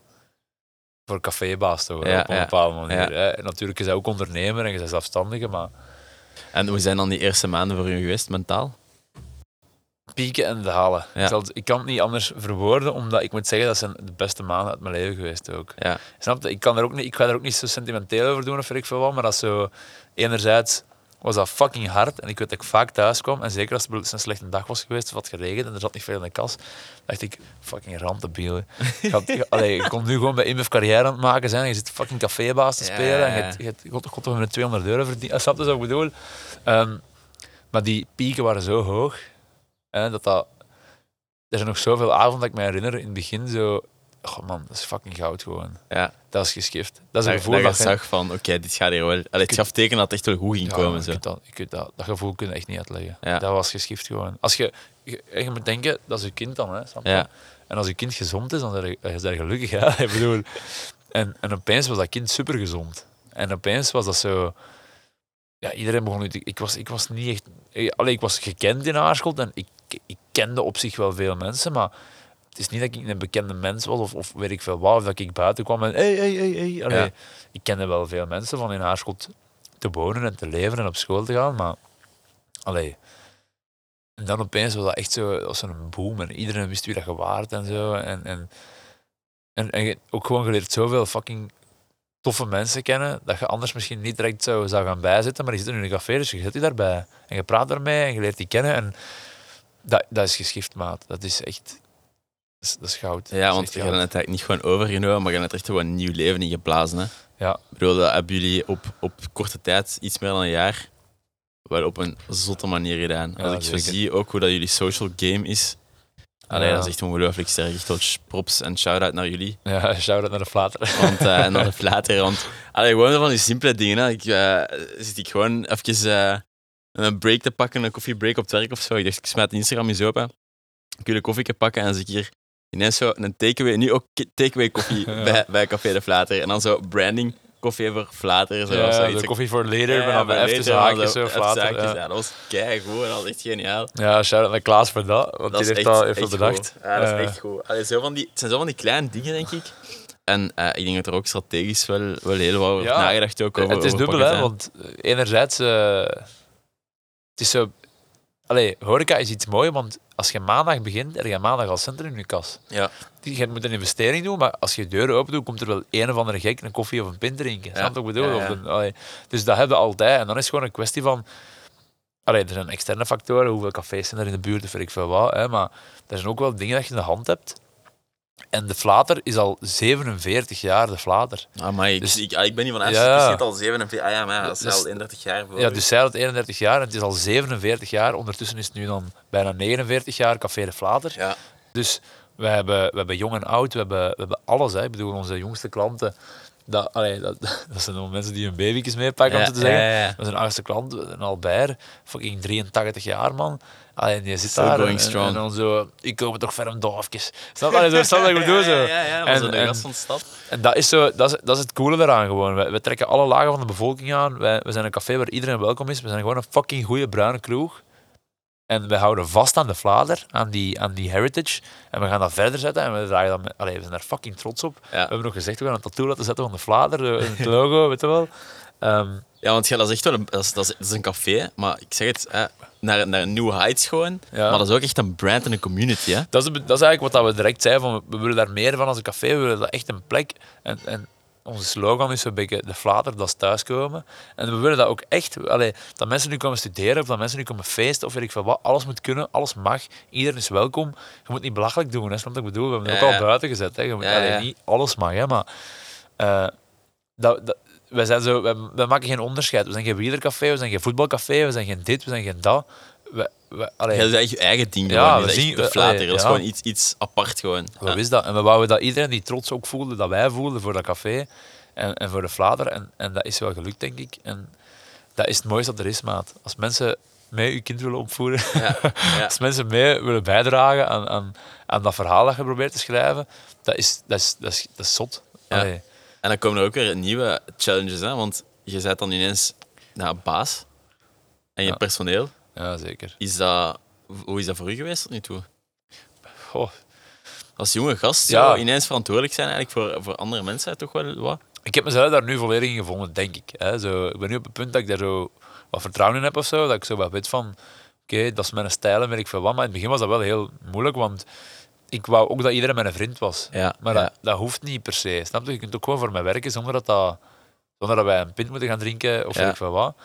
voor cafébaas toch, Ja, op een bepaalde manier. Hè. Natuurlijk, je bent ook ondernemer en je bent zelfstandige, maar En hoe zijn dan die eerste maanden voor u geweest, mentaal? pieken en dalen. Ik, zal ik kan het niet anders verwoorden, omdat ik moet zeggen dat zijn de beste maanden uit mijn leven geweest ook. Ja. Snap je? Ik, kan er ook niet, ik ga er ook niet zo sentimenteel over doen of weet ik veel wat, maar dat is zo... Enerzijds was dat fucking hard en ik weet dat ik vaak thuis kwam en zeker als het een slechte dag was geweest of had geregend en er zat niet veel in de kas, dacht ik, fucking. Je, je- allee, je kon nu gewoon bij IMF carrière aan het maken zijn en je zit fucking cafébaas te Ja, spelen en je je toch met 200 euro verdiend. Snap je wat ik bedoel? Ehm, maar die pieken waren zo hoog hè, dat dat... Er zijn nog zoveel avonden dat ik me herinner in het begin zo... Oh man, dat is fucking goud gewoon. Ja. Dat is geschift. Dat is een gevoel dat je dat je- zag van, oké, dit gaat hier wel... Allee, het gaf teken dat het echt wel goed ging Ja, komen. Zo. dat, dat, dat gevoel kun je echt niet uitleggen. Ja. Dat was geschift gewoon. Als je, je, je moet denken, dat is je kind dan, hè, je? Ja. En als je kind gezond is, dan ben je, is dat gelukkig. Hè? Ik bedoel, en, en opeens was dat kind super gezond. En opeens was dat zo... Ja, iedereen begon nu Ik was, ik was niet echt... Allee, ik was gekend in Aarschot en ik, ik kende op zich wel veel mensen, maar het is niet dat ik een bekende mens was of, of weet ik veel wat, of dat ik buiten kwam en hey, hey, hey, hey. Allee, Ja. Ik kende wel veel mensen van in Aarschot te wonen en te leven en op school te gaan, maar allee. En dan opeens was dat echt zo, als een boom en iedereen wist wie dat je waard en zo. En, en, en, en je ook gewoon geleerd zoveel fucking toffe mensen kennen, dat je anders misschien niet direct zou, zou gaan bijzitten, maar die zitten in een café, dus je zit die daarbij. En je praat daarmee en je leert die kennen en dat, dat is geschift, maat. Dat is echt... Dat is, dat is goud. Ja, want je hebt het eigenlijk niet gewoon overgenomen, maar je hebt er echt gewoon een nieuw leven in geblazen. Hè. Ja. Ik bedoel, dat hebben jullie op, op korte tijd, iets meer dan een jaar, wel op een zotte manier gedaan. Ja, Als ik zo zie ook hoe dat jullie social game is, allee, Ja. dat is echt ongelooflijk sterk. Wel props en shout-out naar jullie. Ja, shout-out naar de flater. Want, eh, en dan de flater. Want allee, gewoon van die simpele dingen. Hè. Ik, eh, zit ik gewoon even eh, een break te pakken, een koffiebreak op het werk of zo. Ik dacht, ik smijt Instagram eens open. Ik wil een koffie pakken en dan zie ik hier ineens zo een takeaway, nu ook takeaway koffie Ja. bij, bij Café de Flater. En dan zo branding koffie voor Flater. Zo, Ja, zoiets. de koffie voor later, Ja, maar dan bij even haakjes zo, even flater. zaakjes, Ja, ja, dat was keigoed en dat was echt geniaal. ja shout-out naar Klaas voor dat, want Dat die is heeft echt, dat echt dat bedacht. goed. Ja, dat is Eh, echt goed. Allee, zo van die, het zijn zo van die kleine dingen, denk ik. En eh, ik denk dat er ook strategisch wel, wel heel wat wordt nagedacht ook over het is dubbel, hè, want eh, enerzijds, eh, het is zo... Allee, horeca is iets moois, want als je maandag begint, heb je maandag al centen in je kas. Ja. Je moet een investering doen, maar als je deuren open doet, komt er wel een of andere gek een koffie of een pint drinken. Snap wat ik bedoel? Ja, ja. Een- dus dat heb je altijd. En dan is het gewoon een kwestie van... Allee, er zijn externe factoren, hoeveel cafés zijn er in de buurt, of weet ik veel wat. Hè, maar er zijn ook wel dingen dat je in de hand hebt. En de Flater is al 47 jaar de Flater. Ah, maar ik, Dus- ik, ik ben niet van Ja. Amsterdam, ik zit al 47 Ah ja, maar ja, dat is Dus- al 31 jaar voor. Ja, dus zij had 31 jaar en het is al 47 jaar. Ondertussen is het nu dan bijna 49 jaar Café de Flater. Ja. Dus we hebben, we hebben jong en oud, we hebben, we hebben alles. Hè. Ik bedoel, onze jongste klanten, dat, allee, dat, dat zijn dan mensen die hun baby's meepakken, om Ja, zo te zeggen. ja, ja. Dat is een oudste klant, een Albert, fucking 83 jaar, man. Allee, die zit daar going en, strong. en dan zo, ik kom toch ver om doofjes. Snap je? Zo, snap je wat ik bedoel? Zo. Ja, ja, ja, En- zo de gast van de stad. En dat is, zo, dat, is, dat is het coole daaraan gewoon. We, we trekken alle lagen van de bevolking aan. Wij, we zijn een café waar iedereen welkom is. We zijn gewoon een fucking goede bruine kroeg. En we houden vast aan de flader, aan die, aan die heritage. En we gaan dat verder zetten. En we, dragen dat met, allee, we zijn daar fucking trots op. We hebben nog gezegd, we gaan een tattoo laten zetten van de flader. eh, Het logo, weet je wel. Ehm, ja, want ja, dat is echt wel een, dat is, dat is, een café, maar ik zeg het, hè, naar, naar New Heights gewoon. Ja. Maar dat is ook echt een brand en een community. Hè. dat, is, dat is eigenlijk wat we direct zeiden. Van, we willen daar meer van als een café. We willen dat echt een plek. En, en onze slogan is zo'n beetje de flater, dat is thuiskomen. En we willen dat ook echt. Allee, dat mensen nu komen studeren of dat mensen nu komen feesten of weet ik veel wat. Alles moet kunnen, alles mag. Iedereen is welkom. Je moet niet belachelijk doen. Hè, snap wat ik bedoel? We hebben het Ja, ook al buiten gezet. Hè. Je moet, Ja, allee, ja. Niet alles mag, hè, maar... eh, dat, dat, wij, zijn zo, wij, wij maken geen onderscheid. We zijn geen wielercafé, we zijn geen voetbalcafé, we zijn geen dit, we zijn geen dat. We, we, allee, je eigen ding. Ja, gewoon. we zien- echt de we- flater. allee, Dat is ja. gewoon iets, iets apart gewoon. Wat Ja. is dat? En we wouden dat iedereen die trots ook voelde, dat wij voelden voor dat café en, en voor de Vlader. En, en dat is wel gelukt, denk ik. En dat is het mooiste dat er is, maat. Als mensen mee je kind willen opvoeden, Ja, ja. als mensen mee willen bijdragen aan, aan, aan dat verhaal dat je probeert te schrijven, dat is, dat is, dat is, dat is zot. Ja. Allee. En dan komen er ook weer nieuwe challenges, hè, want je bent dan ineens nou, baas en je Ja. personeel. Ja, zeker. Is dat, hoe is dat voor u geweest tot nu toe? Goh. Als jonge gast Ja. ineens verantwoordelijk zijn eigenlijk voor, voor andere mensen, toch wel wat? Ik heb mezelf daar nu volledig in gevonden, denk ik. Hè. Zo, ik ben nu op het punt dat ik daar zo wat vertrouwen in heb of zo. Dat ik zo wat weet van, oké, dat is mijn stijl en weet ik veel wat. Maar in het begin was dat wel heel moeilijk, want ik wou ook dat iedereen mijn vriend was. Ja, Maar ja. dat, dat hoeft niet per se. Snap je? Je kunt ook gewoon voor mij werken zonder dat, dat, zonder dat wij een pint moeten gaan drinken of Ja. weet ik veel wat.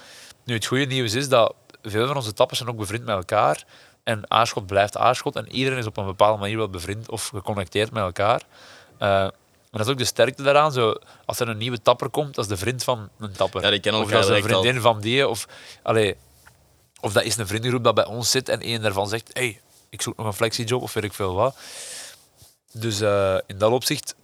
Nu, het goede nieuws is dat veel van onze tappers zijn ook bevriend met elkaar. En Aarschot blijft Aarschot. En iedereen is op een bepaalde manier wel bevriend of geconnecteerd met elkaar. Eh, maar dat is ook de sterkte daaraan. Zo, als er een nieuwe tapper komt, dat is de vriend van een tapper. Ja, die kennen of dat is een al. vriendin van die. Of, allee, of dat is een vriendengroep dat bij ons zit en één daarvan zegt: hey, ik zoek nog een flexiejob of weet ik veel wat. Dus eh, in dat opzicht,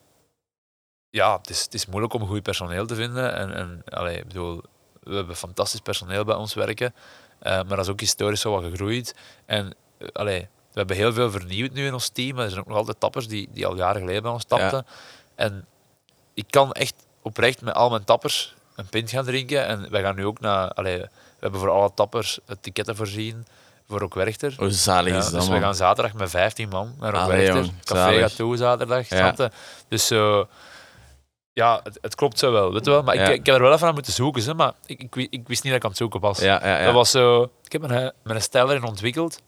ja, het is, het is moeilijk om goed personeel te vinden. En, en allee, ik bedoel, we hebben fantastisch personeel bij ons werken, eh, maar dat is ook historisch zo wat gegroeid. En eh, allee, we hebben heel veel vernieuwd nu in ons team, er zijn ook nog altijd tappers die, die al jaren geleden bij ons tapten. En ik kan echt oprecht met al mijn tappers een pint gaan drinken. En wij gaan nu ook naar, allee, we hebben voor alle tappers het ticketten voorzien voor ook Werchter. Hoe zalig Ja, is dat, dus we gaan zaterdag met 15 man naar ook Allee, Werchter. jong, Café gaat toe zaterdag. Ja. Dus zo... ja, het, het klopt zo wel, weet je wel. Maar Ja. ik, ik heb er wel even aan moeten zoeken, hè, maar ik, ik, wi- ik wist niet dat ik aan het zoeken was. Ja, ja, ja. Dat was zo... Ik heb mijn, mijn stijl erin ontwikkeld,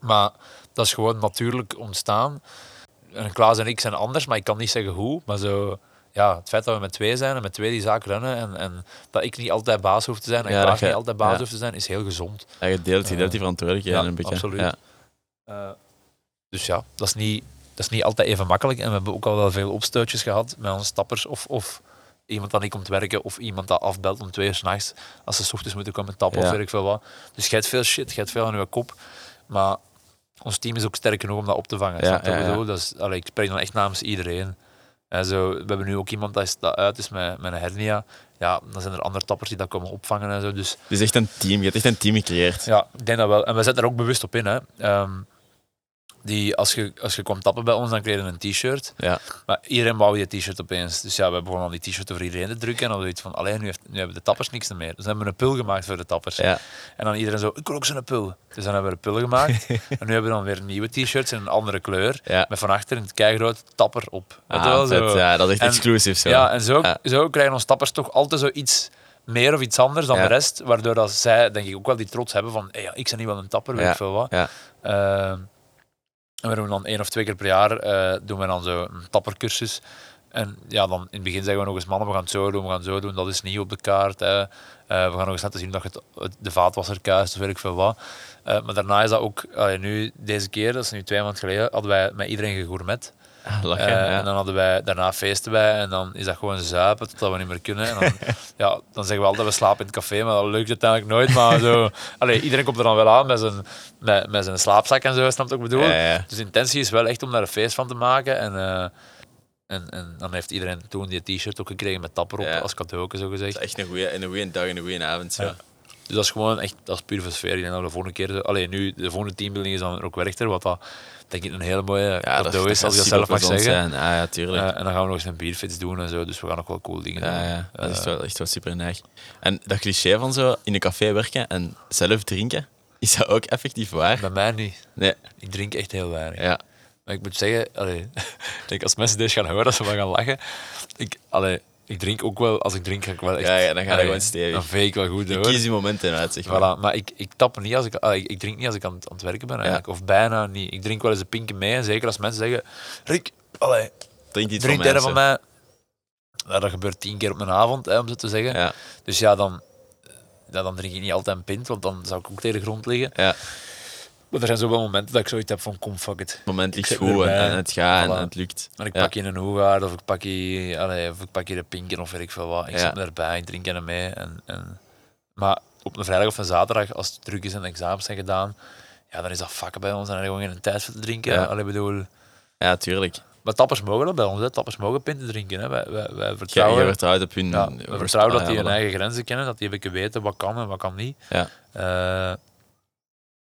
maar dat is gewoon natuurlijk ontstaan. En Klaas en ik zijn anders, maar ik kan niet zeggen hoe. Maar zo... Ja, het feit dat we met twee zijn en met twee die zaak runnen en, en dat ik niet altijd baas hoef te zijn en Klaas niet altijd baas ja. hoeft te zijn, is heel gezond. Ja, je deelt, je deelt die verantwoordelijkheden Ja, een beetje. absoluut. Ja. Eh, dus ja, dat is, niet, dat is niet altijd even makkelijk. En we hebben ook al wel veel opstootjes gehad met onze stappers. Of, of iemand dat niet komt werken, of iemand dat afbelt om twee uur s'nachts. Als ze 's ochtends moeten komen tappen Ja. of weet ik veel wat. Dus je hebt veel shit, je hebt veel aan je kop. Maar ons team is ook sterk genoeg om dat op te vangen. Ja, ja? Dat is, allee, ik spreek dan echt namens iedereen. En zo, we hebben nu ook iemand dat, is, dat uit is met, met een hernia. Ja, dan zijn er andere tappers die dat komen opvangen en zo. Dus Het is echt een team. Je hebt echt een team gecreëerd. ja, ik denk dat wel. En we zetten er ook bewust op in. Hè. Ehm, die, als, je, als je kwam tappen bij ons, dan kreeg je een t-shirt. Ja. Maar iedereen wou die t-shirt opeens. Dus ja, we hebben gewoon al die t-shirt voor iedereen te drukken. En dan zoiets van, alleen nu, heeft, nu hebben de tappers niks meer. Dus dan hebben we een pul gemaakt voor de tappers. Ja. En dan iedereen zo, ik wil ook zo'n pul. Dus dan hebben we een pul gemaakt. en nu hebben we dan weer nieuwe t-shirts in een andere kleur. Ja. Met van achter in het keigroot tapper op. Je Ah, wel, vet. zo. ja, dat is echt En- exclusief zo. Ja, en zo, Ja. zo krijgen onze tappers toch altijd zoiets meer of iets anders dan Ja. de rest. Waardoor dat zij, denk ik, ook wel die trots hebben van hey, ik ben niet wel een tapper, weet ik veel wat. Ja. Ehm, en we dan één of twee keer per jaar eh, doen we dan zo een tappercursus. En ja, dan in het begin zeggen we nog eens, mannen, we gaan het zo doen, we gaan zo doen, dat is niet op de kaart. Hè. Eh, we gaan nog eens laten zien dat je het, de vaatwasser kuist of weet ik veel wat. Eh, maar daarna is dat ook, nu, deze keer, dat is nu twee maanden geleden, hadden wij met iedereen gegourmet. Ah, lachen, Eh, ja. En dan hadden wij daarna feesten bij en dan is dat gewoon zuipen totdat we niet meer kunnen. En dan, ja, dan zeggen we altijd we slapen in het café, maar dat lukt uiteindelijk nooit. Maar zo, allee, iedereen komt er dan wel aan met zijn, met, met zijn slaapzak en zo, snap je wat ik bedoel? Ja. Dus de intentie is wel echt om daar een feest van te maken. En, eh, en, en dan heeft iedereen toen die t-shirt ook gekregen met tapper op als cadeau, zo gezegd. is echt een goede, een goede dag en een goede avond. Zo. Ja. Dus dat is gewoon echt, dat is puur voor sfeer. Ik denk dat we de volgende keer, alleen nu, de volgende teambuilding is dan ook Werchter, wat dat denk ik een hele mooie Ja, cadeau is, als je dat zelf mag zeggen. Zijn. Ah, ja, tuurlijk. Eh, en dan gaan we nog eens een bierfits doen en zo, dus we gaan ook wel cool dingen doen. ja, dat is Eh, wel, echt wel super neig. En dat cliché van zo in een café werken en zelf drinken, is dat ook effectief waar? Bij mij niet. Nee. Ik drink echt heel weinig. Ja. Maar ik moet zeggen, allee, ik denk als mensen deze gaan horen, dat ze wel gaan lachen. Ik, allee, ik drink ook wel, als ik drink ga ik wel echt... Ja, ja, dan ga je gewoon stevig. Dan veeg ik wel goed Je door. kiest die momenten uit, zeg maar. Voilà, maar ik, ik tap niet als ik, allee, ik, ik drink niet als ik aan, het- aan het werken ben eigenlijk. Of bijna niet. Ik drink wel eens een pinke mee. Zeker als mensen zeggen, Rick, allee, Drink iets drink van van mij. Nou, dat gebeurt tien keer op een avond, hè, om zo te zeggen. Ja, Dus ja, dan, ja, dan drink ik niet altijd een pint, want dan zou ik ook tegen de grond liggen. ja. Maar er zijn zo wel momenten dat ik zoiets heb van, kom, fuck it. Het moment ligt goed en, en het gaat en het lukt. En ik pak je een hoegaard of ik pak je, allee, of ik pak je de pinken of weet ik veel wat. Ik zit erbij, ik drink er mee. En, en, maar op een vrijdag of een zaterdag, als het druk is en de examens zijn gedaan, ja, dan is dat vakken bij ons en dan gewoon geen tijd voor te drinken. Ja. Allee, bedoel, Ja, tuurlijk. maar tappers mogen dat bij ons, hè. tappers mogen pinten drinken. Hè. Wij, wij, wij Ja, je vertrouwen, vertrouwt op hun... ja, we vertrouwen dat die ja, hun eigen grenzen kennen, dat die een beetje weten wat kan en wat kan niet. Ja. Eh,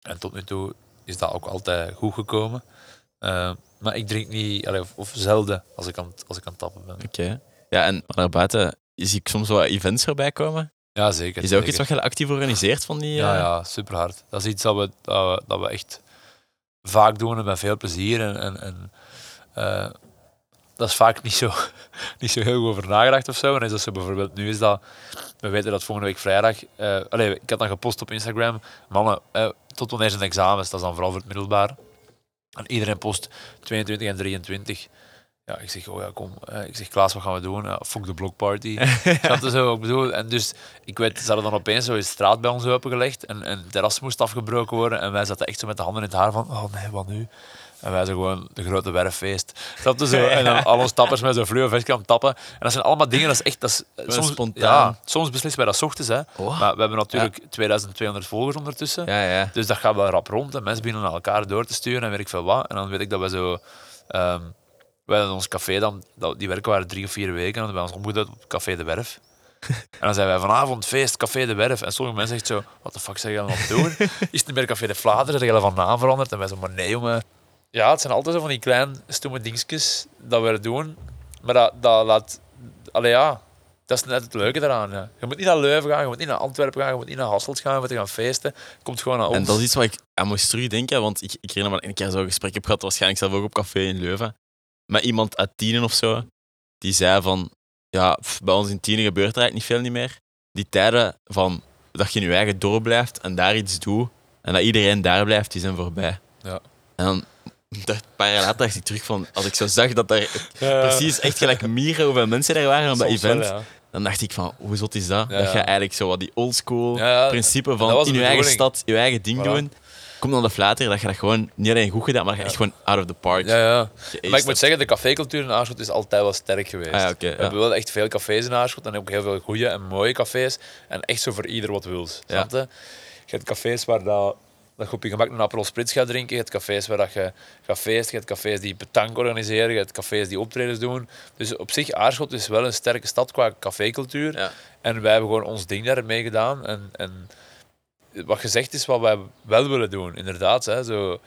en tot nu toe is dat ook altijd goed gekomen. Eh, maar ik drink niet, allee, of, of zelden als ik, aan, het- als ik aan het tappen ben. Oké. Ja, en naar buiten zie ik soms wel events voorbij komen. Ja, zeker. Is dat ook zeker. iets wat je actief organiseert van die... Ja, eh, ja, super hard. Dat is iets dat we, dat we, dat we echt vaak doen en met veel plezier. En, en, en eh, dat is vaak niet zo, niet zo heel goed over nagedacht of zo. En is dat zo bijvoorbeeld, nu is dat, we weten dat volgende week vrijdag, eh allee, ik had dan gepost op Instagram, mannen, tot wanneer zijn de examens? Dat is dan vooral voor het middelbaar. En iedereen post 22 en 23. Ja, ik zeg, oh ja, kom. eh, ik zeg, Klaas, wat gaan we doen? Ja, fuck de blockparty. Snap je zo? wat Ik bedoel, en dus, ik weet, ze hadden dan opeens zo een straat bij ons opengelegd en, en het terras moest afgebroken worden en wij zaten echt zo met de handen in het haar van, oh nee, wat nu? En wij zo gewoon de grote werffeest. Snap je zo? En dan al onze tappers met zo'n aan het tappen. En dat zijn allemaal dingen, dat is echt, dat is, soms, spontaan. Ja, soms beslissen wij dat ochtends, hè. Oh. Maar we hebben natuurlijk 2200 volgers ondertussen. Ja, ja. Dus dat gaat wel rap rond en mensen beginnen elkaar door te sturen en weet ik veel wat. En dan weet ik dat we zo... ehm wij hadden ons café dan, die werken waren drie of vier weken, en dan hebben we ons omgeduid op Café de Werf. En dan zijn wij vanavond feest, Café de Werf. En sommige mensen zeggen zo, wat de fuck zeg je aan het doen? Is het niet meer Café de Vlaanderen? Zeg je van naam veranderd? En wij zo, maar nee jongen. Ja, het zijn altijd zo van die kleine stomme dingetjes dat we doen. Maar dat, dat laat... Allee ja, Dat is net het leuke eraan. Ja. Je moet niet naar Leuven gaan, je moet niet naar Antwerpen gaan, je moet niet naar Hasselt gaan om te gaan feesten. Je komt gewoon naar ons. En dat is iets wat ik aan moest terugdenken, want ik, ik herinner me dat ik een keer zo'n gesprek heb gehad, waarschijnlijk zelf ook op café in Leuven, met iemand uit Tienen of zo, die zei van, ja, pff, bij ons in Tienen gebeurt er eigenlijk niet veel niet meer. Die tijden van dat je in je eigen dorp blijft en daar iets doet, en dat iedereen daar blijft, die zijn voorbij. Ja. En dan, een paar jaar later dacht ik terug van, als ik zo zag dat er Ja, precies echt gelijk mieren hoeveel mensen er waren op dat soms wel, event, ja. dan dacht ik van, hoe zot is dat? Dat je eigenlijk zo wat die oldschool principe van in je eigen stad, je eigen ding Voilà. doen. Kom dan de flater dat je dat gewoon niet alleen goed gedaan, maar echt gewoon out of the park. Ja, ja. Maar ik moet zeggen, de cafécultuur in Aarschot is altijd wel sterk geweest. Ah, We hebben wel echt veel cafés in Aarschot en ook heel veel goede en mooie cafés. En echt zo voor ieder wat wil. Je hebt cafés waar dat, dat je op je gemak een Aperol Spritz gaat drinken. Je hebt cafés waar dat je gaat feesten. Je hebt cafés die petank organiseren. Je hebt cafés die optredens doen. Dus op zich, Aarschot is wel een sterke stad qua cafécultuur. Ja. En wij hebben gewoon ons ding daarmee gedaan. En, en wat gezegd is wat wij wel willen doen, inderdaad. Hè, zo,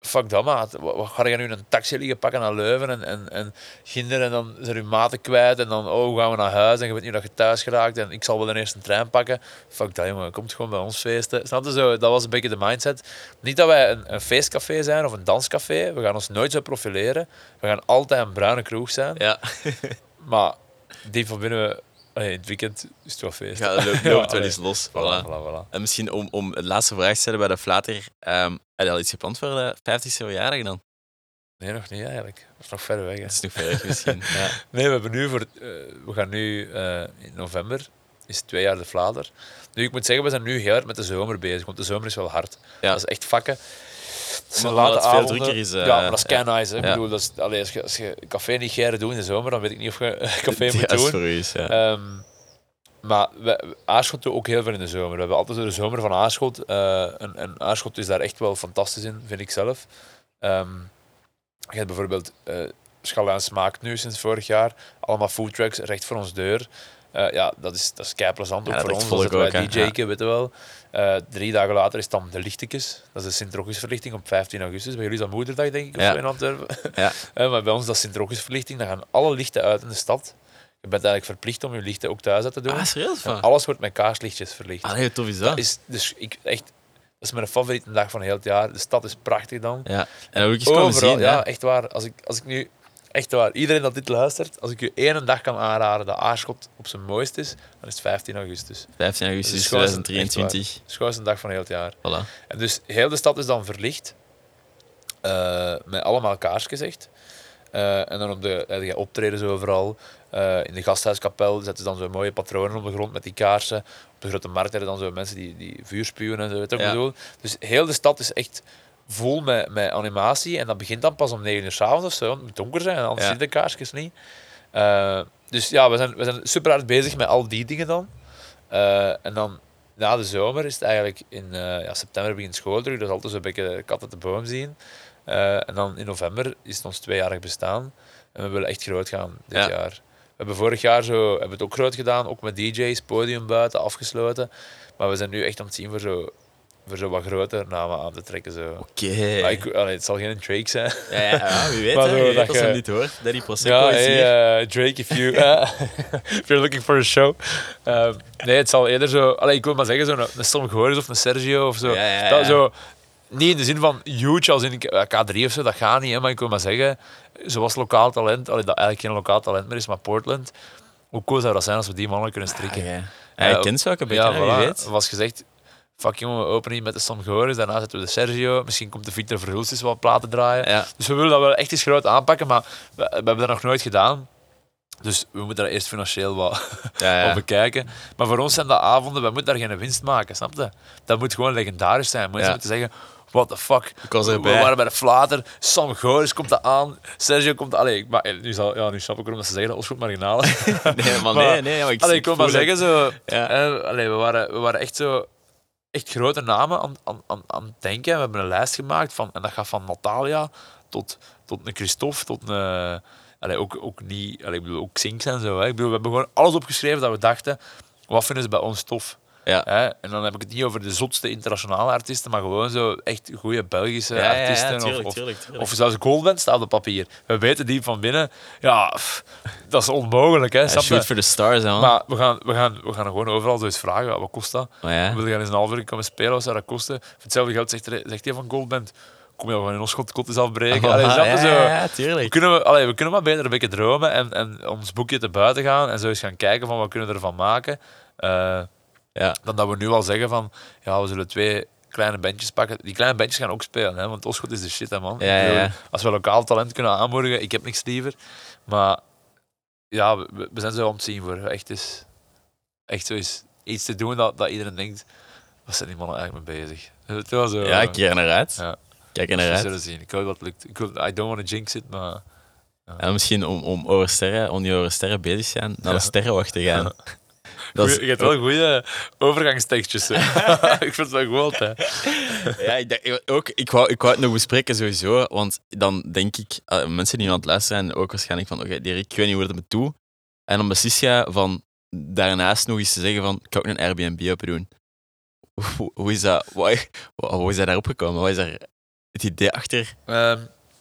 fuck dat, maat. Wat, ga je nu een taxi liggen pakken naar Leuven en, en, en ginder en dan zijn je maten kwijt en dan, oh, gaan we naar huis en je weet niet dat je thuis geraakt en ik zal wel de eerste trein pakken. Fuck dat, jongen. Komt gewoon bij ons feesten. Snap je zo? Dat was een beetje de mindset. Niet dat wij een, een feestcafé zijn of een danscafé. We gaan ons nooit zo profileren. We gaan altijd een bruine kroeg zijn. Ja, Maar die van binnen... allee, in het weekend is het wel feest. ja, dat loopt, Ja, loopt wel eens los. Voilà, Voilà. voilà, voilà. En misschien om, om de laatste vraag te stellen bij de flater. ehm heb je al iets gepland voor de 50ste verjaardag dan? Nee, nog niet eigenlijk. Dat is nog ver weg. Hè. Dat is nog ver weg misschien. Ja. Nee, we, hebben nu voor, eh, we gaan nu eh, in november, is twee jaar de Vlader. Nu, ik moet zeggen, we zijn nu heel hard met de zomer bezig, want de zomer is wel hard. Ja. Dat is echt vakken. Late het veel avonden. drukker is, eh, ja, maar dat is kei nice. Hè. Ik bedoel, dat is, allee, als, je, als je café niet geren doet in de zomer, dan weet ik niet of je café moet doen. is, ja. Ehm, maar we, Aarschot doet ook heel veel in de zomer. We hebben altijd de zomer van Aarschot. eh, en, en Aarschot is daar echt wel fantastisch in, vind ik zelf. Ehm, je hebt bijvoorbeeld uh, Schalijn Smaakt nu sinds vorig jaar. Allemaal foodtrucks recht voor ons deur. Eh, ja, dat is, dat is kei plezant. Ja, ook voor dat ons, als wij ook. DJ'ken, weet je wel. Eh, drie dagen later is dan de Lichtekes. Dat is de Sint-Rochusverlichting op 15 augustus. Bij jullie is dat moederdag, denk ik, of Ja. zo in Antwerpen. Ja. Eh, maar bij ons is dat Sint-Rochusverlichting. Dan gaan alle lichten uit in de stad. Je bent eigenlijk verplicht om je lichten ook thuis uit te doen. Ah, serieus? En van? alles wordt met kaarslichtjes verlicht. Ah, nee, tof is dat. dat is dus ik echt. Dat is mijn favoriete dag van heel het jaar. De stad is prachtig dan. Ja. En ik eens komen Overal, zien. ja, Ja. echt waar. Als ik, als ik nu, echt waar, iedereen dat dit luistert, als ik u één dag kan aanraden dat Aarschot op zijn mooist is, dan is het 15 augustus. 15 augustus Dat is gewoon echt 2023. Het is gewoon een dag van heel het jaar. Voilà. En dus heel de stad is dan verlicht, eh, met allemaal kaarsjes echt. En dan op de, heb je optredens overal. Eh, in de gasthuiskapel zetten ze dan zo mooie patronen op de grond met die kaarsen. Op de grote markt hebben dan zo mensen die, die vuur spuwen en zo. Weet je Ja. Dus heel de stad is echt vol met, met animatie. En dat begint dan pas om 9 uur s'avonds of zo. want Het moet donker zijn, anders Ja. zie je de kaarsjes niet. Eh, dus ja, we zijn, we zijn super hard bezig met al die dingen dan. Eh, en dan na de zomer is het eigenlijk in eh, ja, september begint school terug. Dat is altijd zo'n beetje kat uit de boom zien. En dan in november is het ons tweejarig bestaan. En we willen echt groot gaan dit Ja. jaar. We hebben vorig jaar zo, hebben het ook groot gedaan, ook met DJ's, podium buiten, afgesloten. Maar we zijn nu echt aan het zien voor zo, voor zo wat groter namen aan te trekken. Zo. Oké. Het zal geen Drake zijn. Ja, ja, ja, wie weet, Maar hè, zo wie weet dat als je niet hoort. Daddy Prosecco Ja, is hey, hier. eh, Drake, if you eh, if you're looking for a show. Ehm, nee, het zal eerder zo. Allee, ik wil maar zeggen, zo'n een Storm Goris of een Sergio of zo. Ja, Dat zo. Niet in de zin van huge als in eh, K3 of zo, dat gaat niet. Hè, maar ik wil maar zeggen, zoals lokaal talent, allee, dat eigenlijk geen lokaal talent meer is, maar Portland. Hoe cool zou dat zijn als we die mannen kunnen strikken? Ja, ja. Eh, kent ze ook een beetje, ja, voilà. wie weet. Als gezegd, fuck jongen, we openen hier met de Storm Goris, daarna zetten we de Sergio, misschien komt de Victor Verhulst eens wat platen draaien. Ja. Dus we willen dat wel echt eens groot aanpakken, maar we, we hebben dat nog nooit gedaan. Dus we moeten dat eerst financieel wat, Ja, wat ja. bekijken. Maar voor ons zijn dat avonden, we moeten daar geen winst maken, snap je? Dat moet gewoon legendarisch zijn. Mensen moeten zeggen, what the fuck. We waren bij de Flater, Sam Goris komt dat aan, Sergio komt... Allee, ik- maar, eh, nu, zal, ja, nu snap ik waarom dat ze zeggen dat ons goed marginaal. Nee, maar Maar- nee, nee. Maar ik, Allee, ik maar zeggen, zo, Ja. allee, we, waren, we waren echt zo echt grote namen aan, aan, aan, aan denken. We hebben een lijst gemaakt van, en dat gaat van Natalia tot, tot een Christophe, tot een. Allee, ook, ook niet, allee, ik bedoel, ook Sinks en zo. Ik bedoel, we hebben gewoon alles opgeschreven dat we dachten, wat vinden ze bij ons tof? Ja. Hè? En dan heb ik het niet over de zotste internationale artiesten, maar gewoon zo echt goede Belgische Ja, ja, ja, artiesten. of- tuurlijk, of, tuurlijk, tuurlijk. of zelfs Goldband staat op papier. We weten die van binnen. Ja, pff, dat is onmogelijk. Hè, Ja, shoot for the stars, hè, man. Maar we gaan, we, gaan, we gaan gewoon overal zo eens vragen, ja, wat kost dat? Maar ja. Wil je eens een half uur komen spelen, wat zou dat kosten? Voor hetzelfde geld zegt, er, zegt hij van Goldband, kom je gewoon in ons kot eens afbreken. Allee, Ah, je ja, zo? ja, ja, We tuurlijk. kunnen, we, allee, we kunnen maar beter een beetje dromen en, en ons boekje te buiten gaan en zo eens gaan kijken van wat kunnen we ervan maken. Eh, Ja. dan dat we nu al zeggen van, ja, we zullen twee kleine bandjes pakken. Die kleine bandjes gaan ook spelen, hè, want Oschot is de shit, hè, man. Ja, ja, ja. Als we lokaal talent kunnen aanmoedigen, ik heb niks liever. Maar ja, we, we- we zijn zo het zien voor echt, is, echt zo is iets te doen dat, dat iedereen denkt, wat zijn die mannen eigenlijk mee bezig? Het wel zo, Ja, ik kijk er naar uit. Ja. Kijk er we naar uit. zullen zien. Ik hoop dat het lukt. Ik wil, I don't want to jinx it, maar... En misschien om, om over sterren, om die over sterren bezig te zijn, naar de Ja. sterrenwacht te gaan. Dat is, je hebt wel goede overgangstekstjes. ik vind het wel goed, hè. ja, ik, denk- ik- ook, ik, wou, ik wou het nog bespreken sowieso, want dan denk ik, eh, mensen die nu aan het luisteren zijn, ook waarschijnlijk van, oké, Dirk, ik weet niet hoe het me toe. En dan beslis je van daarnaast nog eens te zeggen van, ik ga ook een Airbnb open doen. Hoe, hoe is dat, wat, hoe, hoe is dat daarop gekomen? Wat is daar het idee achter? Ehm,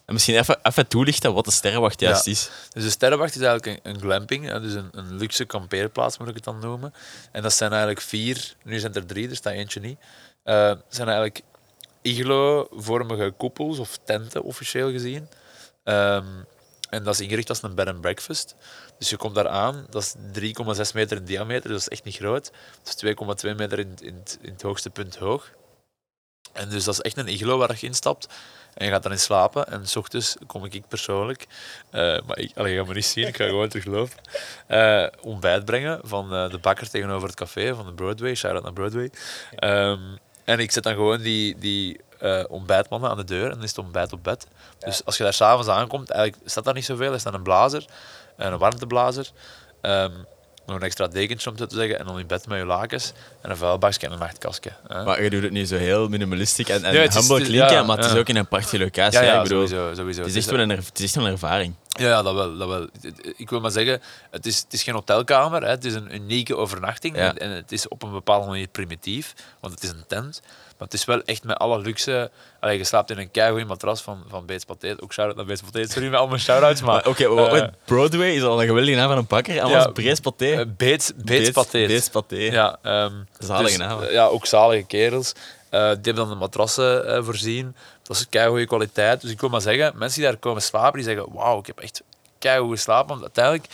En misschien even, even toelichten wat de sterrenwacht juist Ja. is. dus de Sterrenwacht is eigenlijk een, een glamping, dus een, een luxe kampeerplaats moet ik het dan noemen. En dat zijn eigenlijk vier, nu zijn er drie, er staat eentje niet. Het zijn eigenlijk iglo-vormige koepels of tenten, officieel gezien. Ehm, en dat is ingericht als een bed and breakfast. Dus je komt daar aan, dat is 3,6 meter in diameter, dus dat is echt niet groot. Dat is 2,2 meter in, in, in het hoogste punt hoog. En dus dat is echt een iglo waar je instapt. En je gaat daarin slapen. En s ochtends kom ik, ik persoonlijk, eh, maar ik, allee, je gaat me niet zien, ik ga gewoon teruglopen, eh ontbijt brengen van eh, de bakker tegenover het café van de Broadway. Shout-out naar Broadway. Ehm, en ik zet dan gewoon die, die ontbijtmannen aan de deur en dan is het ontbijt op bed. Dus als je daar s'avonds aankomt, eigenlijk staat daar niet zoveel. Er staat een blazer, en een warmteblazer, ehm, nog een extra dekentje om te zeggen, en dan in bed met je lakens en een vuilbakje en een nachtkastje. hè. Maar je doet het nu zo heel minimalistisch en, en Nee, humble is- klinken, ja, maar het is ja. ook in een prachtige locatie. ja, ik bedoel, sowieso. sowieso. het, is echt wel een, het is echt wel een ervaring. Ja, ja dat, wel, dat wel. Ik wil maar zeggen, het is, het is geen hotelkamer, hè. het is een unieke overnachting. En het is op een bepaalde manier primitief, want het is een tent. Maar het is wel echt met alle luxe. Allee, je slaapt in een keigoeie matras van, van Beets Paté. Ook shout-out naar Beets Paté. Sorry met al mijn shout-outs, maar... Oké, eh, Broadway is al een geweldige naam van een pakker. Anders Ja, Paté. eh, Beets, Beets Paté. Beets Paté. Ja, ehm, Zalige dus, naam. Ja, ook zalige kerels. Eh, die hebben dan de matrassen voorzien. Dat is keigoede kwaliteit. Dus ik wil maar zeggen, mensen die daar komen slapen, die zeggen, wauw, ik heb echt keigoed geslapen. Want uiteindelijk,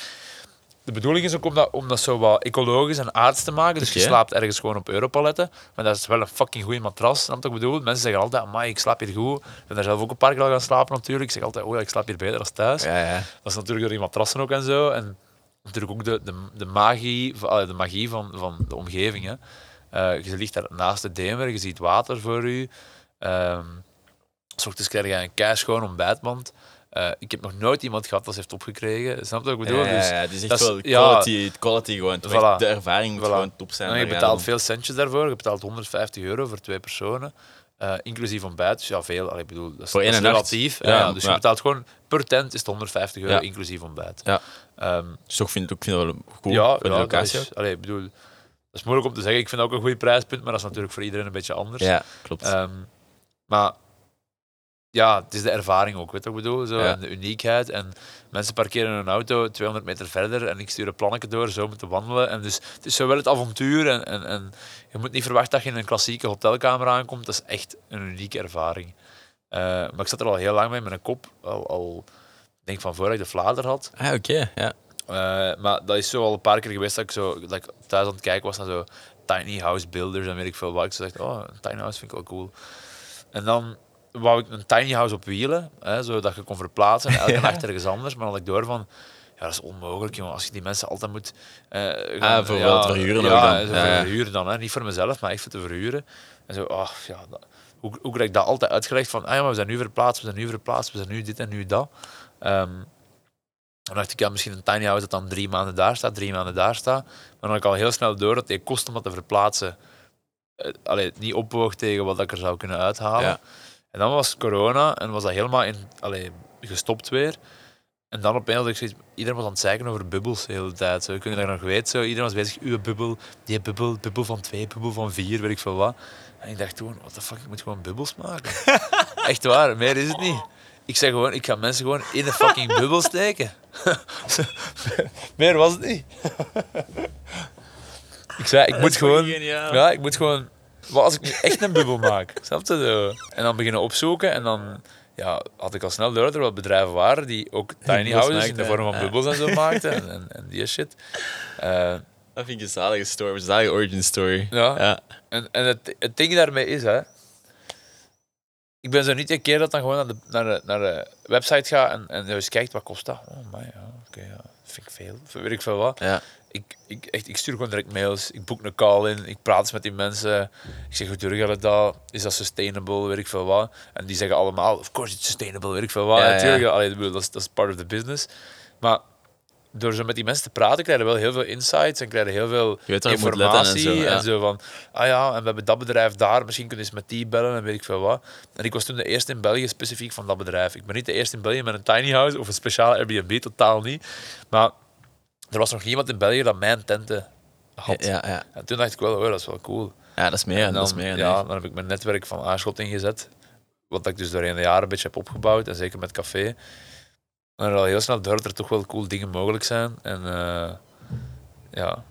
de bedoeling is ook om dat, om dat zo wat ecologisch en aards te maken. Dus je slaapt ergens gewoon op europaletten. Maar dat is wel een fucking goede matras, snap ik bedoel? Mensen zeggen altijd, amai, ik slaap hier goed. Ik ben daar zelf ook een paar keer al gaan slapen natuurlijk. Ik zeg altijd, oh ja, ik slaap hier beter dan thuis. Ja, ja. Dat is natuurlijk door die matrassen ook en zo. En natuurlijk ook de, de, de, magie, de magie van, van de omgeving. Hè. Eh, je ligt daar naast de Demer, je ziet water voor je. S ochtends krijg je een keischoon ontbijtmand. Eh, ik heb nog nooit iemand gehad dat ze heeft opgekregen. Snap je wat ik bedoel? Ja, Dus, ja, het is echt dat is- wel ja. quality, quality gewoon. Voilà. De ervaring moet Voilà. gewoon top zijn. en je betaalt veel centjes daarvoor. Je betaalt 150 euro voor twee personen. eh, inclusief ontbijt. Dus ja, veel. Allee, ik bedoel, dat is, Voor dat is relatief. Ja, Ja, dus je betaalt gewoon per tent is het 150 euro inclusief ontbijt. Ja. Dus toch vind ik, ik vind het wel goed ja, voor de ja, dat is, allee, ik bedoel, dat is moeilijk om te zeggen. Ik vind dat ook een goed prijspunt, maar dat is natuurlijk voor iedereen een beetje anders. ook. Ja, klopt. Ehm, maar ja, het is de ervaring ook, weet je wat ik bedoel? Zo, Ja. En de uniekheid. En mensen parkeren hun auto 200 meter verder en ik stuur een plannetje door, zo moeten wandelen. En dus het is zowel het avontuur en, en, en je moet niet verwachten dat je in een klassieke hotelkamer aankomt. Dat is echt een unieke ervaring. Eh, maar ik zat er al heel lang mee met een kop, al, al ik denk van voor ik de Vlader had. ah, oké. Ja. Eh, maar dat is zo al een paar keer geweest dat ik, zo, dat ik thuis aan het kijken was naar zo tiny house builders en weet ik veel wat. Ik dacht, oh, een tiny house vind ik wel cool. En dan wou ik een tiny house op wielen, hè, zodat je kon verplaatsen en elke Ja. nacht ergens anders. Maar dan had ik door van, ja, dat is onmogelijk, jongen. Als je die mensen altijd moet... eh, Ah, voor te verhuren ja, dan. Ja, ja. verhuren dan. Hè. Niet voor mezelf, maar echt voor te verhuren. En zo, oh, ja, dat- hoe, hoe krijg ik dat altijd uitgelegd van, ah ja, maar we zijn nu verplaatst, we zijn nu verplaatst, we zijn nu dit en nu dat. Ehm, dan dacht ik, ja, misschien een tiny house dat dan drie maanden daar staat, drie maanden daar staat. Maar dan had ik al heel snel door dat die kost om dat te verplaatsen eh, allee, niet opwoog tegen wat ik er zou kunnen uithalen. En dan was corona en was dat helemaal in, allee, gestopt weer. En dan opeens had ik zoiets, iedereen was aan het zeiken over bubbels de hele tijd. Zo. Kun je dat nog weten? Zo. Iedereen was bezig, uw bubbel, die bubbel, bubbel van twee, bubbel van vier, weet ik veel wat. En ik dacht toen, what the fuck, ik moet gewoon bubbels maken. Echt waar, meer is het niet. Ik zeg gewoon, ik ga mensen gewoon in een fucking bubbel steken. meer was het niet. ik zei, ik moet gewoon... Ja, ik moet gewoon... Wat als ik nu echt een bubbel maak? Snap je? Zo. En dan beginnen opzoeken en dan ja, had ik al snel door dat er wat bedrijven waren die ook tiny houses in de vorm van ja. bubbels en zo maakten en, en, en die shit. Eh, Dat vind ik een zalige story, een zalige origin story. Ja. ja. en en het, het ding daarmee is, hè, ik ben zo niet een keer dat dan gewoon naar de, naar de, naar de website ga en, en eens kijkt wat kost dat. Oh, maar ja, oké, ja, dat vind ik veel. Weet ik veel wat. Ja. Ik, ik, echt, ik stuur gewoon direct mails, ik boek een call in, ik praat eens met die mensen. Ik zeg, hoe doe je dat? Is dat sustainable? Weet ik veel wat. En die zeggen allemaal, of course it's sustainable, weet ik veel wat. Ja, ja. Natuurlijk, allee, bedoel, dat, is, dat is part of the business. Maar door zo met die mensen te praten, krijg je wel heel veel insights en krijg je heel veel Je weet waar je moet letten en informatie. zo, ja. van, ah ja, en we hebben dat bedrijf daar, misschien kun je eens met die bellen en weet ik veel wat. En ik was toen de eerste in België specifiek van dat bedrijf. Ik ben niet de eerste in België met een tiny house of een speciale Airbnb, totaal niet. Maar er was nog niemand in België dat mijn tenten had. Ja, ja. En toen dacht ik wel, oh, dat is wel cool. ja, dat is meer. En dat is dan, meer ja, dan heb ik mijn netwerk van Aarschot ingezet. Wat ik dus doorheen de jaren een beetje heb opgebouwd. En zeker met café. En er al heel snel door dat er toch wel cool dingen mogelijk zijn. En eh, ja,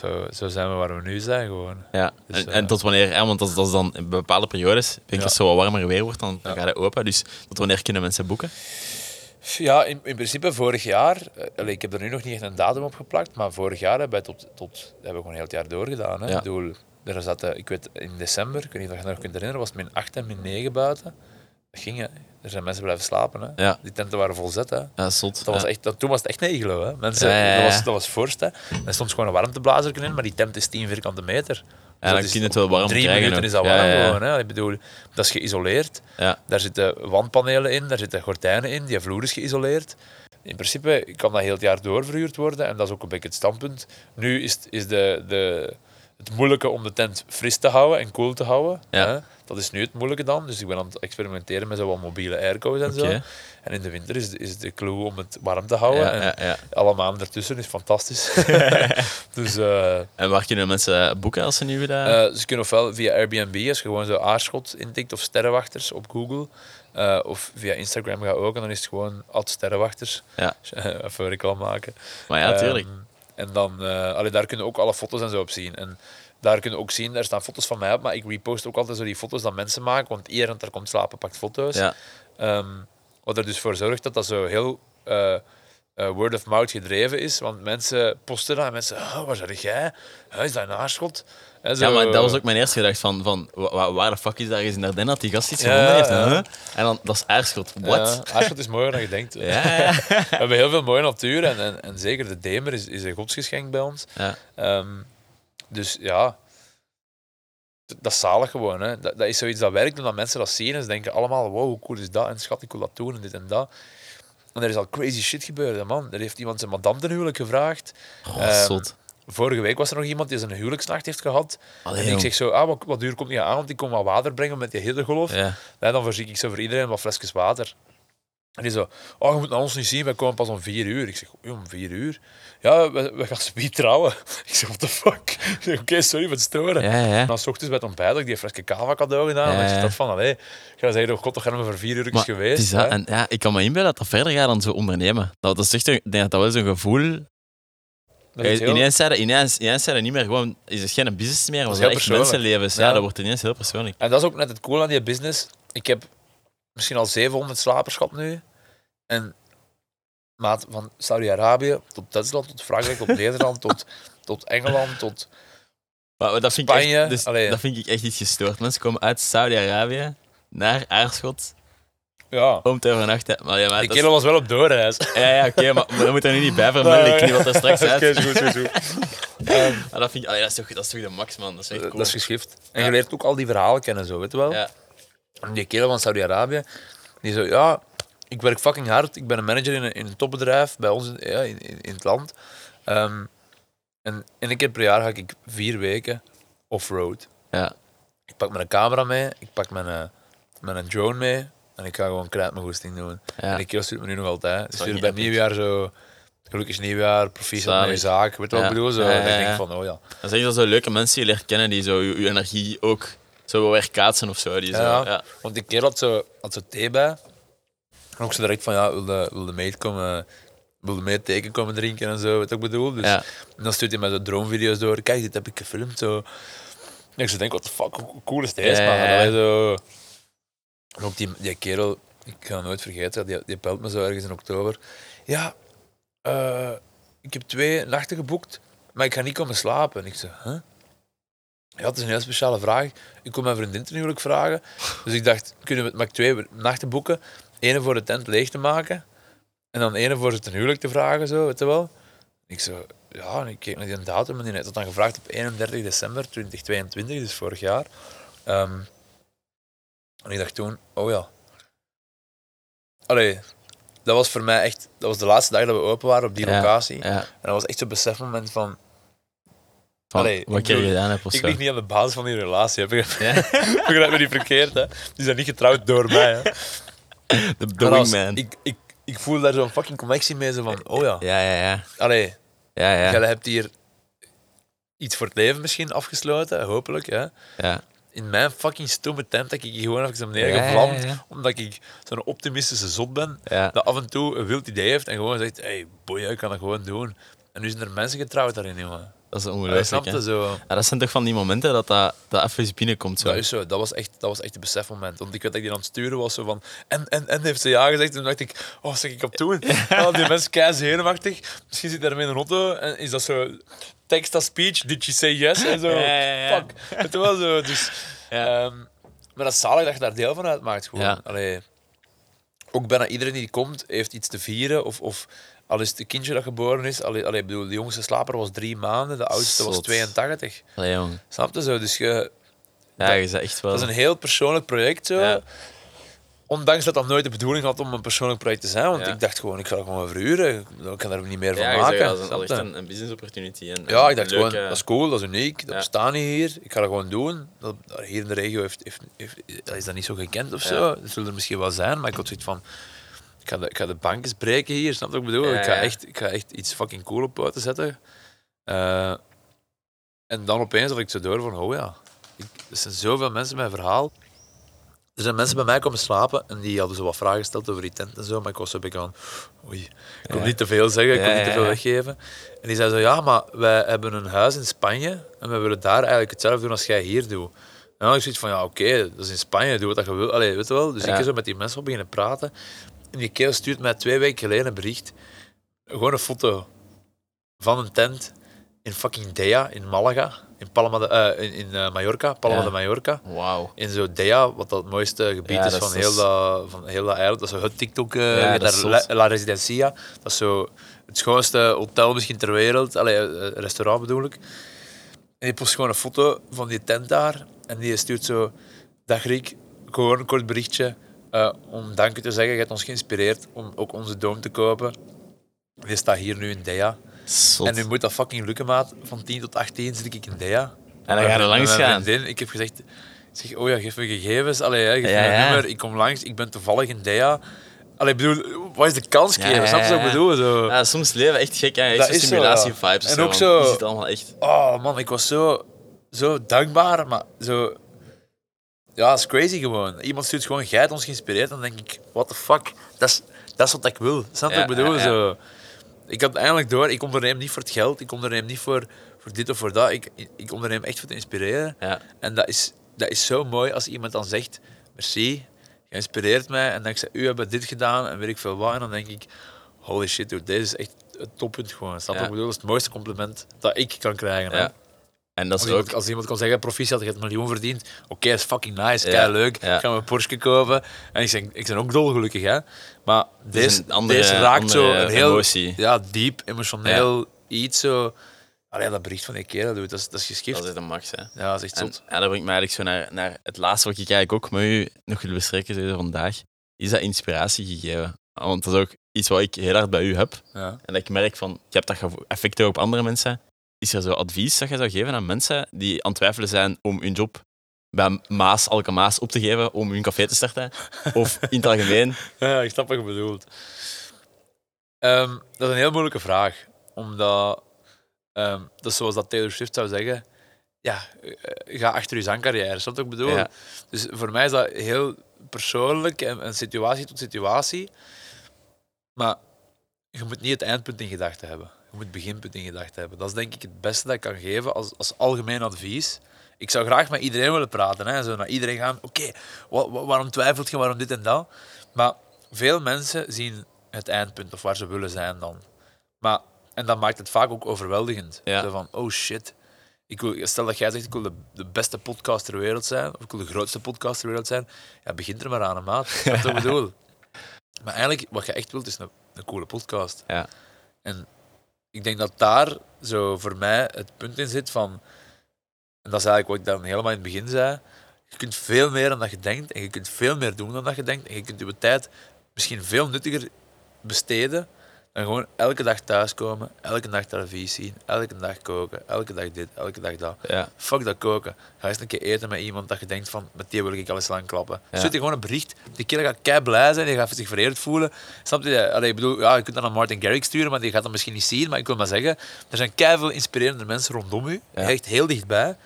zo, zo zijn we waar we nu zijn gewoon. Ja, Dus, en, en eh, tot wanneer, want dat, dat is dan in bepaalde periodes, ik denk Ja. als het zo wat warmer weer wordt, dan, dan Ja. gaat het open. Dus tot wanneer kunnen mensen boeken? Ja, in, in principe vorig jaar, eh, ik heb er nu nog niet echt een datum op geplakt, maar vorig jaar hebben we tot, tot hebben we gewoon heel het jaar doorgedaan. Hè. Ja. Ik bedoel, er zaten, ik weet, in december, ik weet niet of je dat nog kunt herinneren, was het min 8 en min 9 buiten. Dat ging, hè. Er zijn mensen blijven slapen. Hè. Ja. Die tenten waren vol zet. Hè. Ja, zot. Dat was Ja. echt, dat, toen was het echt een iglo. Hè. Mensen, Ja. Dat, was, dat was vorst. Hè. Er stond gewoon een warmteblazer in, maar die tent is 10 vierkante meter. Ja, dan kun je het wel warm Drie krijgen minuten ook. is dat warm ja, gewoon. Hè. Ik bedoel, dat is geïsoleerd. Ja. Daar zitten wandpanelen in, daar zitten gordijnen in, die vloer is geïsoleerd. In principe kan dat heel het jaar door verhuurd worden en dat is ook een beetje het standpunt. Nu is, het- is de, de, het moeilijke om de tent fris te houden en koel te houden. Ja. Dat is nu het moeilijke dan. Dus ik ben aan het experimenteren met zo wat mobiele airco's en zo. En in de winter is, is de clue om het warm te houden. Ja, en ja, alle maanden ertussen is fantastisch. dus eh, En waar kunnen mensen boeken als ze nu weer... eh, ze kunnen ofwel via Airbnb, als je gewoon zo aarschot intikt, of sterrenwachters op Google. Eh, of via Instagram gaat ook, en dan is het gewoon at sterrenwachters. Ja. Even reclame maken. maar ja, tuurlijk. Ehm, en dan, eh allee, daar kunnen ook alle foto's en zo op zien. En daar kunnen ook zien, daar staan foto's van mij op, maar ik repost ook altijd zo die foto's dat mensen maken, want iedereen er komt slapen pakt foto's. ja. Ehm, wat er dus voor zorgt dat dat zo heel eh, eh, word of mouth gedreven is. Want mensen posten dat en mensen oh, waar zeg jij? Huh, is dat een aarschot? Ja, maar dat was ook mijn eerste gedachte van, van wa- wa- waar de fuck is daar eens in Ardennen dat die gast iets Ja, gevonden heeft? ja. Huh? En dan, dat is Aarschot. What? Ja, Aarschot is mooier dan je denkt. We hebben heel veel mooie natuur en, en, en zeker de Demer is, is een godsgeschenk bij ons. ja. Dus ja, dat is zalig gewoon. Hè. Dat, dat is zoiets dat werkt omdat mensen dat zien en ze denken allemaal, wow, hoe cool is dat? En schat, ik wil dat doen en dit en dat. En er is al crazy shit gebeurd, hè, man. Er heeft iemand zijn madame ten huwelijk gevraagd. Goh, Ehm. Vorige week was er nog iemand die zijn huwelijksnacht heeft gehad. Allee, en ik zeg zo, ah, wat, wat duur komt die aan? Want ik kom wat water brengen met die hiddengolf. Ja. En dan voorzie ik zo voor iedereen wat flesjes water. En die zo, oh, je moet naar ons niet zien, wij komen pas om vier uur. Ik zeg, "Oei, om vier uur? Ja, we, we gaan speed trouwen. Ik zeg, what the fuck? Ik zeg, Oké, sorry voor het storen. Ja, ja. En dan 's ochtends bij het ontbijt had ik die flesje kava cadeau gedaan. En Ja, ja. ik dat van, allee, ik ga zeggen, oh god, toch gaan we voor vier uur Maar geweest. is dat, en ja, ik kan me inbeelden dat dat verder gaat dan zo ondernemen. Dat, dat is echt een, ik denk dat dat wel zo'n gevoel... Dat is heel- Ineens zijn, ineens, ineens zijn er niet meer gewoon... Is het geen business meer, maar is echt mensenlevens. Ja. Ja. dat wordt ineens heel persoonlijk. En dat is ook net het cool aan die business. Ik heb misschien al 700 slapers gehad nu. En maat, van Saudi-Arabië tot Duitsland, tot Frankrijk, tot Nederland, tot, tot Engeland, tot... Maar dat vind, ik Spanje, echt, dus, dat vind ik echt iets gestoord. Mensen komen uit Saudi-Arabië naar Aarschot Ja. om te overnachten. Maar ja, maar Die kerel was wel op doorreis. is- ja, ja oké, maar, maar dat moet er nu niet bij vermelden. Ik dat er straks uit. Oké, is goed, goed. Ehm, Maar dat, vind ik, allee, dat, is toch, dat is toch de max, man. Dat is echt cool. Dat is geschift. En je leert ook al die verhalen kennen, zo, weet je wel. Ja. En die kerel van Saudi-Arabië, die zo, ja, ik werk fucking hard. Ik ben een manager in een, in een topbedrijf bij ons in, ja, in, in, het land. Ehm, en één keer per jaar ga ik vier weken off-road. Ja. Ik pak mijn camera mee, ik pak mijn, eh, mijn drone mee. En ik ga gewoon krijt mijn goesting doen. En Ja. die kerel stuurt me nu nog altijd. Ze wel stuurt bij nieuwjaar zo... Gelukkig nieuwjaar, proficiat met je zaak. Weet je wat ik bedoel? Zo, Ja, ja, Dan denk ik van, oh ja. Dat zijn zo leuke mensen die je leert kennen die zo je, je energie ook zo wel weer kaatsen of zo. Die zo, Ja. ja. Want die kerel had zo, had zo thee bij. En ook zo direct van, ja, wilde, wilde mee komen... Wilde mee teken komen drinken en zo, wat ik bedoel? Dus, Ja. En dan stuurt hij mij zo droomvideo's door. Kijk, dit heb ik gefilmd. Zo. En ik zo denk, what the fuck, hoe cool is deze, man? hij zo... En ook die, die kerel, ik ga het nooit vergeten, die, die belt me zo ergens in oktober. Ja, eh, ik heb twee nachten geboekt, maar ik ga niet komen slapen. En ik zo, huh? Ja, het is een heel speciale vraag. Ik kon mijn vriendin ten huwelijk vragen. Dus ik dacht, kunnen we het maar twee nachten boeken? Ene voor de tent leeg te maken. En dan ene voor ze ten huwelijk te vragen, zo, weet je wel. Ik zo, ja, en ik keek naar die datum en die had dan gevraagd op 31 december 2022, dus vorig jaar. Ehm, en ik dacht toen, oh ja. Allee, dat was voor mij echt, dat was de laatste dag dat we open waren op die Ja, locatie. Ja. En dat was echt zo'n besefmoment van, Van Allee, wat ik je bedoel, gedaan hebt of ik zo. lig niet aan de basis van die relatie. Heb je Ja. begrijp me niet verkeerd, hè. Die zijn niet getrouwd door mij, hè. De, wingman. ik, ik, ik voel daar zo'n fucking connectie mee, zo van, oh ja. Ja, ja, ja. Allee, Ja, ja. jij hebt hier iets voor het leven misschien afgesloten, hopelijk, hè. ja. In mijn fucking stomme tent dat ik hier gewoon even neergevlamd, ja. omdat ik zo'n optimistische zot ben, dat af en toe een wild idee heeft en gewoon zegt, hey, boy, ik kan dat gewoon doen. En nu zijn er mensen getrouwd daarin, jongen. Dat is Ja, ongelooflijk. zo? Ja, dat zijn toch van die momenten dat dat, dat even binnenkomt. Zo. Dat is zo, dat was echt, dat was echt een besefmoment. Want ik weet dat ik die aan het sturen was, zo van... En, en, en heeft ze ja gezegd. En toen dacht ik, oh, wat zeg ik op doen? Oh, die mensen kei zenuwachtig. Misschien zit daar in een auto en is dat zo... Text als speech, did she say yes? En zo, Ja, ja, ja. fuck. Het was zo, dus... Ja. ehm, maar dat is zalig dat je daar deel van uitmaakt, gewoon. Ja. Allee, ook bijna iedereen die komt, heeft iets te vieren. Of, of al is het een kindje dat geboren is. Allee, allee, ik bedoel, de jongste slaper was drie maanden, de oudste was Zot. 82. Allee, jong. Snap je zo? Dus je, Ja, je bent echt wel... dat is een heel persoonlijk project. Zo. Ja. Ondanks dat dat nooit de bedoeling had om een persoonlijk project te zijn. Want Ja. ik dacht gewoon, ik ga dat gewoon verhuren. Ik kan daar niet meer van ja, maken. zegt, dat is een, dat echt business opportunity. En, ja, ik dacht leuke- gewoon, dat is cool, dat is uniek. Dat Ja. bestaat niet hier. Ik ga dat gewoon doen. Dat, hier in de regio heeft, heeft, heeft, is dat niet zo gekend of Ja. zo. Dat zullen er misschien wel zijn, maar ik had zoiets van... Ik ga, de, ik ga de bankjes breken hier, snap je wat ik bedoel? Ja, ik, ga ja. echt, ik ga echt iets fucking cool op poten zetten. Eh, en dan opeens had ik zo door van, oh ja, ik, er zijn zoveel mensen met verhaal. Er zijn mensen bij mij komen slapen en die hadden zo wat vragen gesteld over die tent en zo, maar ik was zo een beetje aan, oei, ik kon Ja. niet te veel zeggen, ik kon niet te veel weggeven. En die zei zo, ja, maar wij hebben een huis in Spanje en we willen daar eigenlijk hetzelfde doen als jij hier doet. En dan had ik zoiets van, ja, oké, dat is in Spanje, doe wat je wil. Allee, weet je wel? Dus ik zo met die mensen op beginnen praten. En die kerel stuurt mij twee weken geleden een bericht. Gewoon een foto van een tent in fucking Dea, in Malaga. In, Palma de, eh, in, in eh, Mallorca, Palma Ja. de Mallorca. Wauw. In zo Dea, wat dat het mooiste gebied Ja, is van, is- heel dat van heel dat eiland. Dat is zo het TikTok, Ja, daar dat is La, Residencia. Dat is zo het schoonste hotel misschien ter wereld. Allee, restaurant bedoel ik. En die post gewoon een foto van die tent daar. En die stuurt zo... Dag Riek, gewoon een kort berichtje. Eh, om dank u te zeggen, je hebt ons geïnspireerd om ook onze doom te kopen. Die staat hier nu in Dea. Zot. En nu moet dat fucking lukken, maat. Van 10 tot 18 zit ik in Dea. En dan ga je er langs gaan. vriendin. Ik heb gezegd, ik zeg, oh ja, geef me gegevens. Allee, hè, geef Ja, me een ja. nummer. Ik kom langs, ik ben toevallig in Dea. Allee, bedoel, wat is de kans geven? ja, Snap je wat ik ja. bedoel? Zo. Ja, soms leven echt gek. Hè. Echt simulatie-vibes. En zo, ook zo- Je zit allemaal echt... Oh man, ik was zo, zo dankbaar, maar zo... Ja, dat is crazy gewoon. Iemand stuurt gewoon, jij hebt ons geïnspireerd. Dan denk ik, what the fuck? Dat is, dat is wat ik wil. Snap je Ja, wat ik bedoel? Zo. Ik had eigenlijk door, ik onderneem niet voor het geld. Ik onderneem niet voor, voor dit of voor dat. Ik, ik onderneem echt voor te inspireren. Ja. En dat is, dat is zo mooi als iemand dan zegt, merci, je inspireert mij. En dan ik zeg, u hebt dit gedaan en weet ik veel wat. En dan denk ik, holy shit, dude, deze is echt het toppunt gewoon. Snap je Ja. bedoel? Dat is het mooiste compliment dat ik kan krijgen. Ja. En dat Als is ook... iemand, als iemand kan zeggen, proficiat, je hebt een miljoen verdiend. Oké, is fucking nice, Ja, leuk. ja. Ik ga mijn Porsche kopen. En ik ben, ik ben ook dolgelukkig, hè. Maar deze, een andere- deze raakt zo een heel emotie. Ja, diep, emotioneel iets zo. Allee, dat bericht van die kerel, dat is, dat is geschift. Dat is echt een max, hè. Ja, dat is echt En, zot. ja, dat brengt me eigenlijk zo naar, naar het laatste wat ik eigenlijk ook met u nog wil bespreken vandaag. Is dat inspiratie gegeven? Want dat is ook iets wat ik heel hard bij u heb. Ja. En dat ik merk van, je hebt dat effecten op andere mensen. Is er zo advies dat je zou geven aan mensen die aan het twijfelen zijn om hun job bij Maas, Alke Maas, op te geven om hun café te starten? Of in het algemeen? Ja, ik snap wat je bedoelt. Ehm, dat is een heel moeilijke vraag. Omdat, ehm, dat is zoals dat Taylor Swift zou zeggen, ja, eh, ga achter je zangcarrière. Snap wat ik bedoel? Ja. Dus voor mij is dat heel persoonlijk en, en situatie tot situatie. Maar je moet niet het eindpunt in gedachten hebben. Je moet het beginpunt in gedachten hebben. Dat is denk ik het beste dat ik kan geven als, als algemeen advies. Ik zou graag met iedereen willen praten. Hè. Zo naar iedereen gaan. Oké, wa- wa- waarom twijfelt je? Waarom dit en dat? Maar veel mensen zien het eindpunt of waar ze willen zijn dan. Maar, en dat maakt het vaak ook overweldigend. Ja. Zo van, oh shit. Ik wil, stel dat jij zegt, ik wil de, de beste podcast ter wereld zijn, of ik wil de grootste podcast ter wereld zijn, ja, begint er maar aan, een maat. Dat is wat ik bedoel. Maar eigenlijk, wat je echt wilt, is een, een coole podcast. Ja. En ik denk dat daar zo voor mij het punt in zit van, en dat is eigenlijk wat ik dan helemaal in het begin zei, je kunt veel meer dan dat je denkt, en je kunt veel meer doen dan dat je denkt, en je kunt je tijd misschien veel nuttiger besteden dan gewoon elke dag thuiskomen, elke dag televisie zien, elke dag koken, elke dag dit, elke dag dat. Ja. Fuck dat koken. Ga eens een keer eten met iemand dat je denkt van, met die wil ik al eens lang klappen. Ja. Stuur je gewoon een bericht. Die kerel gaat kei blij zijn, die gaat zich vereerd voelen. Snap je? Allee, ik bedoel, ja, je kunt dat aan Martin Garrix sturen, maar die gaat dat misschien niet zien. Maar ik wil maar zeggen, er zijn kei veel inspirerende mensen rondom u, Ja. echt heel dichtbij,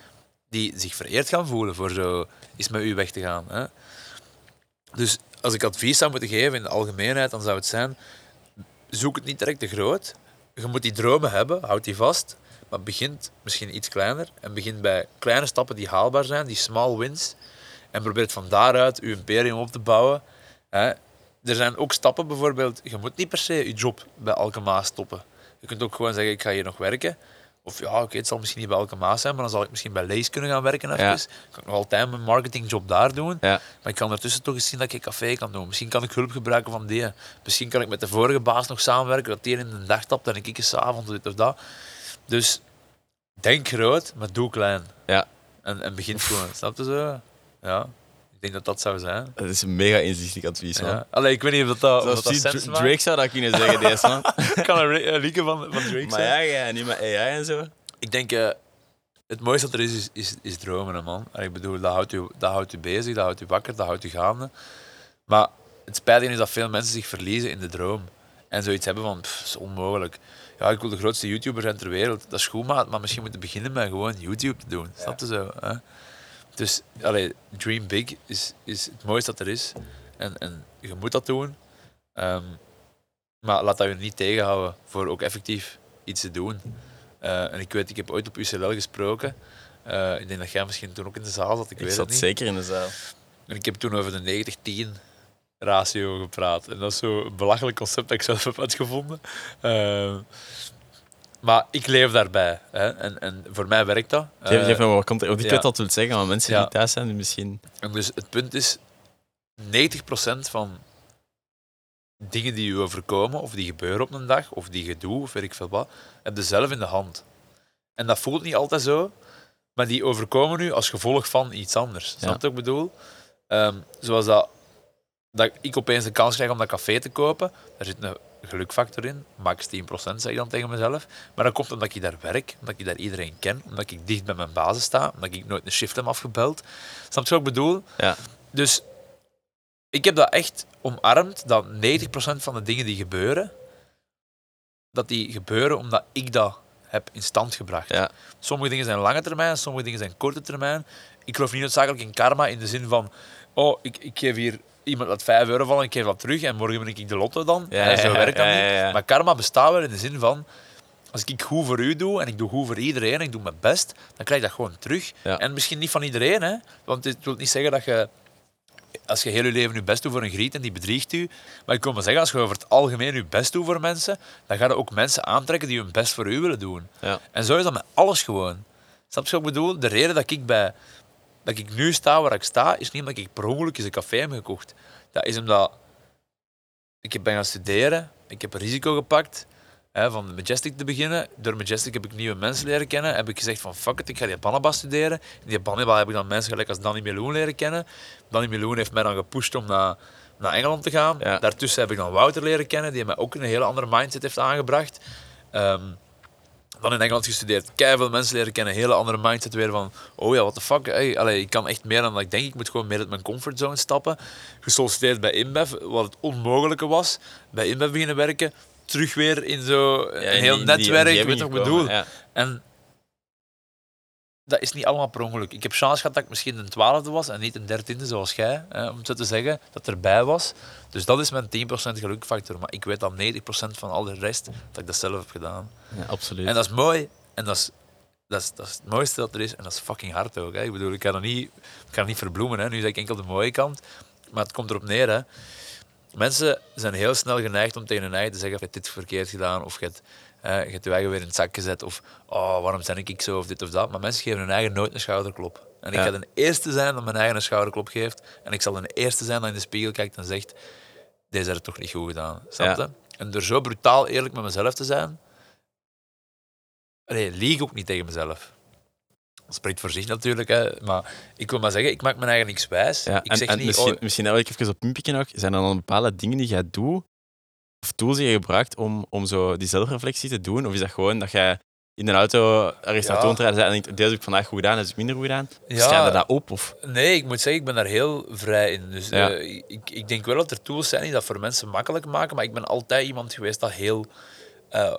die zich vereerd gaan voelen voor zo eens met u weg te gaan. Hè? Dus als ik advies zou moeten geven in de algemeenheid, dan zou het zijn, zoek het niet direct te groot. Je moet die dromen hebben, houd die vast. Maar begint misschien iets kleiner. En begin bij kleine stappen die haalbaar zijn, die small wins. En probeer het van daaruit je imperium op te bouwen. Hè. Er zijn ook stappen bijvoorbeeld. Je moet niet per se je job bij Alkemaas stoppen. Je kunt ook gewoon zeggen, ik ga hier nog werken. Of ja, oké, het zal misschien niet bij Alkemaas zijn, maar dan zal ik misschien bij Lees kunnen gaan werken. Even. Ja. Kan ik nog altijd mijn marketingjob daar doen. Ja. Maar ik kan ertussen toch eens zien dat ik een café kan doen. Misschien kan ik hulp gebruiken van die. Misschien kan ik met de vorige baas nog samenwerken, dat die in de dag tapt en ik eens avond dit of dat. Dus denk groot, maar doe klein. Ja. En, en begin gewoon. Snap je zo? Ja. Ik denk dat dat zou zijn. Dat is een mega inzichtelijk advies, man. Ja. Allee, ik weet niet of dat, dat, of Zoals dat, dat die sens Dra- maakt. Drake zou dat kunnen zeggen, deze man. kan een re- een liedje van, van Drake Maar zijn. ja, ja, niet met AI en zo. Ik denk, eh, het mooiste dat er is, is, is, is dromen, hè, man. En ik bedoel, dat houdt, u, dat houdt u bezig, dat houdt u wakker, dat houdt u gaande. Maar het spijtige is dat veel mensen zich verliezen in de droom. En zoiets hebben van, pff, is onmogelijk. Ja, ik wil de grootste YouTuber zijn ter wereld. Dat is goed, maat, maar misschien moeten beginnen met gewoon YouTube te doen. Snap je zo? Hè? Dus, allee, dream big is, is het mooiste dat er is. En, en je moet dat doen. Ehm, maar laat dat je niet tegenhouden voor ook effectief iets te doen. Eh, en ik weet, ik heb ooit op UCL gesproken. Eh, ik denk dat jij misschien toen ook in de zaal zat, ik, Ik weet het zat niet. zeker in de zaal. En ik heb toen over de 90-10 ratio gepraat. En dat is zo'n belachelijk concept dat ik zelf heb uitgevonden. Eh, maar ik leef daarbij. Hè. En, en voor mij werkt dat. Geef, geef me wat context. Want ik ja. weet het wil zeggen, maar mensen Ja. die thuis zijn, die misschien... En dus het punt is, 90% van dingen die je overkomen, of die gebeuren op een dag, of die je doet, of weet ik veel wat, heb je zelf in de hand. En dat voelt niet altijd zo, maar die overkomen nu als gevolg van iets anders. Snap je Ja. wat ik bedoel? Ehm, zoals dat, dat ik opeens de kans krijg om dat café te kopen, daar zit een gelukfactor in, max 10% zeg ik dan tegen mezelf. Maar dat komt omdat ik daar werk, omdat ik daar iedereen ken, omdat ik dicht bij mijn basis sta, omdat ik nooit een shift heb afgebeld. Snap je wat ik bedoel? Ja. Dus ik heb dat echt omarmd, dat 90% van de dingen die gebeuren, dat die gebeuren omdat ik dat heb in stand gebracht. Ja. Sommige dingen zijn lange termijn, sommige dingen zijn korte termijn. Ik geloof niet noodzakelijk in karma in de zin van, oh, ik, ik geef hier iemand dat 5 euro vallen, ik geef dat terug en morgen ben ik de lotto dan. Ja, En zo werkt dat niet. Maar karma bestaat wel in de zin van, als ik goed voor u doe en ik doe goed voor iedereen en ik doe mijn best, dan krijg ik dat gewoon terug. Ja. En misschien niet van iedereen, hè? want het wil niet zeggen dat je, als je heel je leven je best doet voor een griet en die bedriegt u, maar ik wil maar zeggen, als je over het algemeen je best doet voor mensen, dan ga je ook mensen aantrekken die hun best voor u willen doen. Ja. En zo is dat met alles gewoon. Snap je wat ik bedoel? De reden dat ik, bij, dat ik nu sta waar ik sta, is niet omdat ik per ongeluk eens een café heb gekocht. Dat is omdat ik ben gaan studeren, ik heb een risico gepakt hè, van Majestic te beginnen. Door Majestic heb ik nieuwe mensen leren kennen. Heb ik gezegd van fuck it, ik ga die Banaba studeren. In die Banaba heb ik dan mensen gelijk als Danny Meloen leren kennen. Danny Meloen heeft mij dan gepusht om naar, naar Engeland te gaan. Ja. Daartussen heb ik dan Wouter leren kennen, die mij ook een hele andere mindset heeft aangebracht. Ehm, Dan in Engeland gestudeerd. Keiveel mensen leren kennen. Hele andere mindset weer van... Oh ja, what the fuck. Hey, allee, ik kan echt meer dan dat ik denk. Ik moet gewoon meer uit mijn comfortzone stappen. Gesolliciteerd bij InBev, wat het onmogelijke was. Bij InBev beginnen werken. Terug weer in zo een Ja, in heel die- in die netwerk. omgeving weet je wat ik bedoel? Ja. En dat is niet allemaal per ongeluk. Ik heb chance gehad dat ik misschien een twaalfde was en niet een dertiende zoals jij, hè, om het zo te zeggen, dat erbij was. Dus dat is mijn 10% gelukfactor. Maar ik weet dat 90% van al de rest, dat ik dat zelf heb gedaan. Ja, absoluut. En dat is mooi. En dat is, dat is, dat is het mooiste dat er is. En dat is fucking hard ook. Hè. Ik bedoel, ik kan het niet, ik kan het niet verbloemen. Hè. Nu zeg ik enkel de mooie kant. Maar het komt erop neer. Hè. Mensen zijn heel snel geneigd om tegen hun eigen te zeggen: Je hebt dit verkeerd gedaan. Of je hebt, eh, je hebt je eigen weer in het zak gezet. Of oh, waarom ben ik zo? Of dit of dat. Maar mensen geven hun eigen nooit een schouderklop. En ik Ja. ga de eerste zijn dat mijn eigen een schouderklop geeft. En ik zal de eerste zijn dat in de spiegel kijkt en zegt: Deze heb je toch niet goed gedaan. Snap je? Ja. En door zo brutaal eerlijk met mezelf te zijn, Nee, lieg ook niet tegen mezelf. Dat spreekt voor zich natuurlijk, hè. maar ik wil maar zeggen, ik maak mijn eigen niks wijs. Ja, ik zeg en niet, misschien, oh, misschien ik even op inpikken nog. Zijn er dan bepaalde dingen die jij doet, of tools die je gebruikt om, om zo die zelfreflectie te doen? Of is dat gewoon dat jij in een auto ergens Ja. naartoe rijden en denkt, deze heb ik vandaag goed gedaan, deze ik minder goed gedaan? Ja. Schrijf je dat op? Of? nee, ik moet zeggen, ik ben daar heel vrij in. Dus Ja. eh, ik, ik denk wel dat er tools zijn die dat voor mensen makkelijk maken, maar ik ben altijd iemand geweest dat heel, eh,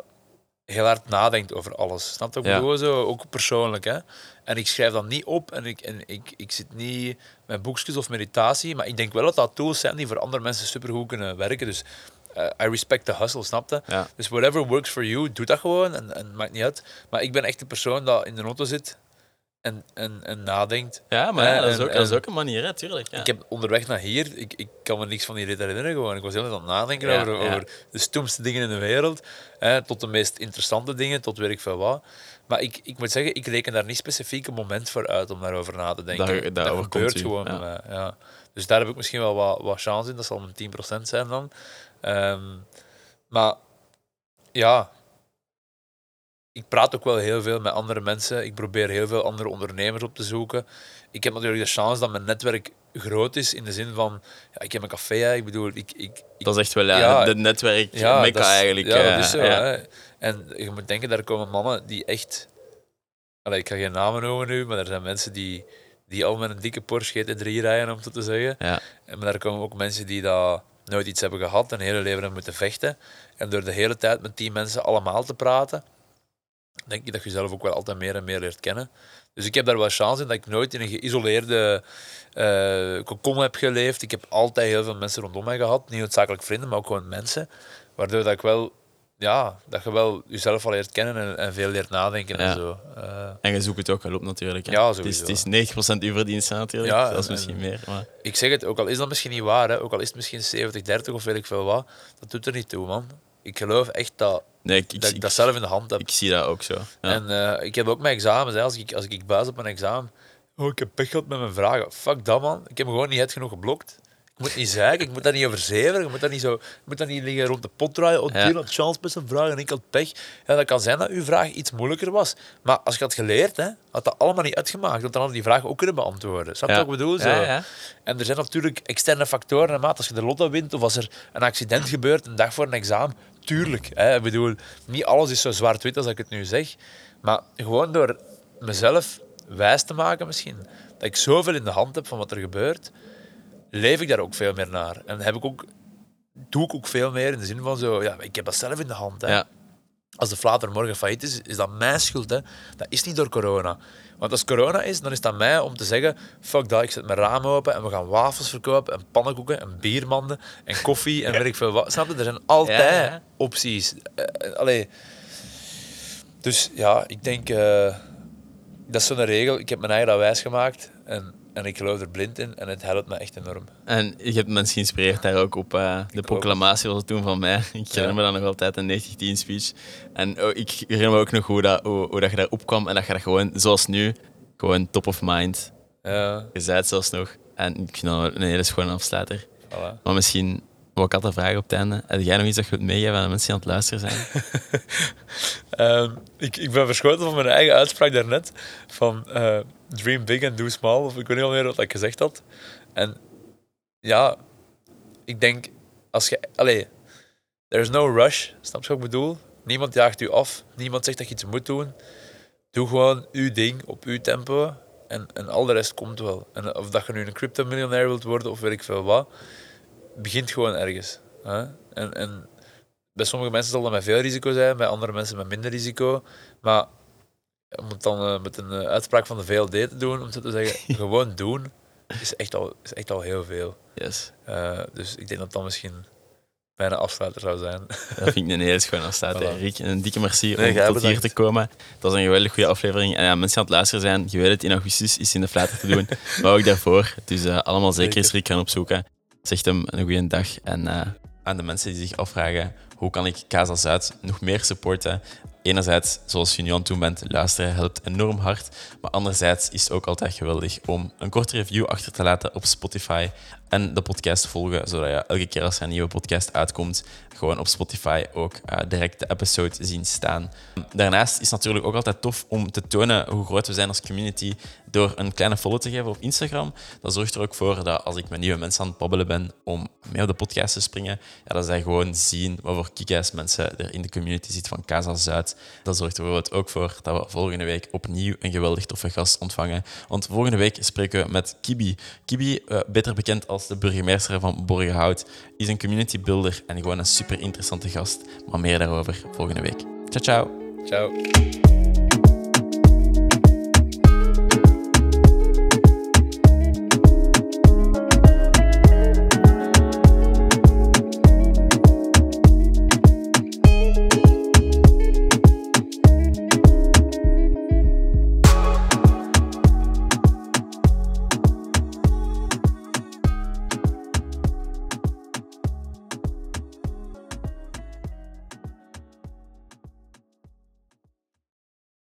heel hard nadenkt over alles. Snap je Ja. Zo, ook persoonlijk. Hè? En ik schrijf dat niet op en, ik, en ik, ik zit niet met boekjes of meditatie, maar ik denk wel dat dat tools zijn die voor andere mensen supergoed kunnen werken. Dus I respect the hustle, snap je? Ja. Dus whatever works for you, doe dat gewoon en, en maakt niet uit. Maar ik ben echt de persoon dat in de auto zit en, en, en nadenkt. Ja, maar ja, Eh, dat, is en- ook, dat is en- ook een manier, hè, tuurlijk. Ja. Ik heb onderweg naar hier, ik, ik kan me niks van die rit herinneren gewoon. Ik was heel aan het nadenken Ja, over, over de stoemste dingen in de wereld, hè, tot de meest interessante dingen, tot weet ik veel wat. Maar ik, ik moet zeggen, ik reken daar niet specifiek een moment voor uit om daarover na te denken. Dat- gebeurt u, gewoon ja. bij mij. Ja. Dus daar heb ik misschien wel wat, wat chance in, dat zal mijn 10% zijn dan. Ehm, maar ja, ik praat ook wel heel veel met andere mensen. Ik probeer heel veel andere ondernemers op te zoeken. Ik heb natuurlijk de chance dat mijn netwerk groot is in de zin van, ja, ik heb een café, hè. ik bedoel, ik, ik, ik Dat is echt wel ja, Ja, de netwerk ja, mekka eigenlijk. Ja, eh, dat is zo. ja. En je moet denken, daar komen mannen die echt... Allee, ik ga geen namen noemen nu, maar er zijn mensen die, die al met een dikke Porsche GT3 rijden, om het zo te zeggen. Ja. En maar daar komen ook mensen die dat nooit iets hebben gehad en een hele leven hebben moeten vechten. En door de hele tijd met die mensen allemaal te praten, denk je dat je jezelf ook wel altijd meer en meer leert kennen. Dus ik heb daar wel chance in dat ik nooit in een geïsoleerde cocon heb geleefd. Ik heb altijd heel veel mensen rondom mij gehad. Niet noodzakelijk vrienden, maar ook gewoon mensen. Waardoor dat ik wel, ja, dat je wel jezelf al leert kennen en, en veel leert nadenken Ja. en zo. Eh, En je zoekt het ook wel op natuurlijk. Hè. Ja, het, is, het is 90% uw verdiensten natuurlijk, Ja, dat is en- misschien meer. Maar... ik zeg het, ook al is dat misschien niet waar, hè, ook al is het misschien 70, 30 of weet ik veel wat, dat doet er niet toe, man. Ik geloof echt dat, Nee, ik, ik, dat ik dat zelf in de hand heb. ik zie dat ook zo. Ja. En eh, ik heb ook mijn examens. Hè. Als ik, als ik buis op mijn examen. Oh, ik heb pech gehad met mijn vragen. Fuck dat, man. Ik heb me gewoon niet het genoeg geblokt. Ik moet niet zeiken, ik moet daar niet over. Ik moet daar niet, zo, moet daar niet liggen rond de pot draaien. Oh, Ja. chance met zijn vraag en ik had pech. Ja, dat kan zijn dat uw vraag iets moeilijker was. Maar als je had geleerd, hè, had dat allemaal niet uitgemaakt. Want dan hadden die vragen ook kunnen beantwoorden. Snap je Ja. wat ik bedoel? Zo. Ja, ja. En er zijn natuurlijk externe factoren. maat. Als je de lotto wint of als er een accident gebeurt een dag voor een examen, tuurlijk. Hè, ik bedoel, niet alles is zo zwart-wit als ik het nu zeg. Maar gewoon door mezelf wijs te maken misschien, dat ik zoveel in de hand heb van wat er gebeurt, leef ik daar ook veel meer naar. En heb ik ook, doe ik ook veel meer in de zin van zo, ja, ik heb dat zelf in de hand. Hè. Ja. Als de Vlater morgen failliet is, is dat mijn schuld. Hè. Dat is niet door corona. Want als corona is, dan is dat mij om te zeggen: fuck dat, ik zet mijn raam open en we gaan wafels verkopen, en pannenkoeken, en biermanden, en koffie, en weet ik veel wat. Snap je? Er zijn altijd Ja, opties. Eh, eh, allee. Dus ja, ik denk, eh, dat is zo'n regel. Ik heb mijn eigen dat wijs gemaakt en, en ik geloof er blind in en het helpt me echt enorm. En je hebt mensen geïnspireerd daar ook op. eh, de proclamatie was het toen van mij. Ik herinner me dan nog altijd een 90-10 speech. En oh, ik herinner me ook nog hoe, dat, hoe, hoe dat je daar opkwam en dat je dat gewoon, zoals nu, gewoon top of mind. Ja, Je zei het zelfs nog. En ik vind dat een hele schone afsluiter. voilà. Maar misschien, wat ik altijd vragen op het einde. Heb jij nog iets dat je wilt meegeven aan de mensen die aan het luisteren zijn? Ehm, ik, ik ben verschoten van mijn eigen uitspraak daarnet. Van eh, dream big and do small. Of ik weet niet al meer wat ik gezegd had. En ja, ik denk, als je... Allee, there's no rush. Snap je wat ik bedoel? Niemand jaagt u af. Niemand zegt dat je iets moet doen. Doe gewoon uw ding op uw tempo. En, en al de rest komt wel. En of dat je nu een crypto-miljonair wilt worden of weet ik veel wat. Begint gewoon ergens. Hè? En, en bij sommige mensen zal dat met veel risico zijn. Bij andere mensen met minder risico. Maar om het dan eh, met een eh, uitspraak van de VLD te doen, om zo te zeggen, gewoon doen, is echt al, is echt al heel veel. Yes. Uh, dus ik denk dat dat misschien bijna afsluiter zou zijn. Dat vind ik een hele schone afsluiter, Voilà. Rick. En een dikke merci Nee, om tot hier te komen. Het was een geweldig goede aflevering. En ja, mensen aan het luisteren zijn, je weet het, in augustus is in de flatter te doen. maar ook daarvoor. Dus eh, allemaal zeker eens. Rick gaan opzoeken. Zegt hem een goede dag. En eh, aan de mensen die zich afvragen, hoe kan ik Casa Zuid nog meer supporten? Enerzijds, zoals je nu aan het bent, luisteren helpt enorm hard. Maar anderzijds is het ook altijd geweldig om een korte review achter te laten op Spotify en de podcast te volgen, zodat je elke keer als er een nieuwe podcast uitkomt, gewoon op Spotify ook eh, direct de episode zien staan. Daarnaast is het natuurlijk ook altijd tof om te tonen hoe groot we zijn als community door een kleine follow te geven op Instagram. Dat zorgt er ook voor dat als ik met nieuwe mensen aan het babbelen ben om mee op de podcast te springen, ja, dat zij gewoon zien wat voor kick mensen er in de community zitten van Casa Zuid. Dat zorgt er bijvoorbeeld ook voor dat we volgende week opnieuw een geweldig toffe gast ontvangen. Want volgende week spreken we met Kibi. Kibi, eh, beter bekend als de burgemeester van Borgenhout, is een community builder en gewoon een super interessante gast. Maar meer daarover volgende week. Ciao, ciao. Ciao.